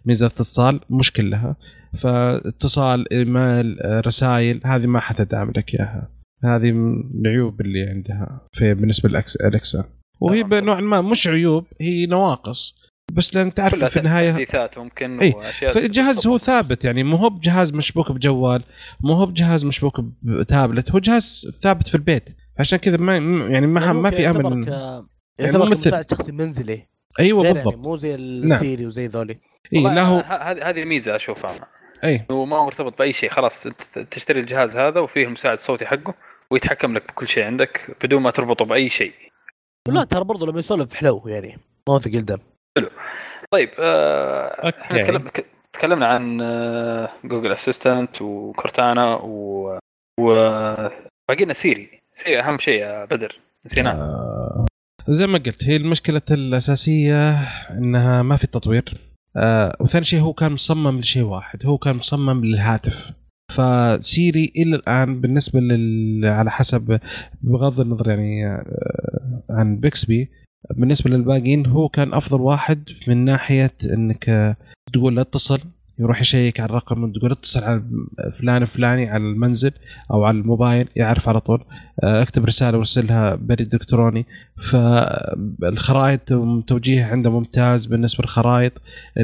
B: ميزه اتصال مش كلها فاتصال إيميل آه، رسائل هذه ما حتدعم لك إياها. هذه من العيوب اللي عندها في بالنسبة للالكسا وهي
A: تمام.
B: نوعا ما مش عيوب هي نواقص. بس لأن تعرف في النهايه
A: تحديثات ممكن
B: إيه،
A: وأشياء
B: فالجهاز هو ثابت يعني مو هو بجهاز مشبوك بجوال مو هو بجهاز مشبوك بتابلت هو جهاز ثابت في البيت. عشان كذا ما يعني ما ما في أمل
C: يعتبر
B: يعني
C: يعتبر
B: مو مثل-
C: كمساعد شخصي منزلي. أيوه يعني
B: بالضبط.
C: مو زي السيري وزي ذولي.
A: إي
B: لا هو
A: هذه هذه الميزه أشوفها.
B: إي.
A: هو ما هو مرتبط بأي شيء خلاص أنت تشتري الجهاز هذا وفيه المساعد الصوتي حقه. ويتحكم لك بكل شيء عندك بدون ما تربطه بأي شيء.
C: لا ترى برضه لما يسولف حلو يعني ما هو ثقيل دم
A: طيب آه، إحنا
D: okay.
A: تكلمنا تكلمنا عن آه، جوجل assistant وكورتانا و وباقي لنا سيري سيري أهم شيء يا بدر. نسيناه.
B: آه زي ما قلت هي المشكلة الأساسية إنها ما في تطوير. آه وثاني شيء هو كان مصمم لشيء واحد هو كان مصمم للهاتف. فسيري إلى الآن بالنسبة لل على حسب بغض النظر يعني آه، عن بيكسبي بالنسبة للباقيين هو كان أفضل واحد من ناحية إنك تقول اتصل يروح يشيك على الرقم تقول اتصل على فلان الفلاني على المنزل أو على الموبايل يعرف على طول. آه، اكتب رسالة وارسلها بريد إلكتروني. فالخرائط توجيه عنده ممتاز بالنسبة للخرائط.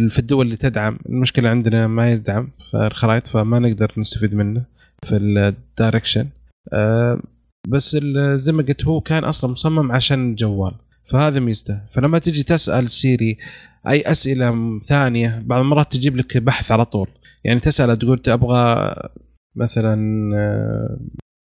B: في الدول اللي تدعم المشكلة عندنا ما يدعم الخرائط فما نقدر نستفيد منه في الدايركشن آه، بس زي ما قلت هو كان أصلا مصمم عشان الجوال. فهذا ميزته. فلما تجي تسأل سيري أي أسئلة ثانية بعض المرات تجيب لك بحث على طول. يعني تسأل تقول أبغى مثلا آه،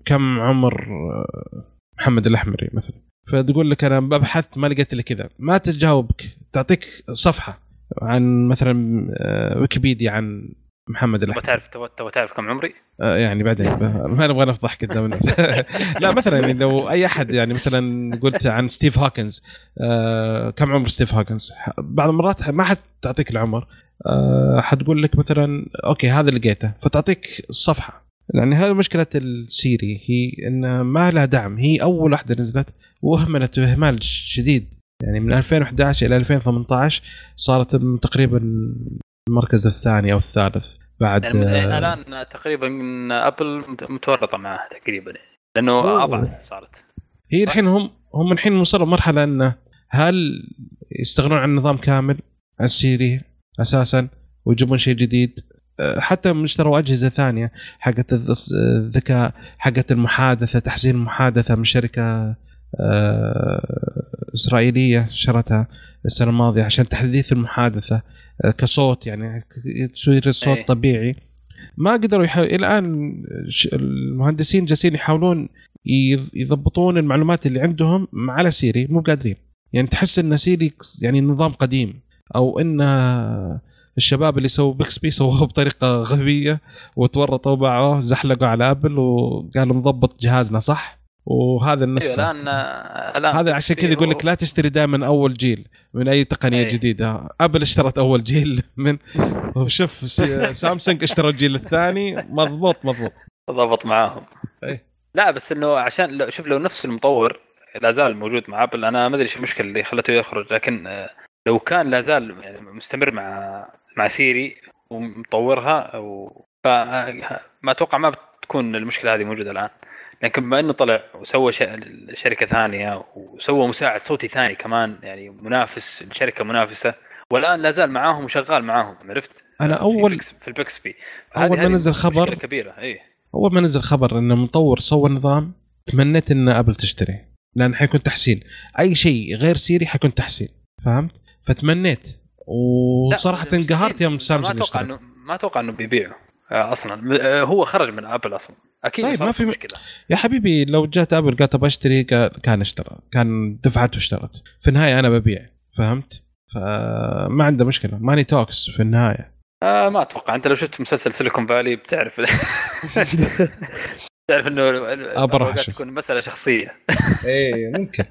B: كم عمر آه، محمد الأحمري مثلا. فتقول لك أنا ببحث ما لقيت إلا كذا. ما تجاوبك تعطيك صفحة عن مثلا آه، ويكيبيديا عن محمد الاحمري
A: تعرف تبغى تعرف كم عمري؟
B: آه، يعني بعدين. ما نبغى نفضح قدام الناس لا مثلا يعني لو أي أحد يعني مثلا قلت عن ستيف هوكنز آه كم عمر ستيف هوكنز؟ بعض المرات ما حد تعطيك العمر. آه حتقول لك مثلا okay هذا لقيته. فتعطيك الصفحة. يعني هذه مشكلة السيري هي إن ما لها دعم. هي أول واحدة نزلت واهملت إهمال شديد. يعني من 2011 إلى 2018 صارت تقريبا المركز الثاني أو الثالث بعد
A: يعني
B: آه،
A: الآن تقريبا أبل مت- متورطة معاه تقريبا
B: لأنه.
A: اضعف صارت.
B: هي الحين هم هم الحين وصلوا مرحلة إنه هل يستغنون عن نظام كامل على السيري أساسا ويجيبون شيء جديد؟ أه، حتى اشتروا أجهزة ثانية حقت الذ- الذكاء حقت المحادثة تحسين المحادثة من شركة أه، إسرائيلية شرتها السنة الماضية عشان تحديث المحادثة. كصوت يعني تصير الصوت
A: إيه.
B: طبيعي. ما قدروا يح... الآن المهندسين جالسين يحاولون يض- يضبطون المعلومات اللي عندهم على سيري مو قادرين يعني تحس إن سيري يعني نظام قديم. أو إن الشباب اللي سووا بيكسبي سووه بطريقة غبية وتورطوا باعوه زحلقوا على ابل وقالوا نضبط جهازنا صح؟ وهذا النسخة.
A: الآن الآن
B: هذا عشان كذا يقول لك لا تشتري دائما أول جيل. من أي تقنية
A: أي.
B: جديدة. أبل اشترت أول جيل من وشوف س- سامسونج اشترى الجيل الثاني. مضبوط مضبوط.
A: ضبط معاهم.
B: إيه.
A: لا بس إنه عشان لو شوف لو نفس المطور لا زال موجود مع أبل أنا ما أدري إيش المشكلة اللي خلته يخرج لكن آه، لو كان لا زال يعني مستمر مع مع سيري ومطورها و... فما أتوقع ما بتكون المشكلة هذه موجودة الآن. لكن بما إنه طلع وسوى. شركة ثانية وسوى مساعد صوتي ثاني كمان يعني منافس لشركه منافسة والآن لا زال معاهم وشغال معاهم عرفت؟
B: أول-
A: بيكس- في البيكسبي.
B: أول ما نزل خبر-
A: كبيرة إيه
B: أول ما نزل خبر إن المطور سوى نظام تمنيت إن أبل تشتري لأن حيكون تحسين. أي شيء غير سيري حيكون تحسين فهمت؟ فتمنيت. وصراحة
A: لا،
B: انقهرت يوم
A: ما
B: سامسونج
A: أتوقع
B: اشترى.
A: انه ما أتوقع إنه بيبيعه. أصلا. آه، هو خرج من ابل أصلا. أكيد
B: طيب، ما في
A: مشكلة.
B: يا حبيبي لو جات ابل قالت أبغى أشتري كان اشترى كان دفعت واشترت في النهاية أنا ببيع فهمت؟ فما عنده مشكلة. money talks في النهاية.
A: آه ما أتوقع. أنت لو شفت مسلسل سيليكون فالي بتعرف. تعرف إنه
B: أشوف.
A: تكون مسألة شخصية.
B: إيه ممكن.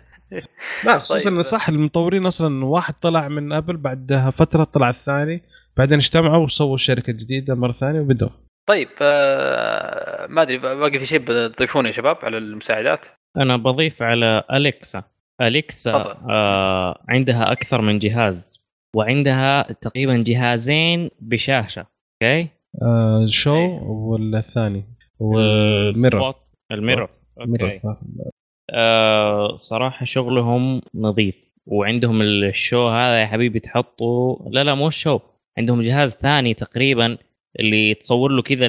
B: لا خصوصا
A: طيب.
B: صح المطورين أصلا واحد طلع من ابل بعدها فترة طلع الثاني. بعدين اجتمعوا وسووا شركة جديدة مرة ثانية وبدوا
A: طيب آه ما أدري باقي في شيء بتضيفونه يا شباب على المساعدات؟
D: أنا بضيف على أليكسا.
A: أليكسا.
D: آه عندها أكثر من جهاز وعندها تقريبا جهازين بشاشة okay؟
B: آه شو
A: إيه.
B: ولا الثاني؟ وال
D: mirror ال
B: mirror.
D: mirror okay. آه صراحة شغلهم نظيف وعندهم ال Show هذا يا حبيبي تحطه لا لا مو ال Show. عندهم جهاز ثاني تقريبا اللي تصور له كذا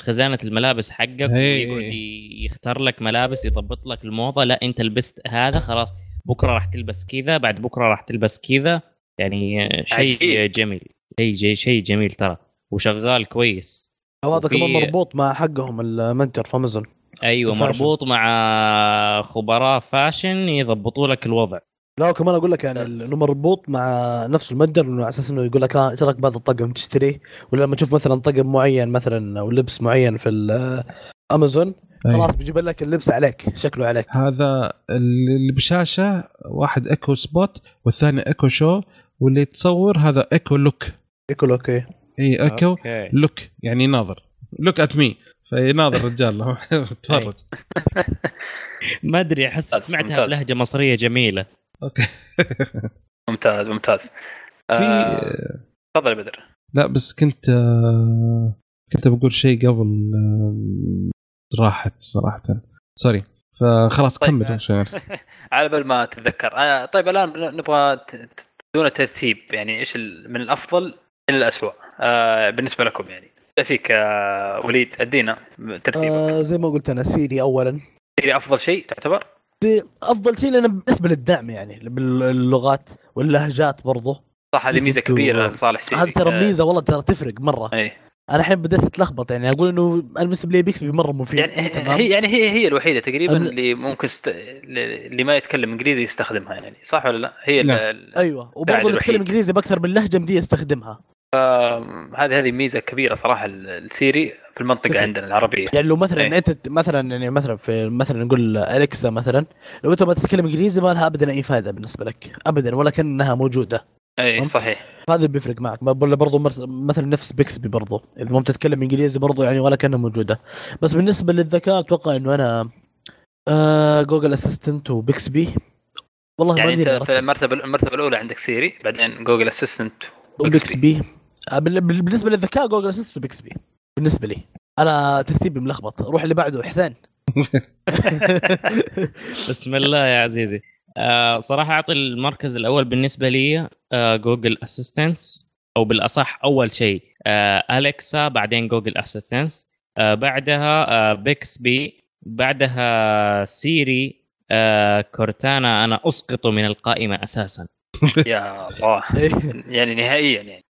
D: خزانة الملابس حقك
B: هي-
D: ويقعد ي- يختار لك ملابس يضبط لك الموضة. لا أنت لبست هذا خلاص بكرة راح تلبس كذا بعد بكرة راح تلبس كذا. يعني شيء. جميل. شيء شيء شيء جميل ترى. وشغال كويس. وفي-
C: كمان مربوط مع حقهم المنتر في امازون أيوه.
D: مربوط مع خبراء fashion يضبطوا لك الوضع.
C: لا وكمان أقول لك يعني. إنه مربوط مع نفس المتجر إنه على أساس إنه يقول لك ها إيش رأيك بهذا الطقم تشتريه ولا لما تشوف مثلا طقم معين مثلا أو لبس معين في الامازون
B: أي.
C: خلاص بيجيب لك اللبس عليك شكله عليك.
B: هذا اللي بشاشة واحد Echo Spot والثاني Echo Show واللي تصور هذا Echo Look.
C: يقول
B: okay إي
D: Echo
B: Look يعني ناظر. look at me. فيناظر رجال تفرج.
D: ما أدري
A: أحس
D: سمعتها. بلهجة مصرية جميلة.
B: okay.
A: ممتاز ممتاز.
B: في
A: آه، تفضل يا بدر.
B: لا بس كنت آه، كنت بقول شيء قبل راحت صراحة. sorry فخلاص
A: طيب،
B: كمل
A: آه.
B: عشان
A: على بال ما تتذكر. آه، طيب الآن نبغى دون ترتيب. يعني إيش من الأفضل إلى الاسوء آه، بالنسبة لكم يعني. فيك آه، وليد؟ أدينا ترتيبك.
C: آه زي ما قلت أنا سيري اولا.
A: سيري أفضل شيء تعتبر؟
C: افضل شيء لنا بالنسبة للدعم يعني باللغات واللهجات برضو.
A: صح هذه ميزة كبيرة لصالح سيري
C: هذه ترى ميزة والله ترى تفرق مرة.
A: اي
C: أنا الحين بديت اتلخبط يعني أقول إنه أنا بالنسبة لي بيكسبي مره مفيد
A: يعني
C: تمام؟
A: هي يعني هي هي الوحيدة تقريبا
C: أنا-
A: اللي ممكن ست... اللي ما يتكلم إنجليزي يستخدمها يعني صح ولا لا؟ هي ال-
B: نعم.
A: ال-
C: أيوه وبرضه اللي يتكلم. إنجليزي بأكثر من لهجة مدي يستخدمها
A: هذه هذه ميزة كبيرة صراحة ال- السيري في المنطقة
C: مثل-
A: عندنا العربية
C: يعني لو مثلا
A: إيه.
C: أنت مثلا يعني مثلا في مثلا نقول اليكسا مثلا لو أنت ما تتكلم إنجليزي ما لها ابدا أي فائده بالنسبة لك ابدا ولا كأنها موجودة
A: اي؟ صحيح.
C: هذا اللي بيفرق معك. ما ولا برضه مثلا نفس بيكسبي برضه إذا ما بتتكلم إنجليزي برضه يعني ولا كأنها موجودة. بس بالنسبة للذكاء أتوقع إنه أنا آه Google Assistant وبيكسبي. والله
A: يعني أنت في المرتبة المرتبة الأولى عندك سيري بعدين Google Assistant
C: وبيكسبي. آه، بال- بال- بالنسبة للذكاء Google Assistant وبيكسبي. بالنسبة لي. أنا ترتيبي ملخبط. روح اللي بعده حسين.
D: بسم الله يا عزيزي. آه صراحة أعطي المركز الأول بالنسبة لي آه Google Assistant أو بالأصح أول شيء آه اليكسا بعدين Google Assistant آه بعدها آه بيكسبي بعدها سيري آه كورتانا أنا اسقطه من القائمة أساسا.
A: يا الله. يعني نهائيا يعني.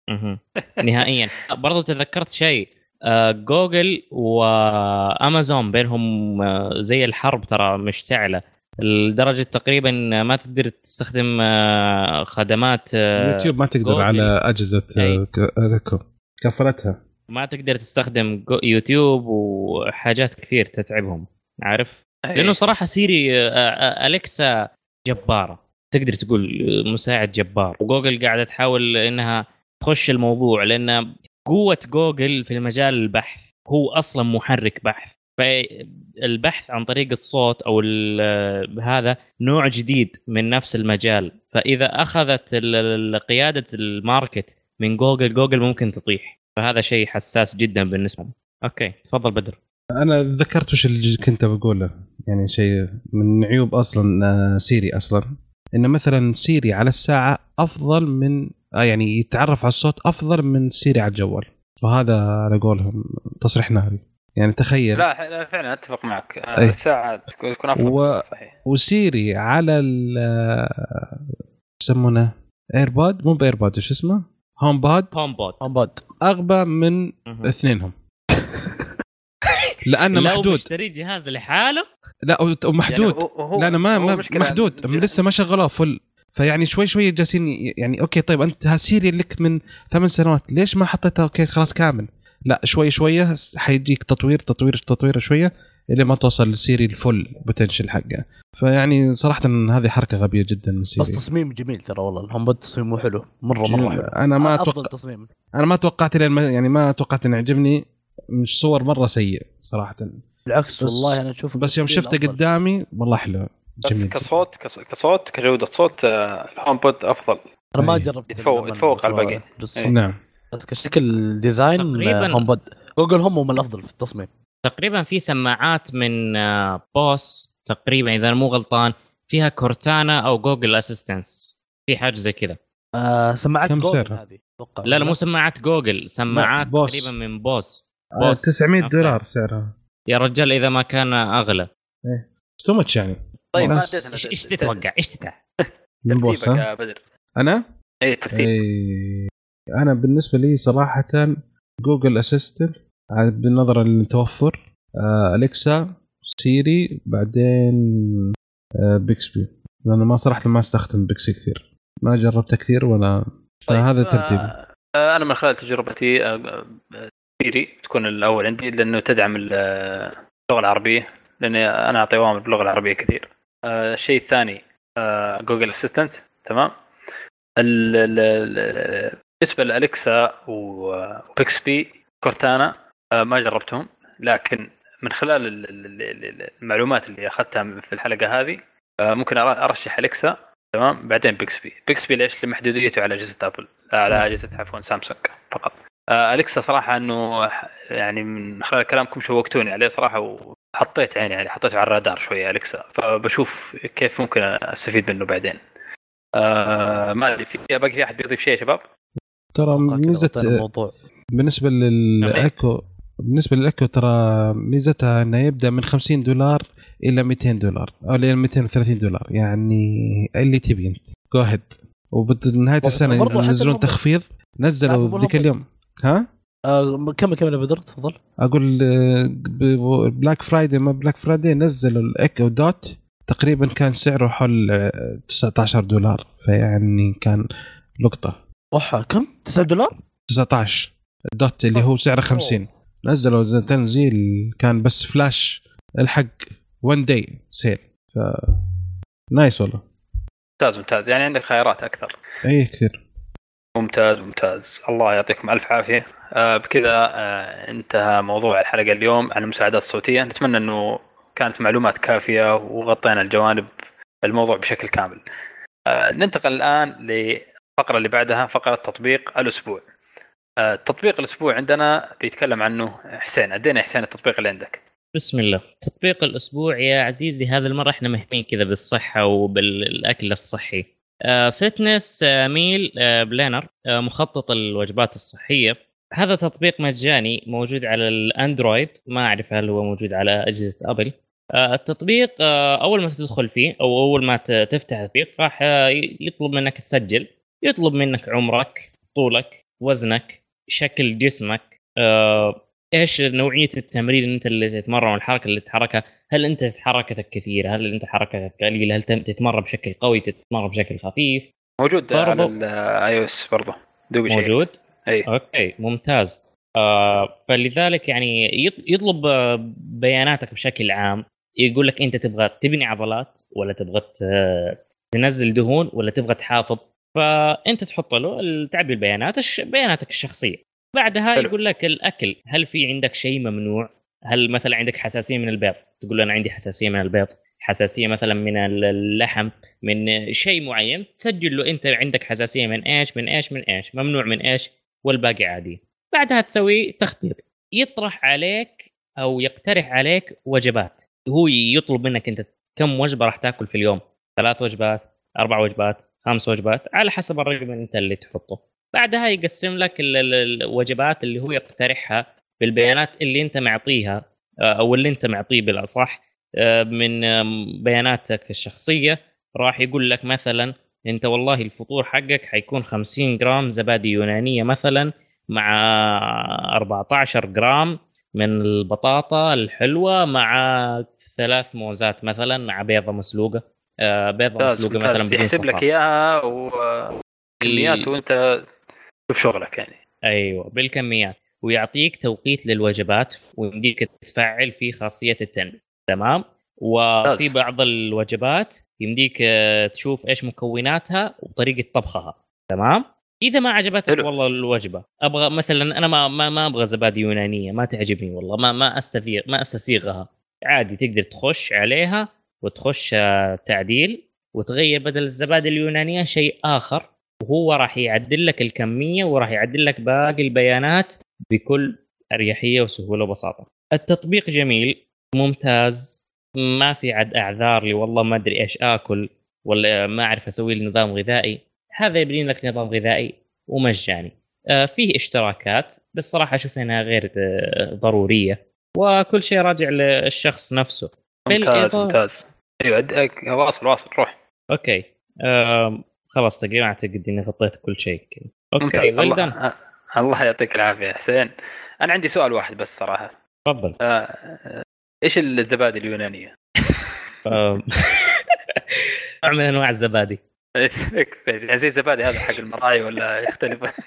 D: نهائيا. برضو تذكرت شيء آه، جوجل وامازون بينهم آه، زي الحرب ترى مشتعلة. لدرجة تقريبا ما تقدر تستخدم آه، خدمات آه،
B: يوتيوب ما تقدر
D: جوجل.
B: على أجهزة
D: أي.
B: آه، ك- ايكو كفلتها
D: ما تقدر تستخدم جو- يوتيوب وحاجات كثير تتعبهم عارف؟ لأنه صراحة سيري أليكسا جبارة. تقدر تقول مساعد جبار. وجوجل قاعدة تحاول إنها تخش الموضوع لأن قوة جوجل في المجال البحث هو أصلا محرك بحث. فالبحث عن طريق الصوت أو هذا نوع جديد من نفس المجال. فإذا أخذت قيادة ال market من جوجل جوجل ممكن تطيح. فهذا شيء حساس جدا بالنسبة okay تفضل بدر.
B: أنا ذكرت وش اللي كنت بقوله. يعني شيء من عيوب أصلا آه، سيري أصلا. إن مثلا سيري على الساعة أفضل من آه، يعني يتعرف على الصوت أفضل من سيري على الجوال. وهذا على قولهم تصريح ناري يعني تخيل.
A: لا لا فعلا أتفق معك. آه،
B: أي.
A: الساعة تكون أفضل.
B: و-
A: صحيح.
B: وسيري على ال يسمونه؟ AirPod مو ب AirPod إيش اسمه؟
D: HomePod HomePod
C: عباد
B: أغبى من اثنينهم. لأنه
D: لو
B: محدود.
D: مشتري جهاز لحاله؟
B: لا ومحدود
A: يعني هو- هو-
B: لا أنا ما,
A: مشكلة
B: محدود. لسه ما شغلوه full فيعني شوي شوي جالسين يعني okay طيب أنت هالسيري لك من ثمان سنوات. ليش ما حطيتها؟ okay خلاص كامل. لا شوي شوية حيجيك تطوير تطوير تطوير شوية إلى ما توصل للسيري ال full potential حقه. فيعني صراحة هذه حركة غبية جدا من
C: بس
B: سيري
C: تصميم جميل ترى والله. ال HomePod تصميمه حلو. مرة مرة حلو.
B: أنا ما أتوقع
C: تصميم.
B: أنا ما توقعت لين ما- يعني ما توقعت إنه يعجبني. مش صور مرة سيء صراحة.
C: بالعكس
B: بس-
C: والله أنا أشوف
B: بس يوم شفته. قدامي والله حلو.
A: بس
B: جميل.
A: كصوت كص- كصوت كجودة صوت آه، ال HomePod أفضل.
C: أنا ما
B: أي.
C: جربت
A: يتفوق- يتفوق على
C: بس-
A: الباقيين.
C: بس,
A: أي.
B: نعم.
C: بس كشكل design
D: تقريباً.
C: HomePod جوجل هم هم الأفضل في التصميم.
D: تقريبا في سماعات من آه، بوس تقريبا إذا مو غلطان فيها كورتانا أو جوجل assistance في حاجة زي كذا.
C: آه سماعات
B: كم
C: جوجل
B: سعرها؟
C: هذه أتوقع.
D: لا لا مو سماعات جوجل سماعات
B: بوس.
D: تقريبا من بوس.
B: آه،
D: بوس.
B: 900
D: نفسها.
B: دولار سعرها.
D: يا رجال إذا ما كان أغلى.
B: too much يعني.
A: طيب ما
D: إيش تتوقع؟ إيش تتوقع؟
B: من بوس ها؟
A: بدر.
B: أنا؟
A: اي ترتيب.
B: اي أنا بالنسبة لي صراحة جوجل assistant بالنظر للتوفر آه، اليكسا سيري بعدين آه، بيكسبي لأنه ما صراحة ما أستخدم بيكسبي كثير. ما جربته كثير ولا فهذا ترتيبي
A: آه، آه، أنا من خلال تجربتي آه، آه، سيري تكون الأول عندي لأنه تدعم ال- آه، اللغة العربية لأني أنا أعطي أوامر باللغة العربية كثير. آه، الشيء الثاني آه، جوجل assistant تمام؟ ال- ال- ال- بالنسبة لالكسا وبيكسبي كورتانا آه، ما جربتهم. لكن من خلال ال- ال- ال- المعلومات اللي أخذتها في الحلقة هذه آه، ممكن أرشح الكسا تمام؟ بعدين بيكسبي. بيكسبي ليش؟ لمحدوديته على أجهزة أبل على أجهزة عفوا سامسونج فقط. آه، الكسا صراحة إنه يعني من خلال كلامكم شوقتوني عليه صراحة وحطيت عيني عليه حطيته على الرادار شوية الكسا فبشوف كيف ممكن أستفيد منه بعدين. آه ما أدري في باقي في أحد بيضيف شيء يا شباب؟
B: ترى ميزه
C: الموضوع.
B: بالنسبة للايكو بالنسبة للايكو ترى ميزتها إنه يبدأ من 50 دولار إلى 200 دولار أو إلى 230 دولار. يعني اللي تبي أنت. go ahead وبنهايه
C: السنة
B: ينزلون تخفيض. نزلوا ذيك اليوم. ها؟
C: آه كمل كمل يا بدر تفضل.
B: أقول Black Friday ما Black Friday نزلوا الايكو دوت. تقريبا كان سعره حول آه، 19 دولار. فيعني كان لقطة.
C: وحا كم؟ 9 دولار؟
B: 19 الدوت اللي هو سعره 50 نزلوا تنزيل كان بس فلاش الحق 1 day sale ف nice والله.
A: ممتاز ممتاز. يعني عندك خيارات أكثر.
B: اي كثير.
A: ممتاز ممتاز. الله يعطيكم ألف عافية. آه بكذا آه انتهى موضوع الحلقة اليوم عن المساعدات الصوتية. نتمنى إنه كانت معلومات كافية وغطينا الجوانب الموضوع بشكل كامل. آه ننتقل الآن للفقره اللي بعدها فقرة تطبيق الأسبوع. آه تطبيق الأسبوع عندنا بيتكلم عنه حسين. ادينا حسين التطبيق اللي عندك.
D: بسم الله. تطبيق الأسبوع يا عزيزي هذا المرة إحنا مهتمين كذا بالصحة وبالأكل الصحي. Fitness Meal Planner مخطط الوجبات الصحية. هذا تطبيق مجاني موجود على الأندرويد. ما أعرف هل هو موجود على أجهزة أبل. آه، التطبيق آه، أول ما تدخل فيه أو أول ما تفتح التطبيق راح يطلب منك تسجل. يطلب منك عمرك طولك وزنك شكل جسمك آه، إيش نوعية التمرين أنت اللي تتمرن والحركه اللي تتحركها؟ هل أنت حركتك كثيرة؟ هل أنت حركتك قليلة؟ هل تم- تتمرن بشكل قوي تتمرن بشكل خفيف؟
A: موجود
D: برضو.
A: على ال iOS برضه دوبي
D: موجود؟
A: أي.
D: أوكي ممتاز. آه فلذلك يعني يط- يطلب بياناتك بشكل عام يقول لك أنت تبغى تبني عضلات ولا تبغى تنزل دهون ولا تبغى تحافظ فأنت تحط له تعبي البيانات بياناتك الشخصية. بعدها
A: حلو.
D: يقول لك الأكل هل في عندك شيء ممنوع؟ هل مثلا عندك حساسية من البيض؟ تقول له أنا عندي حساسية من البيض. حساسية مثلا من اللحم من شيء معين. تسجل له أنت عندك حساسية من إيش من إيش من إيش. ممنوع من إيش والباقي عادي. بعدها تسوي تخطيط. يطرح عليك أو يقترح عليك وجبات. هو يطلب منك أنت كم وجبة راح تأكل في اليوم؟ ثلاث وجبات أربع وجبات. خمس وجبات على حسب الرقم اللي أنت اللي تحطه. بعدها يقسم لك ال- ال- الوجبات اللي هو يقترحها بالبيانات اللي أنت معطيها آه، أو اللي أنت معطيه بالأصح آه، من بياناتك الشخصية. راح يقول لك مثلا أنت والله الفطور حقك حيكون 50 جرام زبادي يونانية مثلا مع 14 جرام من البطاطا الحلوة مع ثلاث موزات مثلا مع بيضة مسلوقة. آه، بيضة
A: ممتاز
D: مسلوقة مثلا بدون
A: يحسب لك. إياها وكميات وأنت شوف شغلك يعني.
D: أيوه بالكميات. ويعطيك توقيت للوجبات ويمديك تفعل فيه خاصية التنبيه تمام؟ وفي. بعض الوجبات يمديك آه، تشوف إيش مكوناتها وطريقة طبخها. تمام؟ إذا ما عجبتك
A: حلو.
D: والله الوجبة. أبغى مثلا أنا ما ما, ما أبغى زبادي يونانية ما تعجبني والله ما ما أستثير ما أستسيغها. عادي تقدر تخش عليها وتخش تعديل وتغير بدل الزبادي اليونانية شيء آخر وهو راح يعدل لك الكمية وراح يعدل لك باقي البيانات بكل أريحية وسهولة وبساطة. التطبيق جميل ممتاز ما في عد أعذار لي والله ما أدري إيش آكل ولا ما أعرف أسوي لي نظام غذائي هذا يبني لك نظام غذائي ومجاني. آه، فيه اشتراكات بس صراحة أشوف إنها غير آه، ضرورية وكل شيء راجع للشخص نفسه.
A: ممتاز ممتاز. أيوه واصل واصل روح.
D: أوكي. خلاص تقريبا أعتقد إني غطيت كل شيء. أوكي
A: ممتاز.
D: well.
A: الله الله يعطيك العافية حسين. أنا عندي سؤال واحد بس صراحة.
D: تفضل.
A: آه، آه، إيش الزبادي
D: اليونانية؟ نوع من أنواع الزبادي.
A: زي الزبادي هذا حق المراعي ولا يختلف؟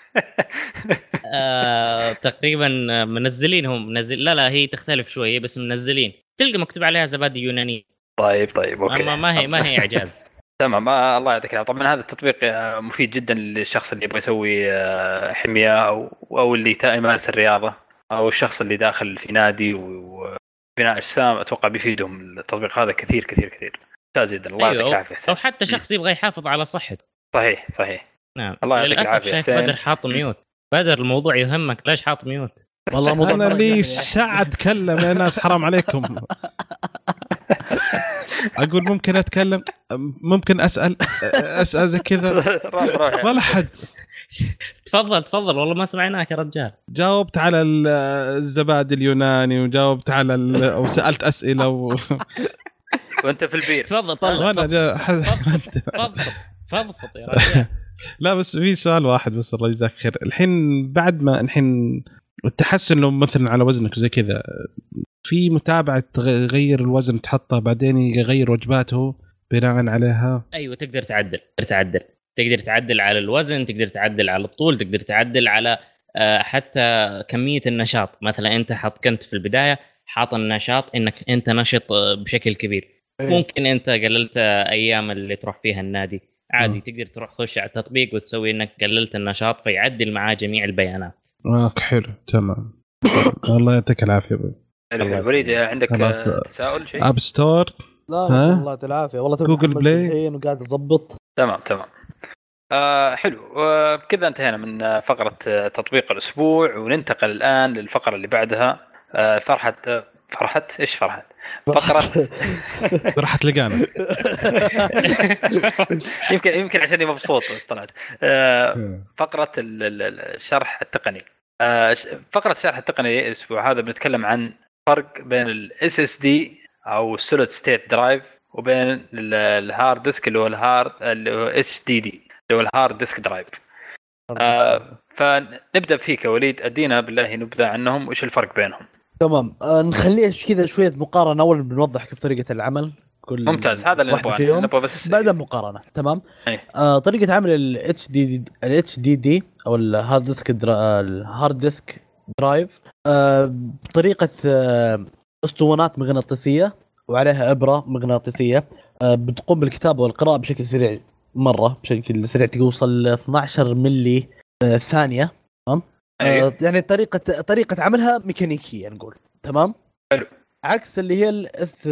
D: آه، تقريبا منزلينهم. منزل لا لا هي تختلف شوية بس منزلين. تلقى مكتوب عليها زبادي يوناني.
A: طيب طيب أوكي.
D: ما, ما هي ما هي إعجاز.
A: تمام آه، الله يعطيك العافية. طبعا هذا التطبيق آه، مفيد جدا للشخص اللي يبغى يسوي آه، حمية أو أو اللي يمارس الرياضة أو الشخص اللي داخل في نادي وبناء أجسام أتوقع بيفيدهم التطبيق هذا كثير كثير كثير. ممتاز جدا الله يعطيك
D: أيوة، العافية
A: أو
D: حتى شخص يبغى يحافظ على صحته.
A: صحيح صحيح.
D: نعم.
A: الله يعطيك حسين.
D: بدر حاط ميوت. بدر الموضوع يهمك ليش حاط ميوت؟
C: والله موضوع أنا
B: لي
C: يعني-
B: ساعة أتكلم يا ناس حرام عليكم. أقول ممكن أتكلم؟ ممكن أسأل؟ أسأل زي كذا؟ ولا حد.
D: تفضل تفضل والله ما سمعناك يا رجال.
B: جاوبت على ال- الزبادي اليوناني وجاوبت على ال- وسالت أسئلة و...
A: وأنت في البير.
D: تفضل طلع
B: وأنا جا-
D: فضفض فضفض يا رجال.
B: لا بس في سؤال واحد بس الله يجزاك خير. الحين بعد ما الحين التحسن لو مثلا على وزنك وزي كذا في متابعة تغير الوزن تحطه بعدين يغير وجباته بناء عليها؟
D: أيوه تقدر تعدل تقدر تعدل. تقدر تعدل على الوزن تقدر تعدل على الطول تقدر تعدل على آه، حتى كمية النشاط. مثلا أنت حط كنت في البداية حاط النشاط إنك أنت نشط آه، بشكل كبير.
C: إيه.
D: ممكن أنت قللت أيام اللي تروح فيها النادي. عادي
B: مم.
D: تقدر تروح تخش على التطبيق وتسوي إنك قللت النشاط فيعدل معاه جميع البيانات
B: أوكي حلو تمام الله يعطيك
D: العافية
A: أبوي. وليد عندك. آه، تساؤل شيء؟
B: App Store
C: لا الله العافية والله Google
B: Play.
C: الحين وقاعد اظبط
A: تمام تمام آه حلو وبكذا انتهينا من آه، فقرة آه، تطبيق الأسبوع وننتقل الآن للفقرة اللي بعدها آه فرحة فرحة إيش فرحة؟ فقرة.
B: راح تلقانا
A: يمكن يمكن عشاني مبسوط بس طلعت آه فقرة ال- ال- ال- الشرح التقني. آه فقرة الشرح التقني الأسبوع هذا بنتكلم عن فرق بين ال SSD أو ال solid state drive وبين ال- ال hard disk اللي هو ال hard اللي هو HDD اللي هو ال hard disk drive آه فنبدأ فيك يا وليد. أدينا بالله نبذه عنهم. وايش الفرق بينهم؟
C: تمام. آه نخليها كذا شوية مقارنة. اول بنوضح كيف طريقة العمل. كل
A: ممتاز. هذا اللي نبغاه. نبغى بس
C: بعدها مقارنه تمام. آه طريقة عمل الاتش دي الاتش دي دي أو ال hard disk. ال hard disk drive آه بطريقه آه أسطوانات مغناطيسية وعليها إبرة مغناطيسية. آه بتقوم بالكتابة والقراءة بشكل سريع مرة بشكل سريع توصل ل 12 ملي آه ثانية.
A: أيوه.
C: آه يعني طريقة طريقة عملها ميكانيكية نقول تمام؟
A: حلو.
C: عكس اللي هي ال S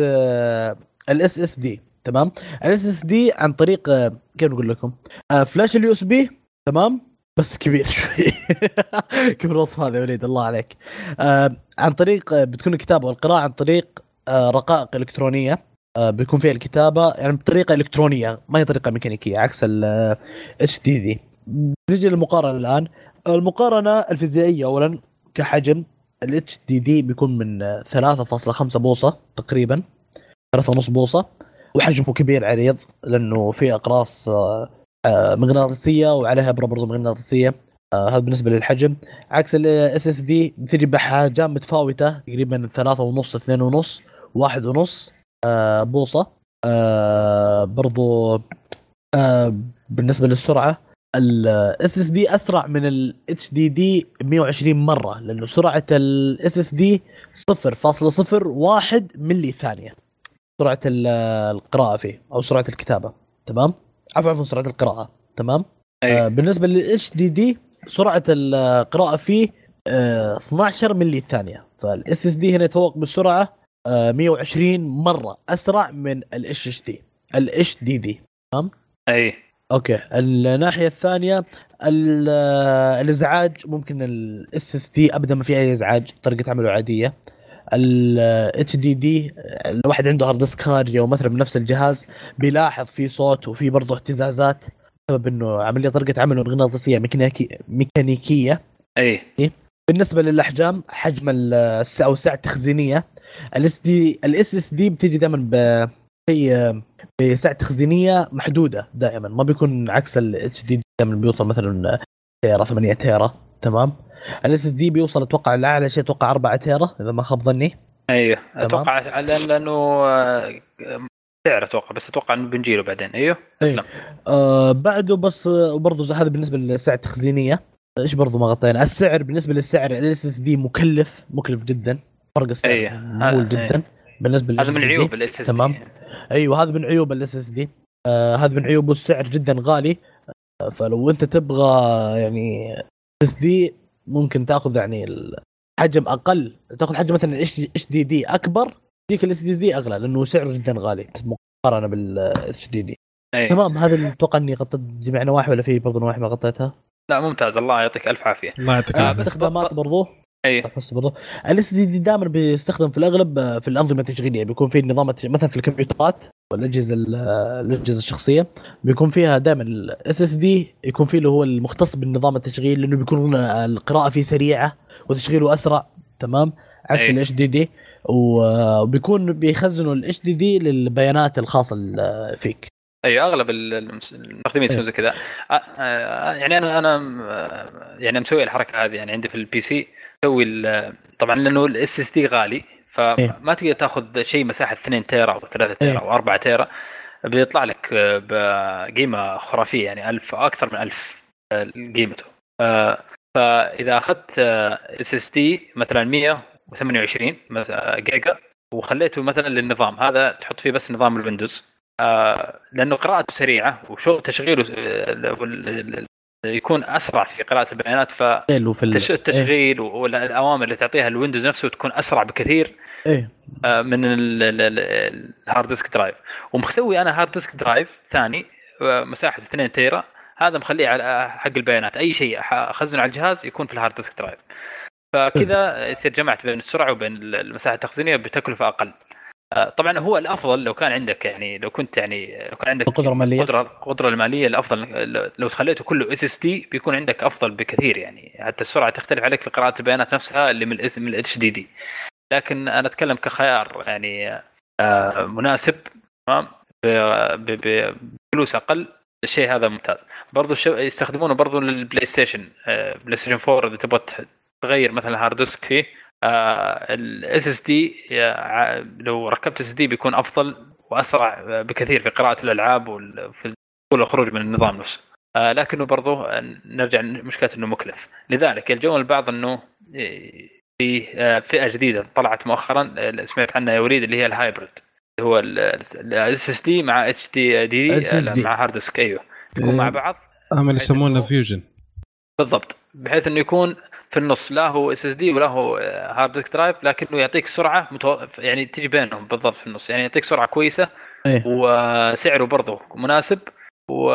C: ال SSD تمام؟ ال SSD عن طريق آه، كيف نقول لكم؟ آه flash ال USB تمام؟ بس كبير شوي. كيف الوصف هذا يا وليد؟ الله عليك. آه عن طريق آه، بتكون الكتابة والقراءة عن طريق آه رقائق إلكترونية. آه بيكون فيها الكتابة يعني بطريقة إلكترونية ما هي طريقة ميكانيكية عكس ال HDD نجي للمقارنة الآن. المقارنة الفيزيائية اولا كحجم ال HDD بيكون من آه، 3.5 بوصة تقريبا 3.5 بوصة وحجمه كبير عريض لأنه في أقراص آه، مغناطيسية وعليها ابره برضه مغناطيسية آه، هذا بالنسبة للحجم. عكس ال SSD بتجي بأحجام متفاوتة تقريبا 3.5 2.5 واحد ونص آه، بوصة برضو بالنسبة للسرعة ال SSD أسرع من ال HDD 120 مرة لأنه سرعة ال SSD 0.01 ملي ثانية. سرعة ال- القراءة فيه أو سرعة الكتابة تمام؟ عفوا عفوا سرعة القراءة تمام؟
A: أي.
C: آه بالنسبة لل HDD سرعة القراءة فيه آه 12 ملي ثانية. فال SSD هنا يتفوق بالسرعه آه 120 مرة أسرع من الاتش اتش دي الاتش دي دي
A: أي.
C: okay. الناحية الثانية ال- الإزعاج ممكن ال SSD أبدا ما في أي إزعاج طريقه عمله عادية. ال HDD الواحد عنده hard disk خارجي أو مثلا بنفس الجهاز بيلاحظ في صوت وفي برضه اهتزازات بسبب إنه عملية طريقة عمله مغناطيسيه ميكانيكي ميكانيكية.
A: أي.
C: بالنسبة للأحجام حجم أو السعة التخزينية ال SD ال SSD بتيجي دائما ب هي بسعة تخزينية محدودة دائما. ما بيكون عكس ال HD دائما بيوصل مثلا tera 8 tera تمام؟ ال SSD بيوصل أتوقع لاعلى شيء أتوقع 4 tera إذا ما خاب ظني.
A: أيوه أتوقع لأن- لأنه آه، سعر أتوقع بس أتوقع إنه بنجيله بعدين.
C: أيوه.
A: اسلم
C: آه بعده بس آه، وبرضه هذا بالنسبة للسعة التخزينية. إيش برضه ما غطينا. السعر بالنسبة للسعر ال SSD مكلف مكلف جدا. فرق السعر
A: أيه،
C: مهول
A: هذا-
C: جدا. بالنسبة
A: هذا من. عيوب ال SS
C: تمام. أيوه هذا من عيوب ال SSD. هذا من عيوبه السعر جدا غالي. آه، فلو أنت تبغى يعني SD ممكن تأخذ يعني الحجم أقل. تأخذ حجم مثلا HDD أكبر ديك ال SDD أغلى لأنه سعره جدا غالي. مقارنة بالاتش دي دي. تمام؟ هذا اللي أتوقع إني غطيت. جميع نواحي ولا في؟ برضه نواحي ما غطيتها.
A: لا ممتاز. الله يعطيك ألف عافية.
B: الله يعطيك
A: آه، العافية.
C: استخدامات برضه
A: أي.
C: بس برضه ال SDD دائما بيستخدم في الأغلب آه، في الأنظمة التشغيلية. بيكون في نظام مثلا في الكمبيوترات والأجهزة ال- آه، الأجهزة الشخصية بيكون فيها دائما ال SSD يكون فيه اللي هو المختص بالنظام التشغيل لأنه بيكون القراءة فيه سريعة وتشغيله أسرع تمام؟ عكس. ال HDD وبيكون بيخزنوا ال HDD للبيانات الخاصة ال- فيك.
A: أيوه أغلب ال- المس- المستخدمين يسوون زي كذا. آه، آه، يعني أنا أنا آه، يعني مسوي الحركة هذه يعني عندي في ال PC مسوي ال- طبعا لأنه ال SSD غالي
C: إيه.
A: فما تقدر تاخذ شيء مساحة 2 tera أو 3 tera
C: إيه.
A: أو 4 tera بيطلع لك آه، بقيمة خرافية يعني 1000 أو أكثر من 1000 آه، قيمته آه، فإذا أخذت SSD مثلا 128 مس- آه، جيجا وخليته مثلا للنظام هذا تحط فيه بس نظام ال Windows لأنه قراءته سريعة وشغل تشغيله يكون أسرع في قراءة البيانات
C: وفي ال-
A: فالتشغيل والأوامر اللي تعطيها ال Windows نفسه تكون أسرع بكثير
C: إيه.
A: آه، من ال- ال- ال- ال hard disk drive. ومسوي أنا hard disk drive ثاني آه، مساحته 2 tera هذا مخليه على حق البيانات. أي شيء أخزنه على الجهاز يكون في ال hard disk drive. فكذا يصير جمعت بين السرعة وبين المساحة التخزينية بتكلفة أقل. طبعا هو الأفضل لو كان عندك يعني لو كنت يعني لو كان عندك
C: القدرة المالية.
A: قدرة قدرة المالية الأفضل. لو تخليته كله SSD بيكون عندك أفضل بكثير يعني. حتى السرعة تختلف عليك في قراءة البيانات نفسها اللي من ال S من ال HDD لكن أنا أتكلم كخيار يعني آه، مناسب تمام؟ بفلوس أقل الشيء هذا ممتاز. برضو. يستخدمونه برضو لل PlayStation آه، PlayStation 4 إذا تبغى تغير مثلا hard disk فيه. ال SSD لو ركبت SD بيكون أفضل وأسرع آه، بكثير في قراءة الألعاب وفي والخروج من النظام نفسه. آه، لكنه برضو آه، نرجع مشكله إنه مكلف. لذلك يلجؤون البعض إنه آه، في فئة جديدة طلعت مؤخرا سمعت عنها يا وليد اللي هي ال hybrid اللي هو ال SSD مع
C: HDD.
A: مع hard disk أيوه. يكون مع بعض
B: عمل
A: بحيث
B: يسمونه fusion
A: بالضبط. بحيث إنه يكون في النص. لا هو SSD ولا هو hard disk drive لكنه يعطيك سرعة متو... يعني تجي بينهم بالضبط في النص. يعني يعطيك سرعة كويسة
C: إيه.
A: وسعره برضه مناسب و...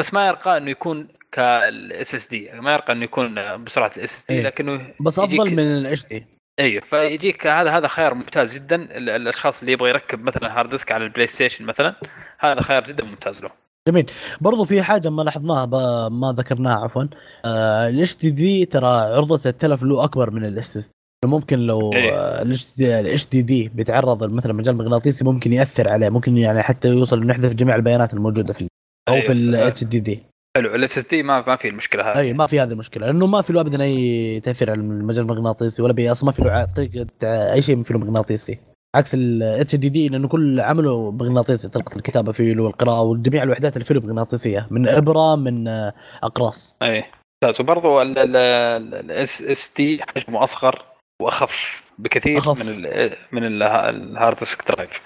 A: بس ما يرقى إنه يكون كال SSD ما يرقى إنه يكون بسرعة ال
C: SSD.
A: لكنه
C: بس
A: يجيك-
C: أفضل من ال HD
A: أيوه فيجيك هذا هذا خيار ممتاز جدا. ال- الأشخاص اللي يبغى يركب مثلا hard disk على ال PlayStation مثلا هذا خيار جدا ممتاز له.
C: جميل. برضو في حاجة ما لاحظناها ما ذكرناها عفوا. آه ال HDD ترى عرضة التلف له أكبر من ال SS ممكن لو
A: إيه.
C: ال HDD بيتعرض مثلا مجال مغناطيسي ممكن يأثر عليه ممكن يعني حتى يوصل إنه يحذف جميع البيانات الموجودة في أو
A: أيوة.
C: في ال HDD
A: حلو ال SSD ما ما في المشكلة هذه.
C: أي ما في هذه المشكلة لأنه ما في له ابدا أي تأثير على المجال المغناطيسي ولا أصلا ما في له أي شيء في له مغناطيسي عكس ال HDD لأنه كل عمله مغناطيسي طريقه الكتابة فيه والقراءه وجميع الوحدات اللي فيه مغناطيسيه من إبرة من آه، أقراص.
A: اي ممتاز وبرضه ال SSD حجمه أصغر وأخف بكثير
C: أخف.
A: من ال من ال- ال hard disk drive.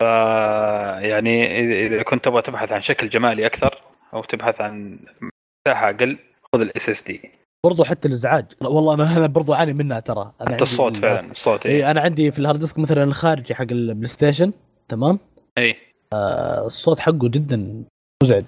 A: ف يعني إذا كنت تبغى تبحث عن شكل جمالي أكثر أو تبحث عن مساحة أقل خذ ال SSD
C: برضو حتى الإزعاج. لا، والله أنا هذا برضو أعاني منها ترى. أنا
A: حتى
C: عندي
A: الصوت
C: ال-
A: فعلا الصوت اي
C: اي أنا عندي في ال hard disk مثلا الخارجي حق ال PlayStation تمام؟
A: إي.
C: آه، الصوت حقه جدا مزعج.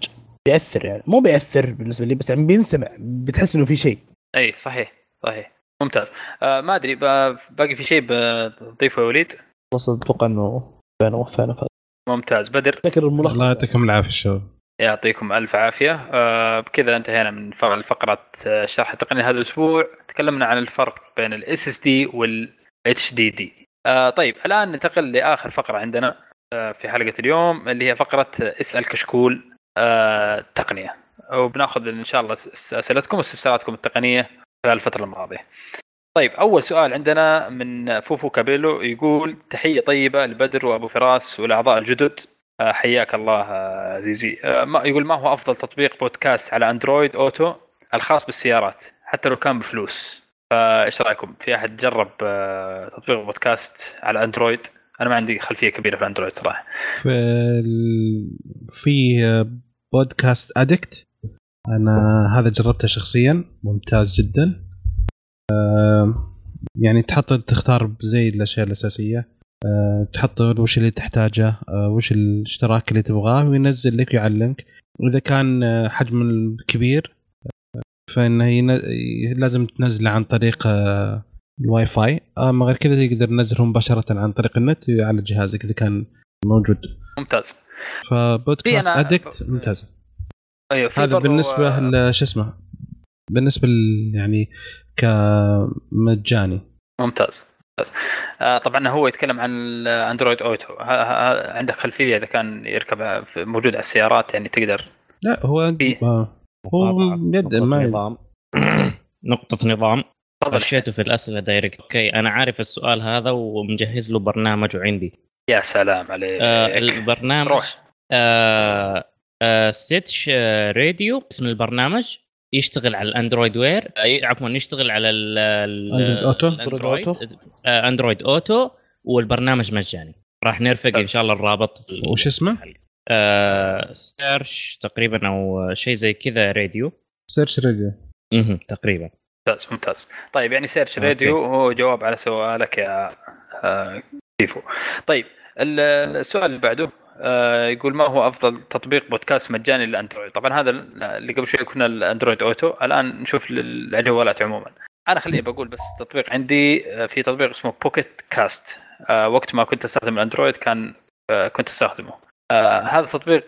C: بيأثر يعني مو بيأثر بالنسبة لي بس يعني بينسمع بتحس إنه في شيء.
A: إي صحيح صحيح. ممتاز. آه ما أدري با- باقي في شيء بتضيفه يا وليد؟
C: بس أتوقع إنه وفينا وفينا
A: ممتاز. بدر؟
C: فكر الملخص.
B: الله يعطيكم العافية الشباب
A: يعطيكم ألف عافية. آه بكذا انتهينا من فقره آه، الشرح التقني هذا الأسبوع. تكلمنا عن الفرق بين ال SSD وال HDD طيب الآن ننتقل لآخر فقرة عندنا آه في حلقة اليوم اللي هي فقرة آه، اسأل كشكول آه تقنية. وبناخذ إن شاء الله أسئلتكم واستفساراتكم التقنية خلال الفترة الماضية. طيب أول سؤال عندنا من فوفو كابيلو يقول تحية طيبة لبدر وأبو فراس والاعضاء الجدد. آه، حياك الله آه، عزيزي آه، ما يقول ما هو أفضل تطبيق بودكاست على Android Auto؟ الخاص بالسيارات حتى لو كان بفلوس. فإيش رأيكم؟ في أحد جرب آه، تطبيق بودكاست على أندرويد؟ أنا ما عندي خلفية كبيرة في الاندرويد صراحة.
B: في. في Podcast Addict أنا هذا جربته شخصيا ممتاز جدا. آه، يعني تحط تختار زي الأشياء الأساسية. آه، تحط وش اللي تحتاجه آه، وش الاشتراك اللي تبغاه وينزل لك ويعلمك. وإذا كان آه، حجم كبير فإنه ين- لازم تنزله عن طريق الواي فاي اما غير كذا تقدر تنزله مباشرة عن طريق النت على جهازك إذا كان موجود.
A: ممتاز. ف Podcast
B: Addict ممتاز.
A: أيوه
B: هذا
A: بالنسبة
B: ل- شو اسمه بالنسبة ل- يعني كمجاني.
A: ممتاز. طبعا هو يتكلم عن ال Android Auto عندك خلفية إذا كان يركب موجود على السيارات يعني تقدر
B: لا هو
A: فيه.
B: آه. هو يد
D: نقطة
B: ما
D: نظام. نقطة نظام. خشيته في الأسئلة direct okay أنا عارف السؤال هذا ومجهز له برنامج وعندي
A: يا سلام عليك.
D: آه البرنامج
A: روح.
D: آه آه سيتش آه راديو اسم البرنامج؟ يشتغل على ال Android Wear عفوا يشتغل على؟ ال Android
C: Auto؟
D: آه Android Auto والبرنامج مجاني راح نرفق
A: إن.
D: شاء الله الرابط
B: وش اسمه؟
D: آه سيرش تقريبا أو شيء زي كذا راديو
B: سيرش راديو
D: مهم. تقريبا
A: ممتاز ممتاز طيب يعني سيرش. راديو هو جواب على سؤالك يا آه، كيفو طيب ال- السؤال اللي بعده يقول ما هو أفضل تطبيق بودكاست مجاني للأندرويد؟ طبعا هذا اللي قبل شوي كنا ال Android Auto الآن نشوف لل- الجوالات عموما. أنا خليني بقول بس تطبيق عندي آه، في تطبيق اسمه Pocket Casts آه، وقت ما كنت أستخدم الأندرويد كان آه، كنت أستخدمه. آه، هذا التطبيق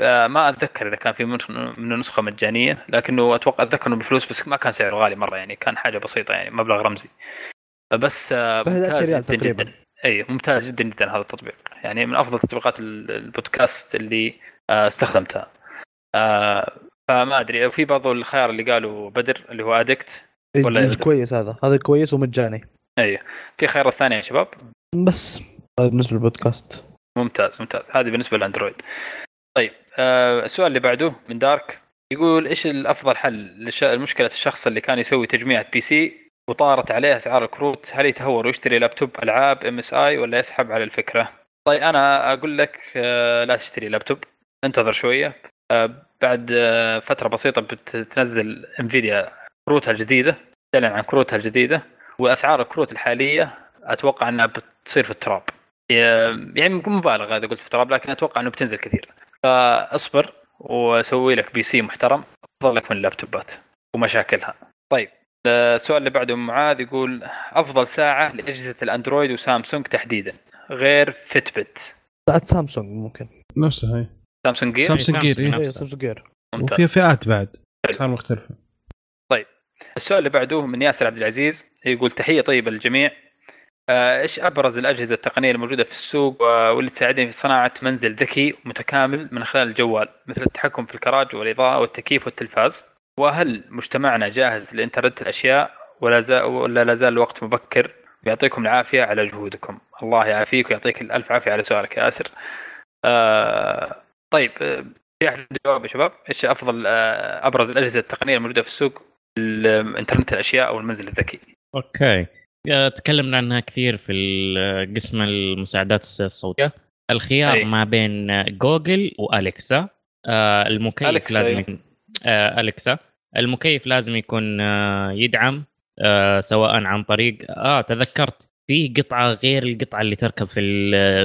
A: آه، ما أتذكر إذا كان في من- منه نسخة مجانية لكنه أتوقع أتذكر إنه بفلوس بس ما كان سعره غالي مرة يعني كان حاجة بسيطة يعني مبلغ رمزي. بس آه،
C: ب 11
A: ممتاز
C: ريال تقريباً.
A: جدا أي ممتاز جدا جدا هذا التطبيق. يعني من أفضل تطبيقات ال- البودكاست اللي آه، استخدمتها. آه، فما أدري في بعض الخيار اللي قالوا بدر اللي هو Addict ولا
C: إيه،؟ كويس هذا. هذا كويس ومجاني.
A: أي في خيار الثاني يا شباب؟
C: بس هذا بالنسبة للبودكاست.
A: ممتاز ممتاز. هذه بالنسبة للاندرويد طيب آه السؤال اللي بعده من دارك يقول إيش الأفضل حل لمشكلة الشخص اللي كان يسوي تجميع PC وطارت عليه أسعار الكروت هل يتهور ويشتري لابتوب ألعاب MSI ولا يسحب على الفكرة؟ طيب أنا أقول لك آه لا تشتري لابتوب انتظر شوية. آه بعد آه فترة بسيطة بتنزل انفيديا كروتها الجديدة تعلن عن كروتها الجديدة وأسعار الكروت الحالية أتوقع أنها بتصير في التراب. يعني مبالغه إذا قلت في التراب لكن أتوقع أنه بتنزل كثير. فأصبر وسوي لك PC محترم أفضل لك من اللابتوبات ومشاكلها. طيب السؤال اللي بعده من معاذ يقول أفضل ساعة لأجهزة الأندرويد وسامسونج تحديدا غير فيتبت
C: بعد سامسونج ممكن.
B: نفسها هي
A: سامسونج جير
B: سامسونج جير، إيه.
D: نفسها.
C: سامسونج جير
A: ممتاز.
B: وفي فئات بعد اسعار مختلفه
A: السؤال اللي بعده من ياسر عبد العزيز يقول تحية طيبة للجميع. آه، إيش أبرز الأجهزة التقنية الموجودة في السوق واللي تساعدني في صناعة منزل ذكي متكامل من خلال الجوال مثل التحكم في الكراج والإضاءة والتكييف والتلفاز؟ وهل مجتمعنا جاهز لإنترنت الأشياء؟ ولا زال ولا لا زال الوقت مبكر؟ ويعطيكم العافية على جهودكم. الله يعافيك ويعطيك الألف عافية على سؤالك يا ياسر. آه طيب آه، في أحد عنده جواب يا شباب؟ إيش أفضل آه أبرز الأجهزة التقنية الموجودة في السوق انترنت الأشياء أو المنزل الذكي؟
D: okay. آه، تكلمنا عنها كثير في قسم المساعدات الصوتية. الخيار
A: أي.
D: ما بين جوجل والكسا آه، المكيف لازم. يكون الكسا المكيف لازم يكون آه، يدعم آه، سواء عن طريق آه تذكرت في قطعة غير القطعة اللي تركب في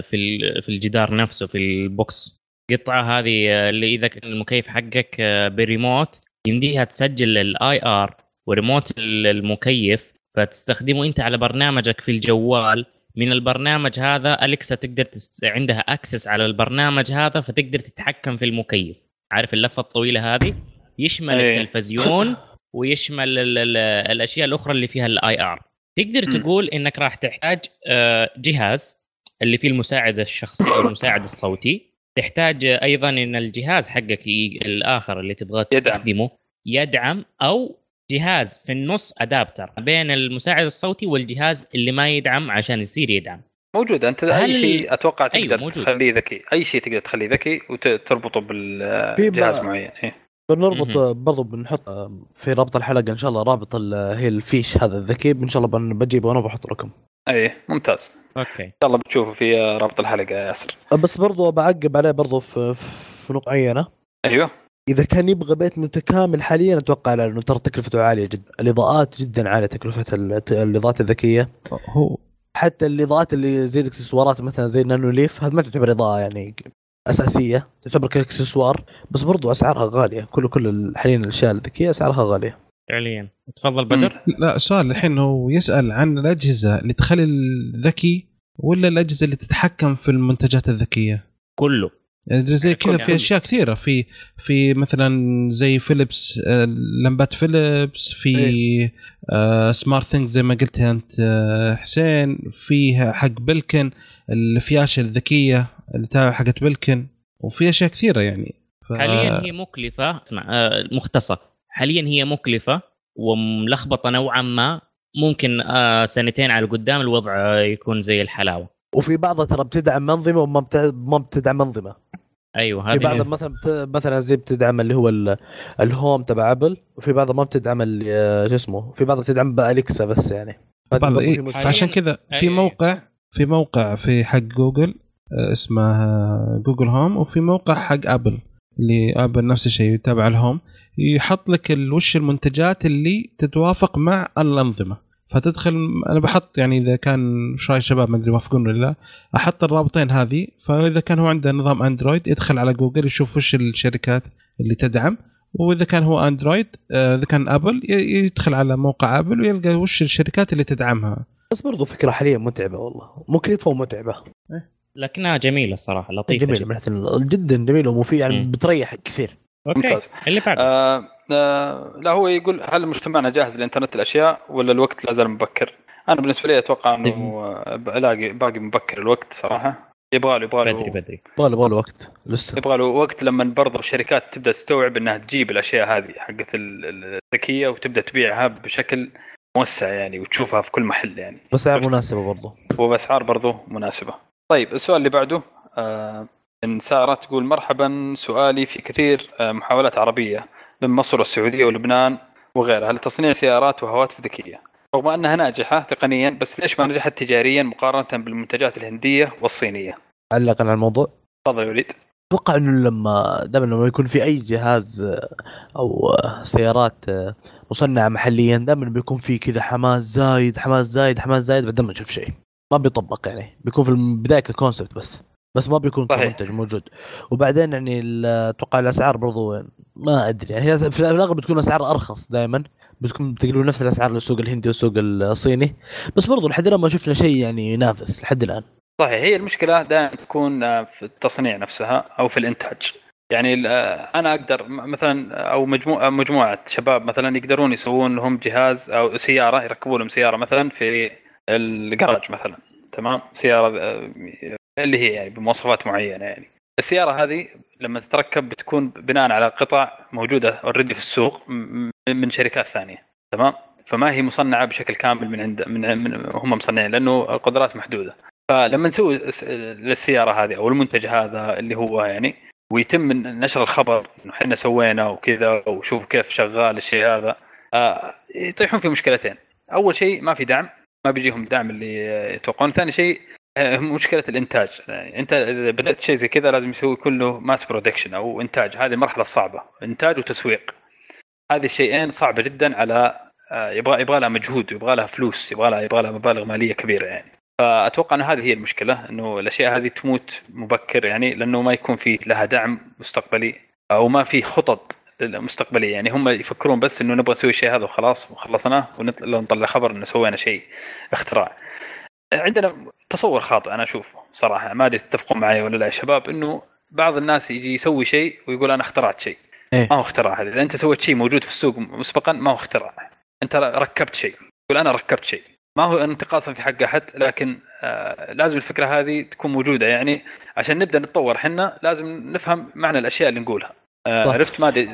D: في في الجدار نفسه في ال box. قطعة هذه آه، اللي إذا كان المكيف حقك آه، بريموت يمديها تسجل ال IR وريموت ال- المكيف فتستخدمه أنت على برنامجك في الجوال. من البرنامج هذا أليكسا تقدر تست... عندها access على البرنامج هذا فتقدر تتحكم في المكيف. عارف اللفة الطويلة هذه؟ يشمل
A: أي.
D: التلفزيون ويشمل ال... ال... الأشياء الأخرى اللي فيها ال IR تقدر. تقول إنك راح تحتاج آه، جهاز اللي فيه المساعد الشخصي أو المساعد الصوتي تحتاج أيضا إن الجهاز حقك الآخر اللي تبغى
A: يدعم.
D: تستخدمه يدعم أو جهاز في النص adapter بين المساعد الصوتي والجهاز اللي ما يدعم عشان يصير يدعم
A: موجود أنت
D: هل-
A: اي شيء أتوقع
D: أيوة،
A: تقدر
D: موجود.
A: تخليه ذكي أي شيء تقدر تخليه ذكي وتربطه بالجهاز معين إيه.
C: بنربط برضو بنحط في رابط الحلقة إن شاء الله رابط ال- هي الفيش هذا الذكي. إن شاء الله بجيبه وأنا بحط لكم
A: اي ممتاز.
D: أوكي.
A: إن شاء الله بتشوفوا في رابط الحلقة يا ياسر.
C: بس برضو بعقب عليه برضو في في نقطة معينة.
A: أيوه.
C: إذا كان يبغى بيت متكامل حاليا أتوقع لا، لأنه ترى تكلفته عالية جدا الإضاءات جدا عالية تكلفة ال- الإضاءات الذكية.
B: هو
C: حتى الإضاءات اللي زي الإكسسوارات مثلا زي ال Nanoleaf هذا ما تعتبر إضاءة يعني. أساسية تعتبر كاكسسوار بس برضو أسعارها غالية. كل كل ال- حاليا الأشياء الذكية أسعارها غالية.
D: فعليا. تفضل بدر.
B: لا السؤال الحين هو يسأل عن الأجهزة اللي تخلي الذكي ولا الأجهزة اللي تتحكم في المنتجات الذكية؟
D: كله.
B: يعني زي كذا
D: كل-
B: في أشياء كثيرة. في في مثلا زي فيليبس آه، لمبات فيليبس في آه، SmartThings زي ما قلت أنت آه، حسين فيها حق Belkin الفياشة الذكية. اللي حقت بلكن وفي أشياء كثيرة يعني. ف...
D: حاليا هي مكلفة اسمع آه، مختصه حاليا هي مكلفة وملخبطة نوعا ما. ممكن آه، سنتين على قدام الوضع يكون زي الحلاوة.
C: وفي بعضها ترى بتدعم منظمة وما بت- ما بتدعم منظمة.
D: أيوه
C: في
D: هذه
C: بعضها مثلا بت... مثلا زي بتدعم اللي هو ال... الهوم تبع أبل وفي بعضها ما بتدعم آه، شو اسمه في بعضها بتدعم باليكسا بس يعني.
B: إيه
C: في.
B: فعشان كذا في موقع في موقع في حق جوجل اسمه آه، Google Home وفي موقع حق Apple اللي Apple نفس الشيء تابع ال Home. يحط لك وش المنتجات اللي تتوافق مع الأنظمة. فتدخل أنا بحط يعني إذا كان وش راي الشباب ما أدري يوافقون ولا لا أحط الرابطين هذه. فإذا كان هو عنده نظام Android يدخل على جوجل يشوف وش الشركات اللي تدعم. وإذا كان هو Android آه، إذا كان Apple يدخل على موقع Apple ويلقى وش الشركات اللي تدعمها.
C: بس برضو فكرة حاليا متعبة والله. مكلفه ومتعبه
D: لكنها جميلة الصراحه لطيفة
C: جميل
D: جدا.
C: ال- جدا جميل ومفيد يعني. بتريح كثير
D: أوكي
A: ممتاز.
D: اللي بعده
A: آه آه لا هو يقول هل مجتمعنا جاهز لإنترنت الأشياء ولا الوقت لا زال مبكر؟ أنا بالنسبة لي أتوقع إنه آه، باقي باقي مبكر الوقت صراحة يبغى له يبغى
D: بدري
A: له
D: بدري
C: يبغى له وقت لسه
A: يبغى له وقت لما برضه الشركات تبدأ تستوعب إنها تجيب الأشياء هذه حقت ال- ال- الذكية وتبدأ تبيعها بشكل موسع يعني وتشوفها في كل محل يعني
C: بس مناسبة برضو
A: وبأسعار برضه مناسبة. طيب السؤال اللي بعده آه إن سارة تقول مرحبا سؤالي في كثير آه محاولات عربية من مصر والسعودية ولبنان وغيرها لتصنيع سيارات وهواتف ذكية. رغم أنها ناجحة تقنيا بس ليش ما نجحت تجاريا مقارنة بالمنتجات الهندية والصينية؟
C: علقا على الموضوع
A: تفضل يا وليد.
C: أتوقع إنه لما دائما لما يكون في أي جهاز آه، أو آه، سيارات مصنعة محليا دائما بيكون في كذا حماس زايد حماس زايد حماس زايد بعدين ما نشوف شيء ما بيطبق يعني بيكون في البدايه ككونسبت بس بس ما بيكون
A: صحيح.
C: كمنتج موجود وبعدين يعني أتوقع الأسعار برضو ما أدري يعني هي في الأغلب بتكون أسعار أرخص دائما بتكون تقريبا نفس الأسعار للسوق الهندي والسوق الصيني بس برضو لحد الآن ما شفنا شيء يعني ينافس لحد الآن
A: صحيح هي المشكلة دائما تكون في التصنيع نفسها أو في الإنتاج. يعني أنا أقدر مثلا أو مجموعه مجموعة شباب مثلا يقدرون يسوون لهم جهاز أو سيارة يركبوا لهم سيارة مثلا في الجراج مثلا تمام؟ سيارة آه، اللي هي يعني بمواصفات معينة يعني. السيارة هذه لما تتركب بتكون بناء على قطع موجودة اوريدي في السوق من شركات ثانية تمام؟ فما هي مصنعة بشكل كامل من عند من, من هم مصنعين لأنه القدرات محدودة. فلما نسوي للسياره هذه أو المنتج هذا اللي هو يعني ويتم نشر الخبر إنه إحنا سوينا وكذا وشوف كيف شغال الشيء هذا آه، يطيحون في مشكلتين. أول شيء ما في دعم ما بيجيهم الدعم اللي يتوقعون. ثاني شيء آه، مشكلة الإنتاج. يعني أنت إذا بدأت شيء زي كذا لازم يسوي كله mass production أو إنتاج. هذه المرحله الصعبه إنتاج وتسويق. هذه الشيئين صعبة جدا على آه، يبغى يبغى لها مجهود ويبغى لها فلوس يبغى لها يبغى لها مبالغ مالية كبيرة يعني. فأتوقع ان هذه هي المشكلة إنه الأشياء هذه تموت مبكر يعني لأنه ما يكون في لها دعم مستقبلي أو ما في خطط مستقبليه يعني هم يفكرون بس إنه نبغى نسوي الشيء هذا وخلاص وخلصناه ونطلع خبر إنه سوينا شيء اختراع. عندنا تصور خاطئ أنا أشوفه صراحة ما أدري تتفقون معي ولا لا يا شباب إنه بعض الناس يجي يسوي شيء ويقول أنا اخترعت شيء.
C: إيه.
A: ما هو اختراع هذا إذا أنت سويت شيء موجود في السوق مسبقا ما هو اختراع. أنت ركبت شيء يقول أنا ركبت شيء. ما هو انتقاصا في حق أحد لكن آه لازم الفكرة هذه تكون موجودة يعني عشان نبدأ نتطور إحنا لازم نفهم معنى الأشياء اللي نقولها آه
C: صح.
A: عرفت ما ادري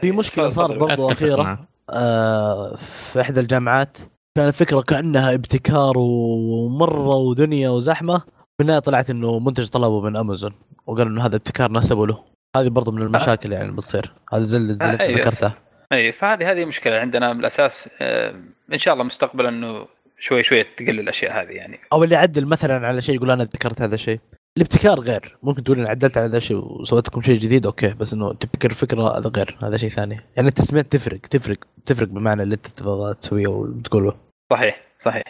C: في
A: مشكلة.
C: صارت برضو
D: أخيرة.
C: آه، في إحدى الجامعات. كانت فكره كأنها ابتكار ومرة ودنيا وزحمة. في النهاية طلعت إنه منتج طلبه من امازون وقالوا إنه هذا ابتكار نسبوا له. هذه برضو من المشاكل يعني بتصير. هذا زي اللي
A: آه، أيوة.
C: ذكرتها.
A: اي فهذه هذه مشكلة عندنا من الأساس. آه إن شاء الله مستقبلا إنه شوي شوي تقل الأشياء هذه يعني.
C: أو اللي يعدل مثلا على شيء يقول أنا ابتكرت هذا الشيء. الابتكار غير. ممكن تقول أنا عدلت على هذا الشيء وسويت لكم شيء جديد أوكي بس إنه تبتكر فكره هذا غير هذا شيء ثاني. يعني التسميات تفرق تفرق تفرق بمعنى اللي أنت تبغى تسويه وتقوله.
A: صحيح صحيح.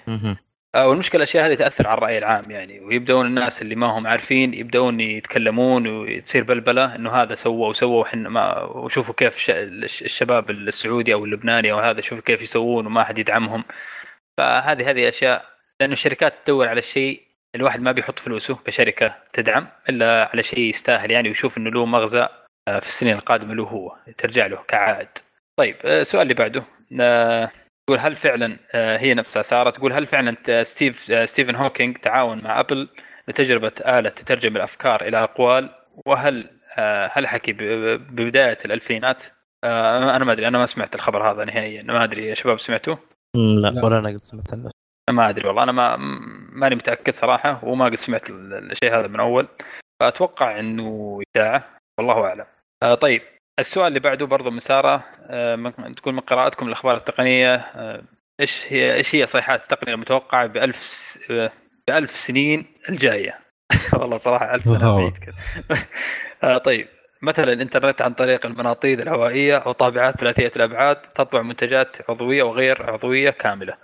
A: آه والمشكلة الأشياء هذه تأثر على الرأي العام يعني ويبدأون الناس اللي ما هم عارفين يبدأون يتكلمون وتصير بلبلة إنه هذا سوى وسوى وحنا ما وشوفوا كيف الشباب السعودي أو اللبناني أو هذا شوفوا كيف يسوون وما حد يدعمهم. فهذه هذه أشياء لأنه الشركات تدور على الشيء الواحد ما بيحط فلوسه كشركة تدعم إلا على شيء يستاهل يعني ويشوف إنه له مغزى آه، في السنين القادمة له هو ترجع له كعائد. طيب آه، السؤال اللي بعده آه، تقول هل فعلا هي نفسها سارة تقول هل فعلا ستيف ستيفن هوكينج تعاون مع أبل لتجربة آلة تترجم الأفكار إلى أقوال وهل هل حكي ببداية الألفينات أنا ما أدري أنا ما سمعت الخبر هذا نهائيا ما أدري يا شباب سمعتوه؟
C: لا ولا أنا قد سمعت عنه
A: ما أدري والله أنا ما ماني متأكد صراحة وما قد سمعت الشيء هذا من أول. فأتوقع إنه إشاعة والله أعلم. آه طيب السؤال اللي بعده برضه من سارة آه تقول من قراءتكم الاخبار التقنية آه إيش هي إيش هي صيحات التقنية المتوقعة بألف س... بألف سنين الجاية؟ والله صراحة ألف سنة بعيد كذا. آه طيب. مثلا الإنترنت عن طريق المناطيد الهوائية أو طابعات ثلاثية الأبعاد تطبع منتجات عضوية وغير عضوية كاملة.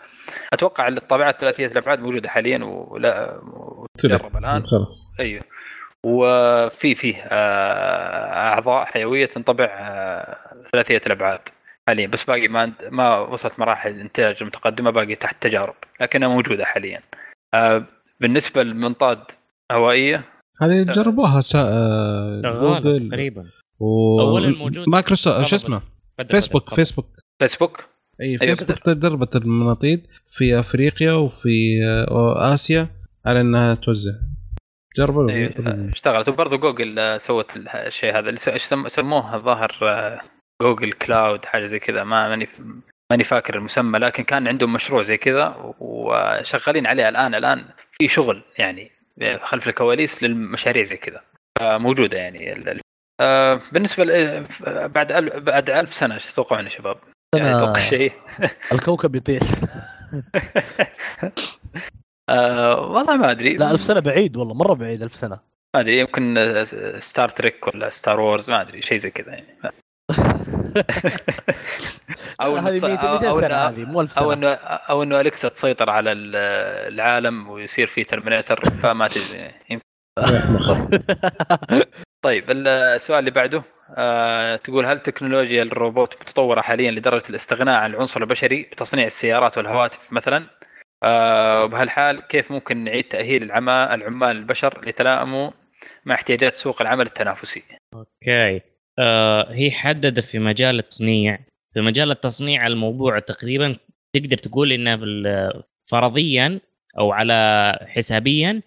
A: أتوقع الطابعات ثلاثية الأبعاد موجودة حاليا ولا تجرب الآن. خلاص. أيوه وفي فيه آه، أعضاء حيوية تنطبع آه، ثلاثية الأبعاد حاليا. بس باقي ما ما وصلت مراحل الانتاج المتقدمه باقي تحت تجارب لكنها موجودة حاليا. آه، بالنسبة للمنطاد هوائية
B: هذه جربوها سا...
D: جوجل تقريبا.
B: و... اولا موجود. مايكروسوفت شو اسمه؟ فيسبوك فيسبوك
A: فيسبوك
B: اي فيسبوك تدربت المناطيد في أفريقيا وفي آسيا على إنها توزع.
A: جربوا. أيوة. اشتغلت. وبرضه جوجل سوت الشيء هذا. اللي سموه؟ الظاهر Google Cloud حاجة زي كذا. ما ماني ماني فاكر المسمى لكن كان عندهم مشروع زي كذا وشغالين عليه الآن. الآن في شغل يعني خلف الكواليس للمشاريع زي كذا. موجوده يعني آه، بالنسبة بعد بعد ألف سنة إيش تتوقعون يا شباب؟ يعني أتوقع شيء.
C: الكوكب يطير.
A: آه والله ما أدري.
C: لا ألف سنة بعيد والله مرة بعيد ألف سنة.
A: ما أدري يمكن Star Trek ولا Star Wars ما أدري شيء زي كذا يعني.
C: أو هذه 200 سنة هذه مو 1000 سنة.
A: أو انه أو إنه أليكسا تسيطر على العالم ويصير في Terminator فما تدري. طيب السؤال اللي بعده آه تقول هل تكنولوجيا الروبوت متطورة حاليا لدرجة الاستغناء عن العنصر البشري بتصنيع السيارات والهواتف مثلا؟ آه وبهالحال كيف ممكن نعيد تأهيل العمال العمال البشر ليتلائموا مع احتياجات سوق العمل التنافسي؟
D: أوكي. هي حددت في مجال التصنيع. في مجال التصنيع الموضوع تقريبا تقدر تقول إنه فرضيا أو على حسابيا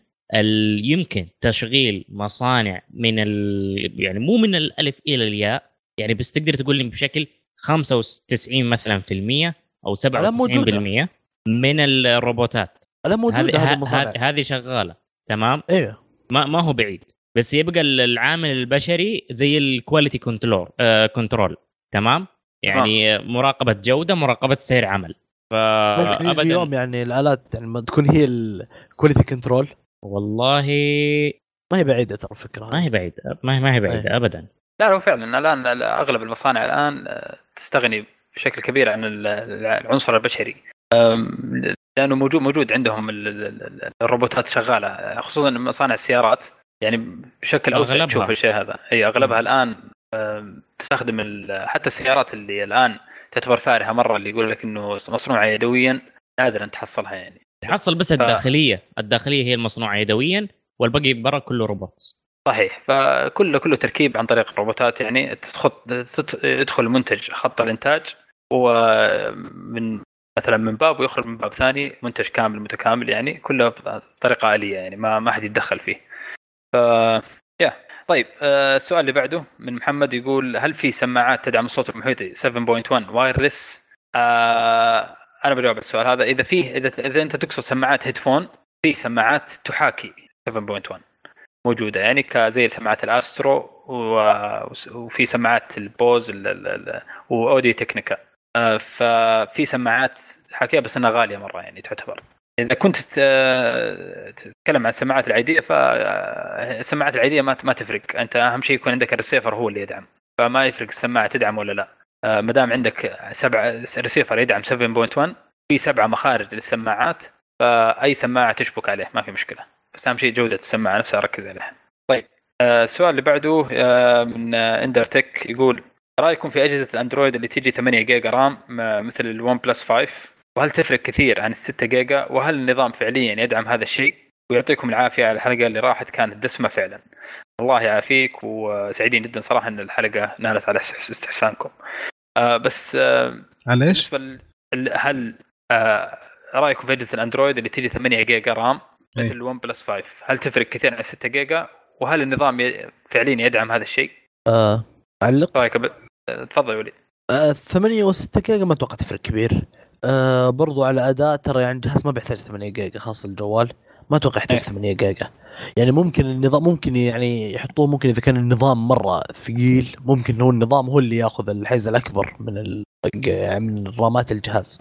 D: يمكن تشغيل مصانع من ال... يعني مو من الألف إلى الياء يعني بس تقدر تقول لي بشكل 95 مثلا في المية أو 97% من الروبوتات. هذه هذه شغالة. تمام؟
C: أيوه
D: ما ما هو بعيد. بس يبقى العامل البشري زي ال quality control آه control تمام؟ يعني آه. مراقبة جودة مراقبة سير عمل.
C: فابدا يوم يعني الآلات يعني تكون هي ال quality control
D: والله
C: ما هي بعيدة ترى الفكرة
D: ما هي بعيدة ما هي ما هي بعيدة أيه. ابدا.
A: لا هو فعلا الآن أغلب المصانع الآن آه، تستغني بشكل كبير عن العنصر البشري. لأنه موجود موجود عندهم الروبوتات شغالة خصوصا مصانع السيارات. يعني بشكل أوسع تشوف الشيء هذا. أي أغلبها الآن تستخدم حتى السيارات اللي الآن تعتبر فارهة مرة اللي يقول لك إنه مصنوعة يدويا نادرا تحصلها يعني.
D: تحصل بس الداخليه ف... الداخلية. هي المصنوعة يدويا والباقي برا كله روبوت
A: صحيح. فكله كله تركيب عن طريق الروبوتات. يعني تدخل يدخل منتج خط الإنتاج ومن مثلا من باب ويخرج من باب ثاني منتج كامل متكامل يعني كله بطريقة آلية يعني ما ما حد يتدخل فيه. ف يا طيب آه، السؤال اللي بعده من محمد يقول هل في سماعات تدعم الصوت المحيطي؟ 7.1 wireless؟ آه أنا بجاوب على السؤال هذا. إذا فيه إذا إذا أنت تقصد سماعات headphone في سماعات تحاكي. 7.1 موجودة. يعني كزي سماعات ال Astro وفي سماعات ال Bose و Audio-Technica آه، ففي سماعات حاكية بس إنها غالية مرة يعني تعتبر. إذا كنت تتكلم عن السماعات العادية فالسماعات العادية ما تفرق. أنت أهم شيء يكون عندك الريسيفر هو اللي يدعم فما يفرق السماعة تدعم ولا لا. آه، ما دام عندك سبعه ريسيفر يدعم 7.1 في سبعه مخارج للسماعات فأي سماعة تشبك عليه ما في مشكلة. بس أهم شيء جودة السماعة نفسها ركز عليها. طيب آه، السؤال اللي بعده من اندرتك يقول رأيكم في أجهزة الأندرويد اللي تيجي 8 جيجا رام مثل الون بلس 5 وهل تفرق كثير عن ال 6 جيجا وهل النظام فعليا يدعم هذا الشيء؟ ويعطيكم العافية على الحلقة اللي راحت كانت دسمة فعلا. الله يعافيك وسعيدين جدا صراحة إن الحلقة نالت على استحسانكم. آه بس آه
B: على
A: إيش؟ هل آه رأيكم في أجهزة الأندرويد اللي تجي 8 جيجا رام
B: أي.
A: مثل الون بلس 5 هل تفرق كثير عن 6 جيجا وهل النظام فعليا يدعم هذا الشيء؟
C: آه علق
A: رأيك ب... آه، تفضل يا وليد.
C: آه 8 و6 جيجا ما أتوقع تفرق كبير. آه برضو على أداء ترى يعني الجهاز ما بيحتاج 8 جيجا خاص الجوال. ما أتوقع يحتاج
A: إيه.
C: 8 جيجا. يعني ممكن النظام ممكن يعني يحطوه ممكن إذا كان النظام مرة ثقيل ممكن هو النظام هو اللي ياخذ الحيز الأكبر من ال... من رامات الجهاز.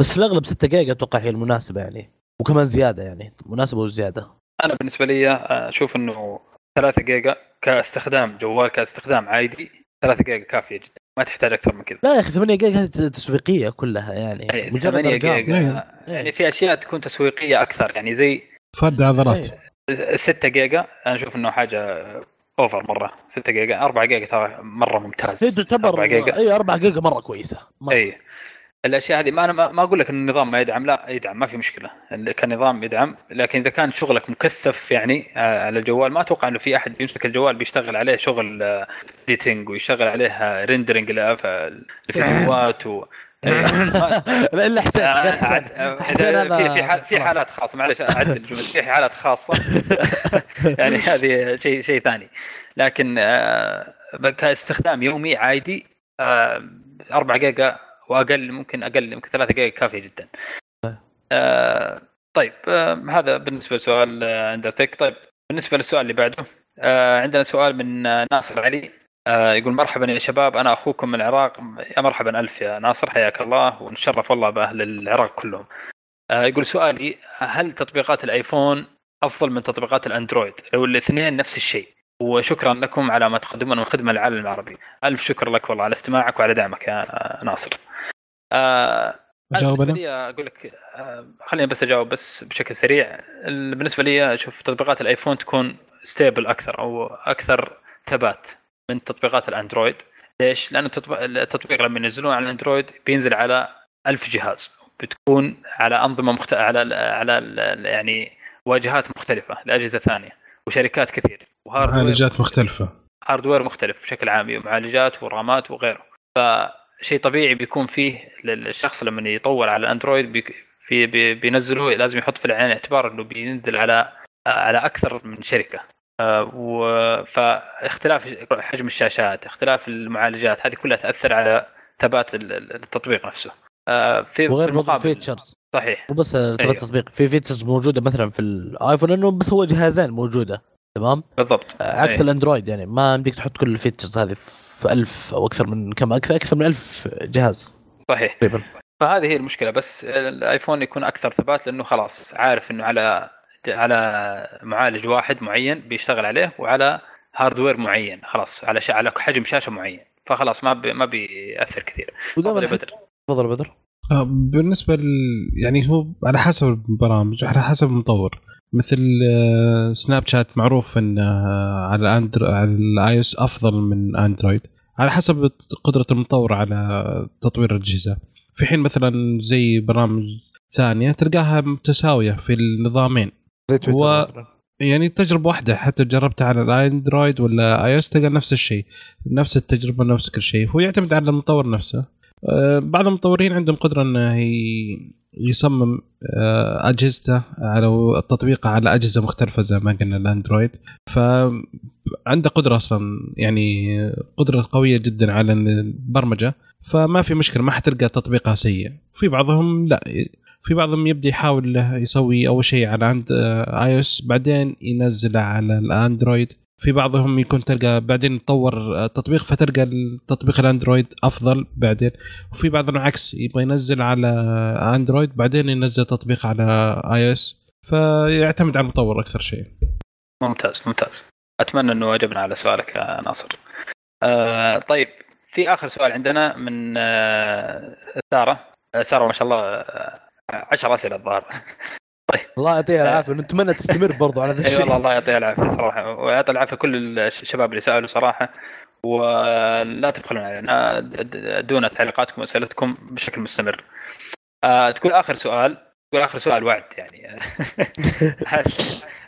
C: بس في الأغلب 6 جيجا أتوقع هي المناسبة يعني. وكمان زيادة يعني. مناسبة وزيادة.
A: أنا بالنسبة لي آه، أشوف إنه 3 جيجا كاستخدام جوال كاستخدام عادي 3 جيجا كافية جدا. ما تحتاج أكثر من كذا
C: لا يا أخي 8 جيجا هذه تسويقية كلها يعني
A: يعني
C: مجرد
A: 8
C: أرقام.
A: جيجا
C: إيه.
A: يعني في أشياء تكون تسويقية أكثر يعني زي
B: فرد عضلات
C: إيه.
A: 6 جيجا أنا أشوف إنه حاجة أوفر مرة 6 جيجا 4 جيجا ترى مرة ممتاز
C: هي تعتبر
A: 4 جيجا
C: أي 4 جيجا مرة كويسة مرة.
A: أي الأشياء هذه ما أنا ما أقول لك إن النظام ما يدعم لا يدعم ما في مشكلة. كنظام يدعم لكن إذا كان شغلك مكثف يعني آه، على الجوال ما أتوقع إنه في أحد بيمسك الجوال بيشتغل عليه شغل editing ويشتغل عليه rendering الفيديوهات و
C: إلا حسين
A: آه، آه، في في حال في. حالات خاصة معلش أعدل الجمله في حالات خاصة يعني هذه شيء شيء ثاني. لكن آه، كاستخدام يومي عادي آه، 4 جيجا وأقل ممكن أقل ممكن 3 جيجا كافية جدا. آه، طيب آه، هذا بالنسبة لسؤال آه، اندرتك طيب بالنسبة للسؤال اللي بعده آه، عندنا سؤال من آه، ناصر علي. آه، يقول مرحبا يا شباب أنا أخوكم من العراق. يا مرحبا ألف يا ناصر حياك الله ونشرف والله بأهل العراق كلهم. آه، يقول سؤالي هل تطبيقات الآيفون أفضل من تطبيقات الأندرويد؟ لو الاثنين نفس الشيء. وشكرا لكم على ما تقدمون من خدمة للعالم العربي. ألف شكر لك والله على استماعك وعلى دعمك يا آه، ناصر. آه، أنا؟ لي أقول لك آه، خليني بس أجاوب بس بشكل سريع. ال- بالنسبة لي أشوف تطبيقات الآيفون تكون stable أكثر أو أكثر ثبات من تطبيقات الأندرويد. ليش؟ لأن التطبيق, التطبيق لما ينزلون على الأندرويد بينزل على ألف جهاز. بتكون على أنظمة مخت... على ال- على ال- يعني واجهات مختلفة لأجهزة ثانية وشركات كثير و hardware
B: معالجات مختلفة.
A: hardware مختلف بشكل عام معالجات ورامات وغيره. فشيء طبيعي بيكون فيه للشخص لما يطور على الأندرويد بي في بي بينزله لازم يحط في العين اعتبار إنه بينزل على على أكثر من شركة. آه، فاختلاف حجم الشاشات اختلاف المعالجات هذه كلها تأثر على ثبات ال- ال- التطبيق نفسه. آه، في في
C: وفي
A: المقابل
C: features
A: صحيح.
C: مو بس ثبات
A: أيوه.
C: التطبيق في features موجودة مثلا في الآيفون انه بس هو جهازين موجودة تمام؟
A: بالضبط.
C: عكس
A: أي.
C: الأندرويد يعني ما يمديك تحط كل ال features هذه في ألف أو أكثر من كم أكثر أكثر من ألف جهاز.
A: صحيح.
C: تقريبا
A: فهذه هي المشكلة بس الآيفون يكون أكثر ثبات لأنه خلاص عارف إنه على على معالج واحد معين بيشتغل عليه وعلى hardware معين خلاص على ش... على حجم شاشة معين فخلاص ما بي... ما بيأثر كثير. تفضل يا بدر.
C: تفضل بدر.
B: آه، بالنسبة ل... يعني هو على حسب البرامج على حسب المطور. مثل آه، سناب شات معروف إن آه، على اندرو على ال iOS أفضل من اندرويد على حسب قدرة المطور على تطوير الأجهزة. في حين مثلا زي برامج ثانية تلقاها متساوية في النظامين.
C: زي مثلاً.
B: يعني تجربة واحدة حتى جربتها على الاندرويد ولا اي اس تلقى نفس الشيء نفس التجربة نفس كل شيء. هو يعتمد على المطور نفسه. آه، بعض المطورين عندهم قدرة إنه يصمم آه، أجهزته على التطبيق على أجهزة مختلفة زي ما قلنا الأندرويد. فعنده قدرة أصلا يعني قدرة قوية جدا على البرمجة. فما في مشكلة ما حتلقى تطبيقها سيء. في بعضهم لا في بعضهم يبدأ يحاول يسوي أول شيء على عند iOS بعدين ينزله على الأندرويد. في بعضهم يكون تلقى بعدين يطور التطبيق فتلقى التطبيق الأندرويد أفضل بعدين. وفي بعضهم العكس يبغى ينزل على أندرويد بعدين ينزل تطبيق على iOS. فيعتمد على المطور أكثر شيء.
A: ممتاز ممتاز. أتمنى إنه اجبنا على سؤالك يا ناصر. آه طيب في آخر سؤال عندنا من آه سارة. آه، سارة ما شاء الله آه، عشر أسئلة الظاهر.
C: الله يعطيها العافية نتمنى تستمر برضو على ذا
A: إي
C: الشيء.
A: والله الله يعطيه العافية صراحة ويعطي العافية كل الشباب اللي سألوا صراحة ولا تبخلون علينا ادونا تعليقاتكم وأسئلتكم بشكل مستمر. آه تقول آخر سؤال يقول آخر سؤال وعد يعني. هل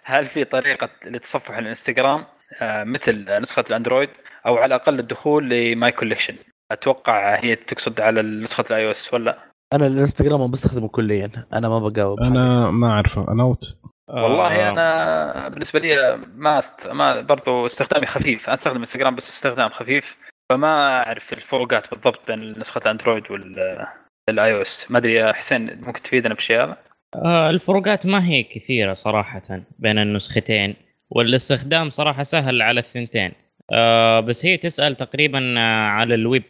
A: هل في طريقة لتصفح الانستغرام؟ آه، مثل نسخة الأندرويد أو على الأقل الدخول ل my collection. أتوقع هي تقصد على نسخة ال iOS ولا؟
C: أنا الإنستغرام ما بستخدمه كليا. أنا ما بجاوب
B: أنا ما أعرفه. أنا out.
A: والله
D: آه،
A: أنا بالنسبة لي ما است... ما برضو استخدامي خفيف. أنا أستخدم إنستغرام بس استخدام خفيف. فما أعرف الفروقات بالضبط بين نسخة الاندرويد وال iOS. ما أدري حسين ممكن تفيدنا بالشيء هذا؟
D: آه، الفروقات ما هي كثيرة صراحة بين النسختين والاستخدام صراحة سهل على الثنتين. آه، بس هي تسأل تقريبا آه، على الويب.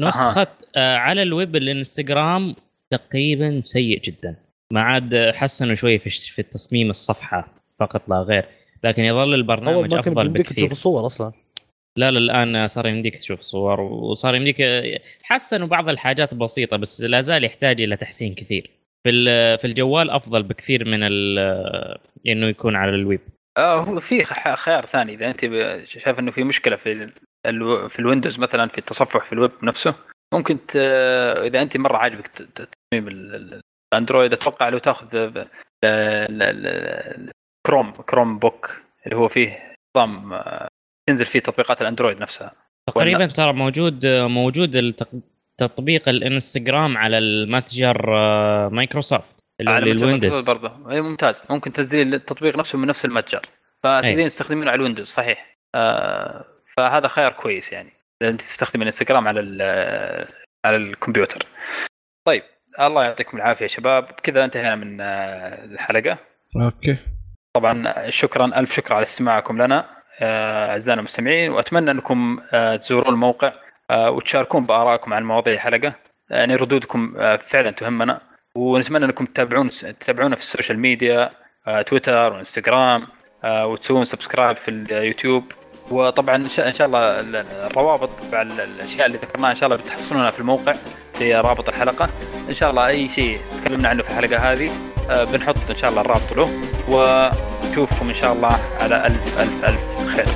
D: نسخة آه، على الويب الانستغرام تقريبا سيء جدا. ما عاد حسنوا شوي في في تصميم الصفحة فقط لا غير. لكن يظل البرنامج
C: ما أفضل
D: بكثير.
C: تشوف الصور أصلا.
D: لا لا الآن صار يمديك تشوف صور وصار يمديك حسنوا بعض الحاجات بسيطة بس لا زال يحتاج إلى تحسين كثير. في ال- في الجوال أفضل بكثير من ال- إنه يكون على الويب.
A: آه هو في خ- خيار ثاني إذا أنت شايف إنه في مشكلة في في الويندوز مثلا في التصفح في الويب نفسه ممكن ت... إذا أنت مرة عاجبك تصميم ال- ال- الأندرويد أتوقع لو تأخذ كروم Chromebook اللي هو فيه نظام آه، تنزل فيه تطبيقات الأندرويد نفسها.
D: تقريبا ترى موجود موجود التق- تطبيق الإنستغرام على المتجر آه، مايكروسوفت
A: على مايكروسوفت برضه. اي ممتاز. ممكن تنزيل التطبيق نفسه من نفس المتجر. فتقدرين تستخدمينه على الويندوز صحيح. آه فهذا خيار كويس يعني. إذا أنت تستخدم الانستغرام على على الكمبيوتر. طيب الله يعطيكم العافية يا شباب. كذا انتهينا من آه، الحلقة.
B: okay.
A: طبعا شكرا ألف شكر على استماعكم لنا. آه، أعزائنا المستمعين وأتمنى أنكم آه، تزورون الموقع آه، وتشاركون بآرائكم عن مواضيع الحلقة. يعني ردودكم آه، فعلا تهمنا. ونتمنى أنكم تتابعون تتابعونا في السوشيال ميديا آه، تويتر وإنستغرام آه، وتسوون subscribe في اليوتيوب وطبعا إن شاء الله ال- الروابط مع ال- الأشياء اللي ذكرناها إن شاء الله بتحصلونها في الموقع في رابط الحلقة. إن شاء الله أي شيء تكلمنا عنه في الحلقة هذه آه، بنحط إن شاء الله الرابط له ونشوفكم إن شاء الله على الف الف ألف خير.